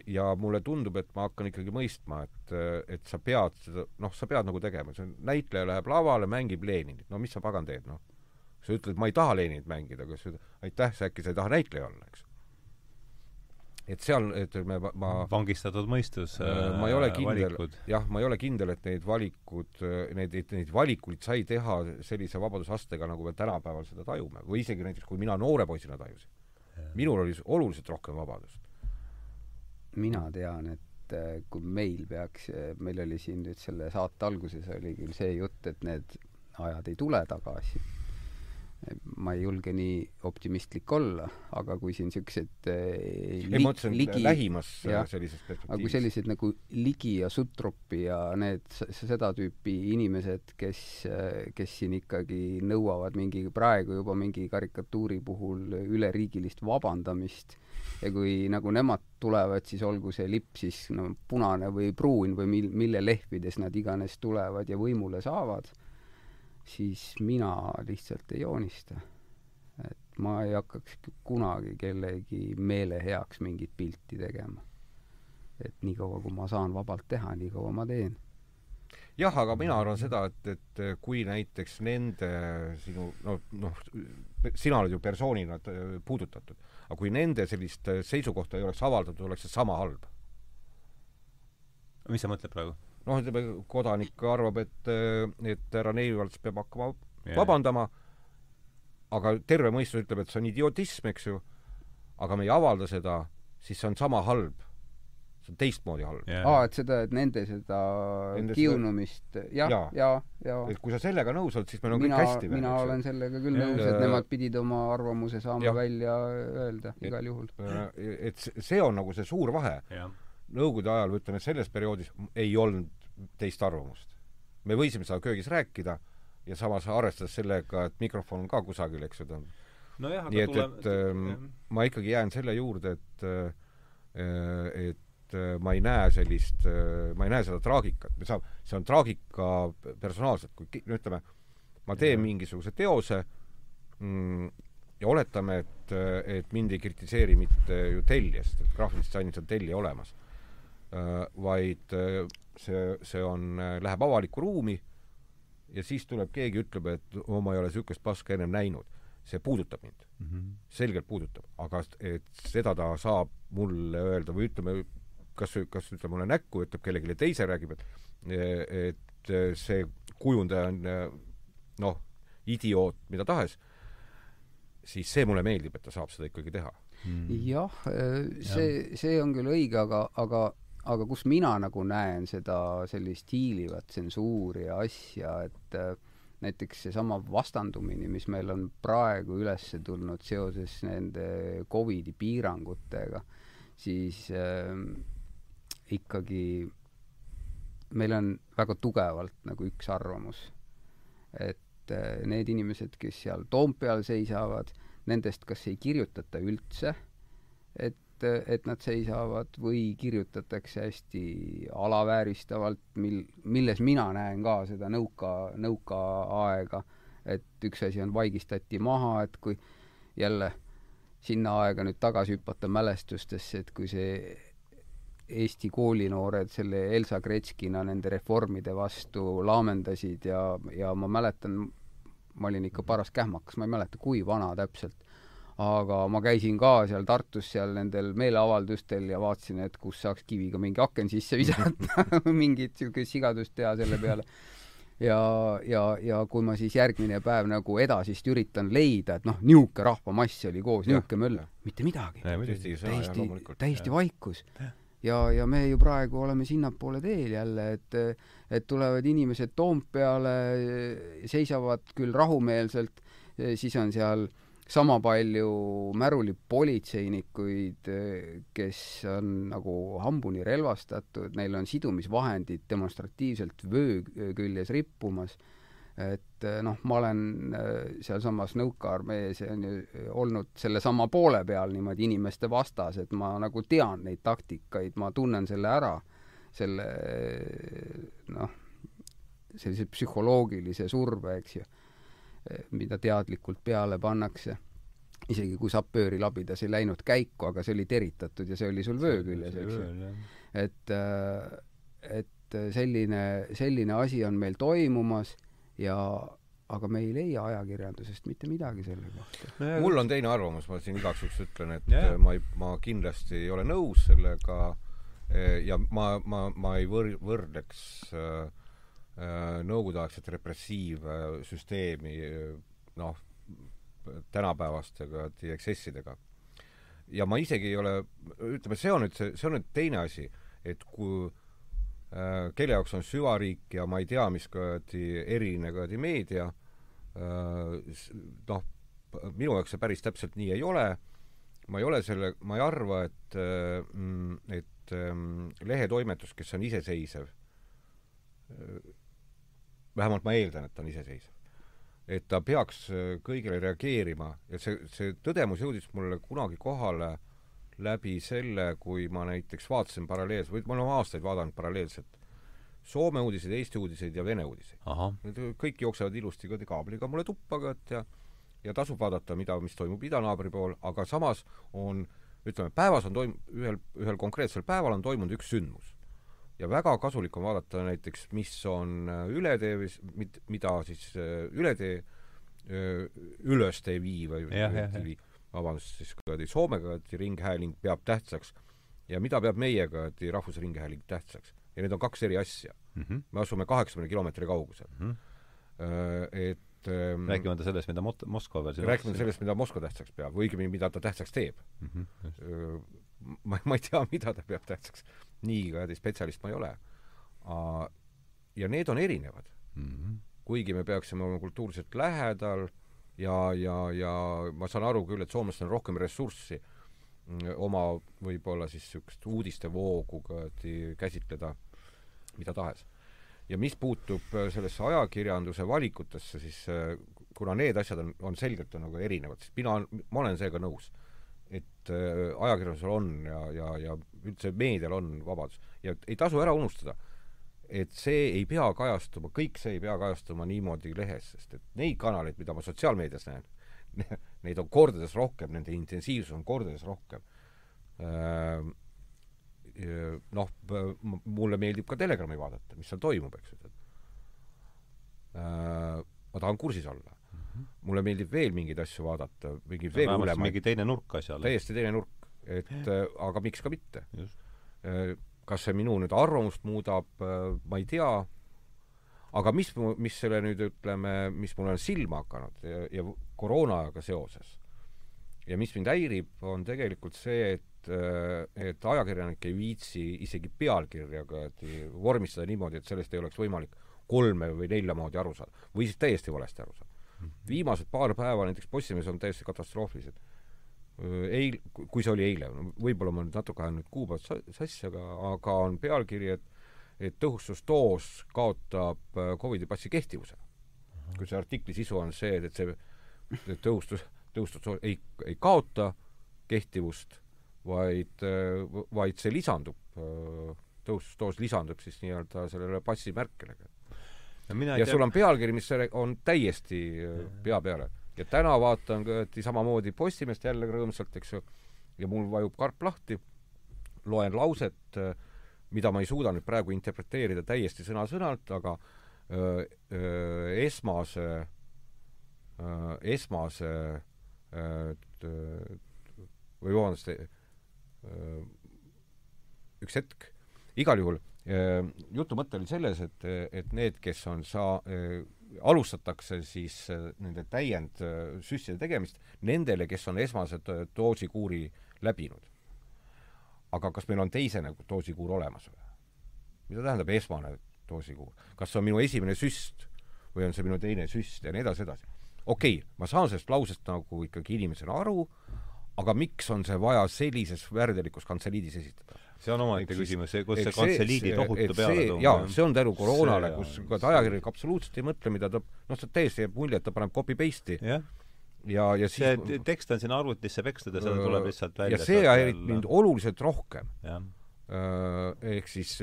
ja mulle tundub, et ma hakkan ikkagi mõistma, et, et sa pead seda, noh, sa pead nagu tegema, see näitleja läheb lavale, mängib Leninit, no mis sa pagan teed, noh. Sa ütled, ma ei taha Leninit mängida, ütled, aitäh, sa äkki sa ei taha näitleja olla, eks. et seal, et me, ma vangistatud mõistus äh, ma ei ole kindel, jah, ma ei ole kindel, et neid valikud, neid, neid valikuid sai teha sellise vabadusastega, nagu me tänapäeval seda tajume. või isegi näiteks, kui mina noore poisina tajusin. minul oli oluliselt rohkem vabadust mina tean, et kui meil peaks, meil oli siin nüüd selle saate alguses oli küll see jutt, et need ajad ei tule tagasi. Ma ei julge nii optimistlik olla, aga kui siin siuksed ei, ma mõtlesin ligi, lähimas ja, sellises perspektiivis. aga kui sellised nagu Ligi ja Sutropi ja need, seda tüüpi inimesed, kes, kes siin ikkagi nõuavad mingi, praegu juba mingi karikatuuri puhul üleriigilist vabandamist ja kui nagu nemad tulevad, siis olgu see lipp siis no punane või pruun või mil-, mille lehvides nad iganes tulevad ja võimule saavad, siis mina lihtsalt ei joonista. et ma ei hakkaks kunagi kellegi meele heaks mingit pilti tegema. et niikaua, kui ma saan vabalt teha, niikaua ma teen jah, aga mina arvan seda, et, et kui näiteks nende sinu no, noh, sina oled ju persoonina puudutatud, aga kui nende sellist seisukohta ei oleks avaldatud, oleks see sama halb. mis sa mõtled praegu? Noh, ütleme, kodanik arvab, et, et härra Neivalts peab hakkama yeah. vabandama, aga terve mõistus ütleb, et see on idiotism, eks ju, aga me ei avalda seda, siis see on sama halb see on teistmoodi halb yeah.. aa, et seda, et nende seda nende kiunumist jah, ja, ja, ja. et kui sa sellega nõus oled, siis meil on mina, kõik hästi. mina veel, olen sellega küll nõus, et nemad pidid oma arvamuse saama ja. välja öelda igal et, juhul. et see on nagu see suur vahe. Nõukogude ajal, ütleme, selles perioodis ei olnud teist arvamust. me võisime seda köögis rääkida ja samas arvestades sellega, et mikrofon on ka kusagil, eks ju, ta on no jah, nii et, et äh, ma ikkagi jään selle juurde, et äh, et ma ei näe sellist, ma ei näe seda traagikat, me saame, see on traagika personaalselt, kui no ütleme, ma teen mingisuguse teose mm, ja oletame, et, et mind ei kritiseeri mitte ju tellija, sest et graafiliselt disainis on tellija olemas, vaid see, see on, läheb avalikku ruumi ja siis tuleb keegi, ütleb, et oh, ma ei ole niisugust paska ennem näinud. see puudutab mind mm. -hmm. selgelt puudutab. aga et seda ta saab mulle öelda või ütleme, kas, kas ütleb mulle näkku, ütleb kellelegi teise, räägib, et et see kujundaja on noh, idioot, mida tahes, siis see mulle meeldib, et ta saab seda ikkagi teha mm.. jah, see, see on küll õige, aga, aga aga kus mina nagu näen seda sellist hiilivat tsensuuri ja asja, et äh, näiteks seesama vastandumine, mis meil on praegu üles tulnud seoses nende Covidi piirangutega, siis äh, ikkagi meil on väga tugevalt nagu üks arvamus, et äh, need inimesed, kes seal Toompeal seisavad, nendest kas ei kirjutata üldse, et et nad seisavad või kirjutatakse hästi alavääristavalt, mil, milles mina näen ka seda nõuka, nõukaaega, et üks asi on vaigistati maha, et kui jälle sinna aega nüüd tagasi hüpata mälestustesse, et kui see Eesti koolinoored selle Elsa Gretškina nende reformide vastu laamendasid ja, ja ma mäletan, ma olin ikka paras kähmakas, ma ei mäleta, kui vana täpselt, aga ma käisin ka seal Tartus seal nendel meeleavaldustel ja vaatasin, et kus saaks kiviga mingi aken sisse visata mingit niisugust sigadust teha selle peale. ja, ja, ja kui ma siis järgmine päev nagu edasist üritan leida, et noh, niisugune rahvamass oli koos, niisugune möll, mitte midagi. täiesti, täiesti vaikus. ja, ja me ju praegu oleme sinnapoole teel jälle, et, et tulevad inimesed Toompeale, seisavad küll rahumeelselt, siis on seal äh, sama palju märulipolitseinikuid, kes on nagu hambuni relvastatud, neil on sidumisvahendid demonstratiivselt vöö küljes rippumas, et noh, ma olen äh, sealsamas nõukaarmees on ju olnud sellesama poole peal niimoodi inimeste vastas, et ma nagu tean neid taktikaid, ma tunnen selle ära, selle noh, sellise psühholoogilise surve, eks ju mida teadlikult peale pannakse. isegi kui sapööri labidas ei läinud käiku, aga see oli teritatud ja see oli sul vöö küljes, eks ju. et, äh, et selline, selline asi on meil toimumas ja aga me ei leia ajakirjandusest mitte midagi selle kohta no. mul on teine arvamus, ma siin igaks juhuks ütlen, et yeah. ma ei, ma kindlasti ei ole nõus sellega ja ma, ma, ma ei võr-, võrdleks Äh, nõukogudeaegset repressiivsüsteemi noh, tänapäevaste eksessidega. ja ma isegi ei ole, ütleme, see on nüüd see, see on nüüd teine asi, et kui äh, kelle jaoks on süvariik ja ma ei tea, mis kuradi eriline kuradi meedia äh,, noh, minu jaoks see päris täpselt nii ei ole, ma ei ole selle, ma ei arva, et äh,, et äh, lehetoimetus, kes on iseseisev äh,, vähemalt ma eeldan, et ta on iseseisev. et ta peaks äh, kõigele reageerima ja see, see tõdemus jõudis mulle kunagi kohale läbi selle, kui ma näiteks vaatasin paralleelselt, või ma olen aastaid vaadanud paralleelselt Soome uudiseid, Eesti uudiseid ja Vene uudiseid. kõik jooksevad ilusti kaabliga mulle tuppa kõot ja ja tasub vaadata, mida, mis toimub idanaabri pool, aga samas on ütleme, päevas on toim-, ühel, ühel konkreetsel päeval on toimunud üks sündmus ja väga kasulik on vaadata näiteks, mis on äh, ületee või mit-, mida siis äh, ületee äh, üles TV või TV, vabandust, siis kuradi Soome kuradi ringhääling peab tähtsaks ja mida peab meie kuradi Rahvusringhääling tähtsaks. ja need on kaks eri asja mm. -hmm. me asume kaheksakümne kilomeetri kaugusel mm. -hmm. et ähm, rääkimata sellest, mida Mot-, Moskva veel rääkimata sellest, mida Moskva tähtsaks peab, õigemini, mida ta tähtsaks teeb mm. -hmm. ma, ma ei tea, mida ta peab tähtsaks nii kuradi spetsialist ma ei ole. ja need on erinevad mm. -hmm. kuigi me peaksime olema kultuurselt lähedal ja, ja, ja ma saan aru küll, et soomlastel on rohkem ressurssi mm, oma võib-olla siis niisugust uudistevoogu käsitleda mida tahes. ja mis puutub äh, sellesse ajakirjanduse valikutesse, siis äh, kuna need asjad on, on selgelt on nagu erinevad, siis mina, ma olen seega nõus et äh, ajakirjandusel on ja, ja, ja üldse meedial on vabadus. ja ei tasu ära unustada, et see ei pea kajastuma, kõik see ei pea kajastuma niimoodi lehes, sest et neid kanaleid, mida ma sotsiaalmeedias näen, neid on kordades rohkem, nende intensiivsus on kordades rohkem. Äh, noh, mulle meeldib ka Telegrami vaadata, mis seal toimub, eks ju. Äh, ma tahan kursis olla mulle meeldib veel mingeid asju vaadata, mingeid veel hullemaid. mingi teine nurk asjale. täiesti teine nurk, et äh, aga miks ka mitte. Äh, kas see minu nüüd arvamust muudab, äh, ma ei tea, aga mis, mis selle nüüd ütleme, mis mulle on silma hakanud ja, ja koroonaga seoses ja mis mind häirib, on tegelikult see, et et ajakirjanik ei viitsi isegi pealkirja vormistada niimoodi, et sellest ei oleks võimalik kolme või nelja moodi aru saada. või siis täiesti valesti aru saada viimased paar päeva näiteks Postimehes on täiesti katastroofilised. Eil-, kui see oli eile, võib-olla ma nüüd natuke ajan nüüd kuupäevad sassi, aga, aga on pealkiri, et et tõhustusdoos kaotab Covidi passi kehtivuse. kui see artikli sisu on see, et see tõhustus, tõhustusdoos ei, ei kaota kehtivust, vaid, vaid see lisandub, tõhustusdoos lisandub siis nii-öelda sellele passimärkele ja, ja sul on pealkiri, mis on täiesti äh, pea peale. ja täna vaatan samamoodi Postimeest jälle rõõmsalt, eks ju, ja mul vajub karp lahti, loen lauset, äh, mida ma ei suuda nüüd praegu interpreteerida täiesti sõna-sõnalt, aga öö, äh, öö, esmase, esmase öö, või vabandust, üks hetk, igal juhul jutu mõte oli selles, et, et need, kes on saa-, alustatakse siis nende täiendsüstide tegemist nendele, kes on esmase doosikuuri läbinud. aga kas meil on teisene doosikuur olemas või? mida tähendab esmane doosikuur? kas see on minu esimene süst või on see minu teine süst ja nii edasi, edasi. okei okay,, ma saan sellest lausest nagu ikkagi inimesena aru, aga miks on see vaja sellises värdelikus kantseliidis esitada? See on omaette küsimus, see, kus see kantseliidi tohutu peale toob. jaa, see on tänu koroonale, kus ka ajakirjanik absoluutselt ei mõtle, mida ta, noh, see täiesti jääb mulje, et ta paneb copy-paste'i yeah. ja, ja siis see tekst on sinna arvutisse pekstud ja see tuleb lihtsalt välja. ja see häirib mind oluliselt rohkem. ehk siis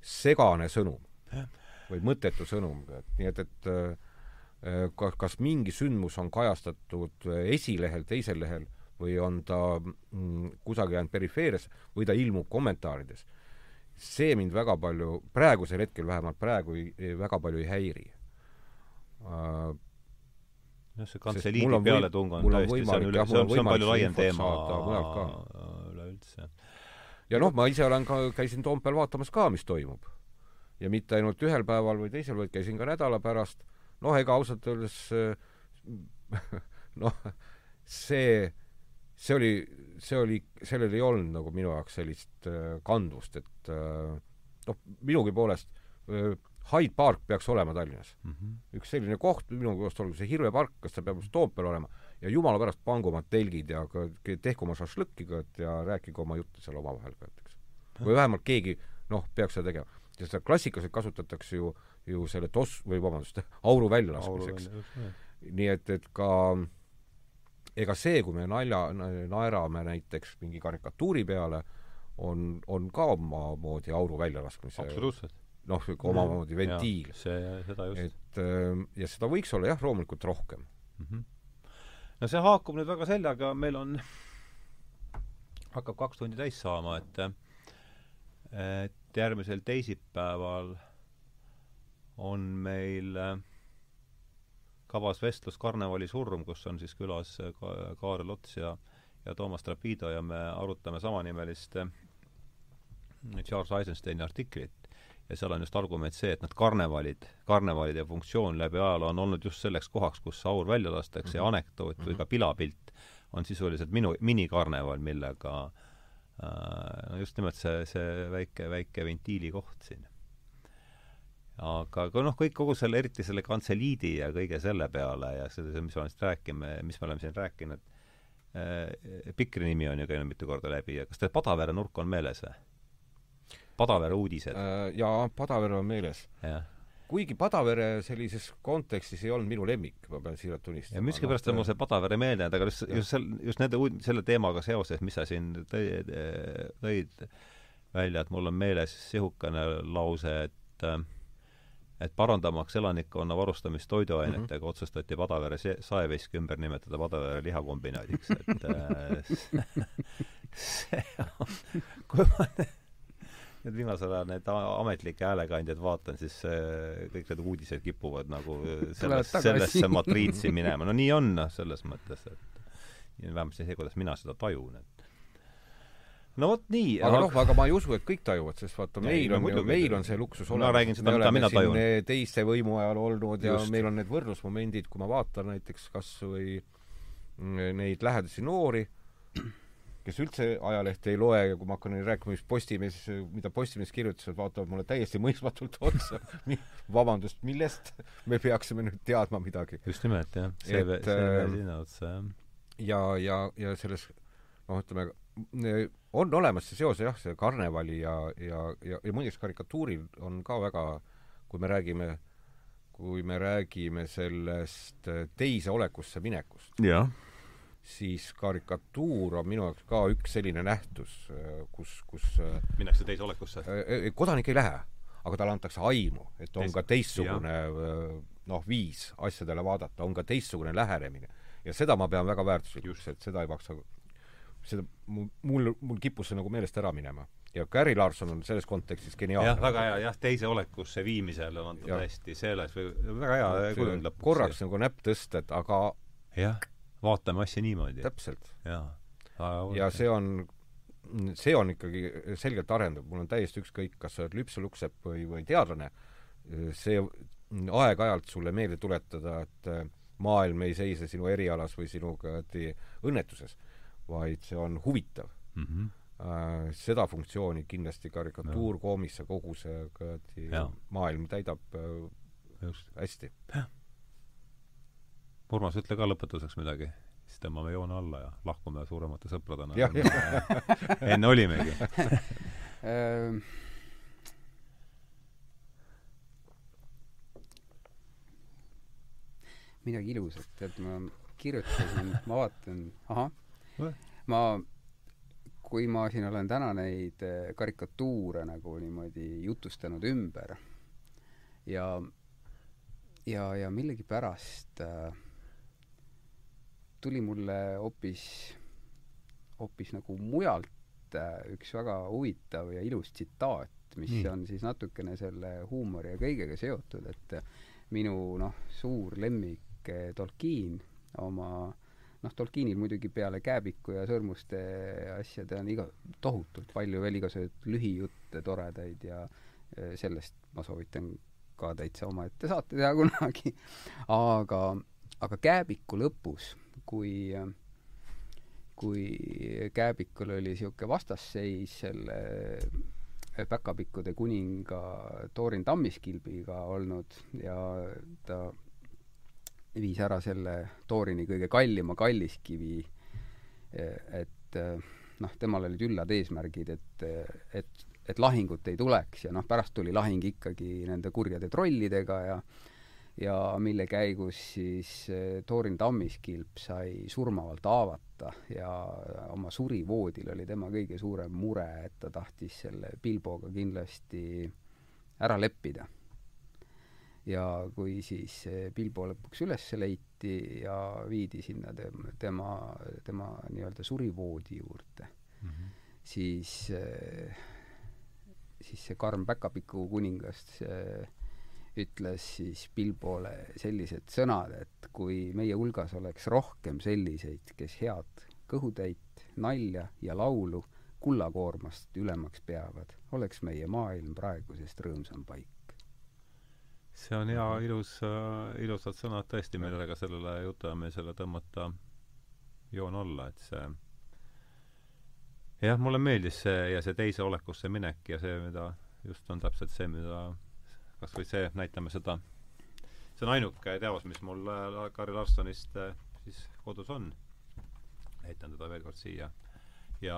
segane sõnum või mõttetu sõnum, et nii et, et kas, kas mingi sündmus on kajastatud esilehel, teisel lehel või on ta mm, kusagil ainult perifeerias või ta ilmub kommentaarides. see mind väga palju, praegusel hetkel vähemalt praegu ei, väga palju ei häiri uh, jah, see kantseliidi pealetung on tõesti, see on üle, see on, see on palju laiem teema üleüldse ja noh, ma ise olen ka, käisin Toompeal vaatamas ka, mis toimub. ja mitte ainult ühel päeval või teisel, vaid käisin ka nädala pärast. noh, ega ausalt öeldes noh, see, see oli, see oli, sellel ei olnud nagu minu jaoks sellist äh, kandvust, et äh, noh, minugi poolest äh, Hyde Park peaks olema Tallinnas mm. -hmm. üks selline koht, minu meelest olgu see Hirve park, kas ta peab Toompeal olema, ja jumala pärast pangu oma telgid ja tehku oma šašlõkki ka ja rääkige oma juttu seal omavahel ka, et eks. või vähemalt keegi, noh, peaks seda tegema. sest seda klassikaliselt kasutatakse ju, ju selle tos- või vabandust, auru väljalaskmiseks. nii et, et ka ega see, kui me nalja, naerame näiteks mingi karikatuuri peale, on, on ka omamoodi auru väljalaskmise absoluutselt noh, omamoodi ventiil. see, seda just. et ja seda võiks olla jah, loomulikult rohkem mm. -hmm no see haakub nüüd väga sellega, meil on, hakkab kaks tundi täis saama, et et järgmisel teisipäeval on meil äh, kavas vestlus Karnevali surm, kus on siis külas ka Kaarel Ots ja ja Toomas Trapido ja me arutame samanimelist äh, Charles Eisensteini artiklit ja seal on just argument see, et need karnevalid, karnevalide funktsioon läbi ajaloo on olnud just selleks kohaks, kus aur välja lastakse mm -hmm. ja anekdoot mm -hmm. või mhm. ka pilapilt on sisuliselt minu, minikarneval, millega äh, no just nimelt see, see väike, väike ventiili koht siin. Aga, aga noh, kõik, kogu selle, eriti selle kantseliidi ja kõige selle peale ja selle, mis me siin rääkime, mis me oleme siin rääkinud äh,, Pikri nimi on ju käinud mitu korda läbi ja kas teil Padavere nurk on meeles või? Padavere uudised äh,. jaa, Padavere on meeles. kuigi Padavere sellises kontekstis ei olnud minu lemmik, ma pean siiralt tunnistama. ja miskipärast on mul see Padavere meelde jäänud, aga just, just sel-, just nende uud-, selle teemaga seoses, mis sa siin tõid, tõid välja, et mul on meeles sihukene lause, et et parandamaks elanikkonna varustamist toiduainetega mm -hmm. otsustati Padavere saevesk ümber nimetada Padavere lihakombinaadiks, et see on, kui ma nüüd viimasel ajal need ametlikke häälekandjaid vaatan, siis äh, kõik need uudised kipuvad nagu äh, selles, sellesse matriitsi minema. no nii on, noh, selles mõttes, et vähemasti see, kuidas mina seda tajun, et no vot nii. aga noh, aga ma ei usu, et kõik tajuvad, sest vaata, meil on ju, meil on see luksus olemas. ma räägin seda, mida mina tajun. teiste võimu ajal olnud ja Just. meil on need võrdlusmomendid, kui ma vaatan näiteks kas või neid lähedasi noori, kes üldse ajalehte ei loe ja kui ma hakkan neile rääkima, mis Postimees, mida Postimees kirjutas, nad vaatavad mulle täiesti mõistmatult otsa vabandust, millest me peaksime nüüd teadma midagi? just nimelt, jah. see, see veel sinna otsa, jah. ja, ja, ja selles noh, ütleme, on olemas see seos jah, see karnevali ja, ja, ja, ja muideks karikatuuril on ka väga, kui me räägime kui me räägime sellest teise olekusse minekust. siis karikatuur on minu jaoks ka üks selline nähtus, kus, kus minnakse teise olekusse? Äh, äh, kodanik ei lähe, aga talle antakse aimu, et on Teist, ka teistsugune äh, noh, viis asjadele vaadata, on ka teistsugune lähenemine. ja seda ma pean väga väärtuslikuks, et seda ei maksa, seda mul, mul, mul kippus see nagu meelest ära minema ja Gary Larson on selles kontekstis geniaalne. jah, väga hea, jah, teise olekusse viimisel on ta tõesti selles väga hea kujund lõpuks. korraks nagu näpp tõsta, et aga jah vaatame asja niimoodi. täpselt. ja see on see on ikkagi selgelt arendav, mul on täiesti ükskõik, kas sa oled lüpsuluksepp või, või teadlane, see aeg-ajalt sulle meelde tuletada, et maailm ei seise sinu erialas või sinu õnnetuses, vaid see on huvitav mm. -hmm. Seda funktsiooni kindlasti karikatuur, koomis, kogu see maailm täidab äh, Just. hästi. Urmas, ütle ka lõpetuseks midagi siis tõmbame joone alla ja lahkume suuremate sõpradena. enne olimegi ehm, midagi ilusat, tead, ma kirjutasin, ma vaatan, ahah, ma, kui ma siin olen täna neid eh, karikatuure nagu niimoodi jutustanud ümber ja, ja, ja millegipärast äh, tuli mulle hoopis, hoopis nagu mujalt äh, üks väga huvitav ja ilus tsitaat, mis mm. on siis natukene selle huumori ja kõigega seotud, et minu noh, suur lemmik Tolkien oma noh, Tolkienil muidugi peale kääbiku ja sõrmuste asjade on iga, tohutult palju veel igasuguseid lühijutte toredaid ja sellest ma soovitan ka täitsa omaette saate teha kunagi. aga, aga kääbiku lõpus kui kui Kääbikul oli niisugune vastasseis selle päkapikkude kuninga Toorin Tammiskilbiga olnud ja ta viis ära selle Toorini kõige kallima kalliskivi, et noh, temal olid üllad eesmärgid, et, et, et lahingut ei tuleks ja noh, pärast tuli lahing ikkagi nende kurjade trollidega ja ja mille käigus siis eh, Toorin Tammiskilp sai surmavalt haavata ja oma surivoodil oli tema kõige suurem mure, et ta tahtis selle Bilboga kindlasti ära leppida. Ja kui siis Bilbo lõpuks üles leiti ja viidi sinna tema, tema, tema nii-öelda surivoodi juurde mm, -hmm. siis, siis see karm päkapiku kuningas ütles siis Bilbole sellised sõnad, et kui meie hulgas oleks rohkem selliseid, kes head kõhutäit, nalja ja laulu kullakoormast ülemaks peavad, oleks meie maailm praegusest rõõmsam paik. See on hea, ilus äh,, ilusad sõnad tõesti, millega sellele jutuajamisele tõmmata joon alla, et see jah, mulle meeldis see ja see teise olekusse minek ja see, mida just on täpselt see, mida kas või see, näitame seda, see on ainuke teos, mis mul Kari Larssonist äh, siis kodus on. näitan teda veel kord siia. ja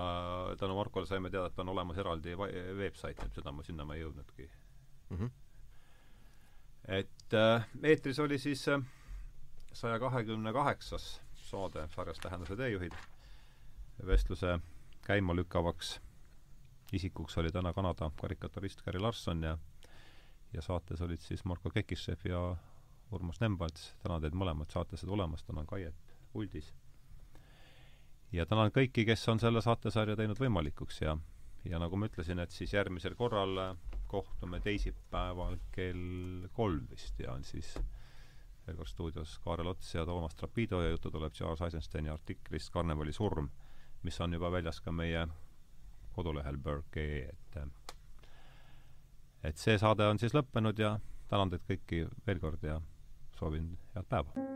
tänu Markole saime teada, et on olemas eraldi veebsait, seda ma sinna ma ei jõudnudki mm. -hmm. Et äh, eetris oli siis äh, saja kahekümne kaheksas saade sarjas Tähenduse teejuhid. vestluse käimalükkavaks isikuks oli täna Kanada karikaturist Gary Larson ja ja saates olid siis Marko Kekissev ja Urmas Nembalts, tänan teid mõlemad saatesse tulemast, tänan Kaiet puldis. ja tänan kõiki, kes on selle saatesarja teinud võimalikuks ja, ja nagu ma ütlesin, et siis järgmisel korral kohtume teisipäeval kell kolm vist ja on siis veel kord stuudios Kaarel Ots ja Toomas Trapido ja juttu tuleb Charles Eisensteini artiklist Karnevali surm, mis on juba väljas ka meie kodulehel burk.ee, et et see saade on siis lõppenud ja tänan teid kõiki veel kord ja soovin head päeva!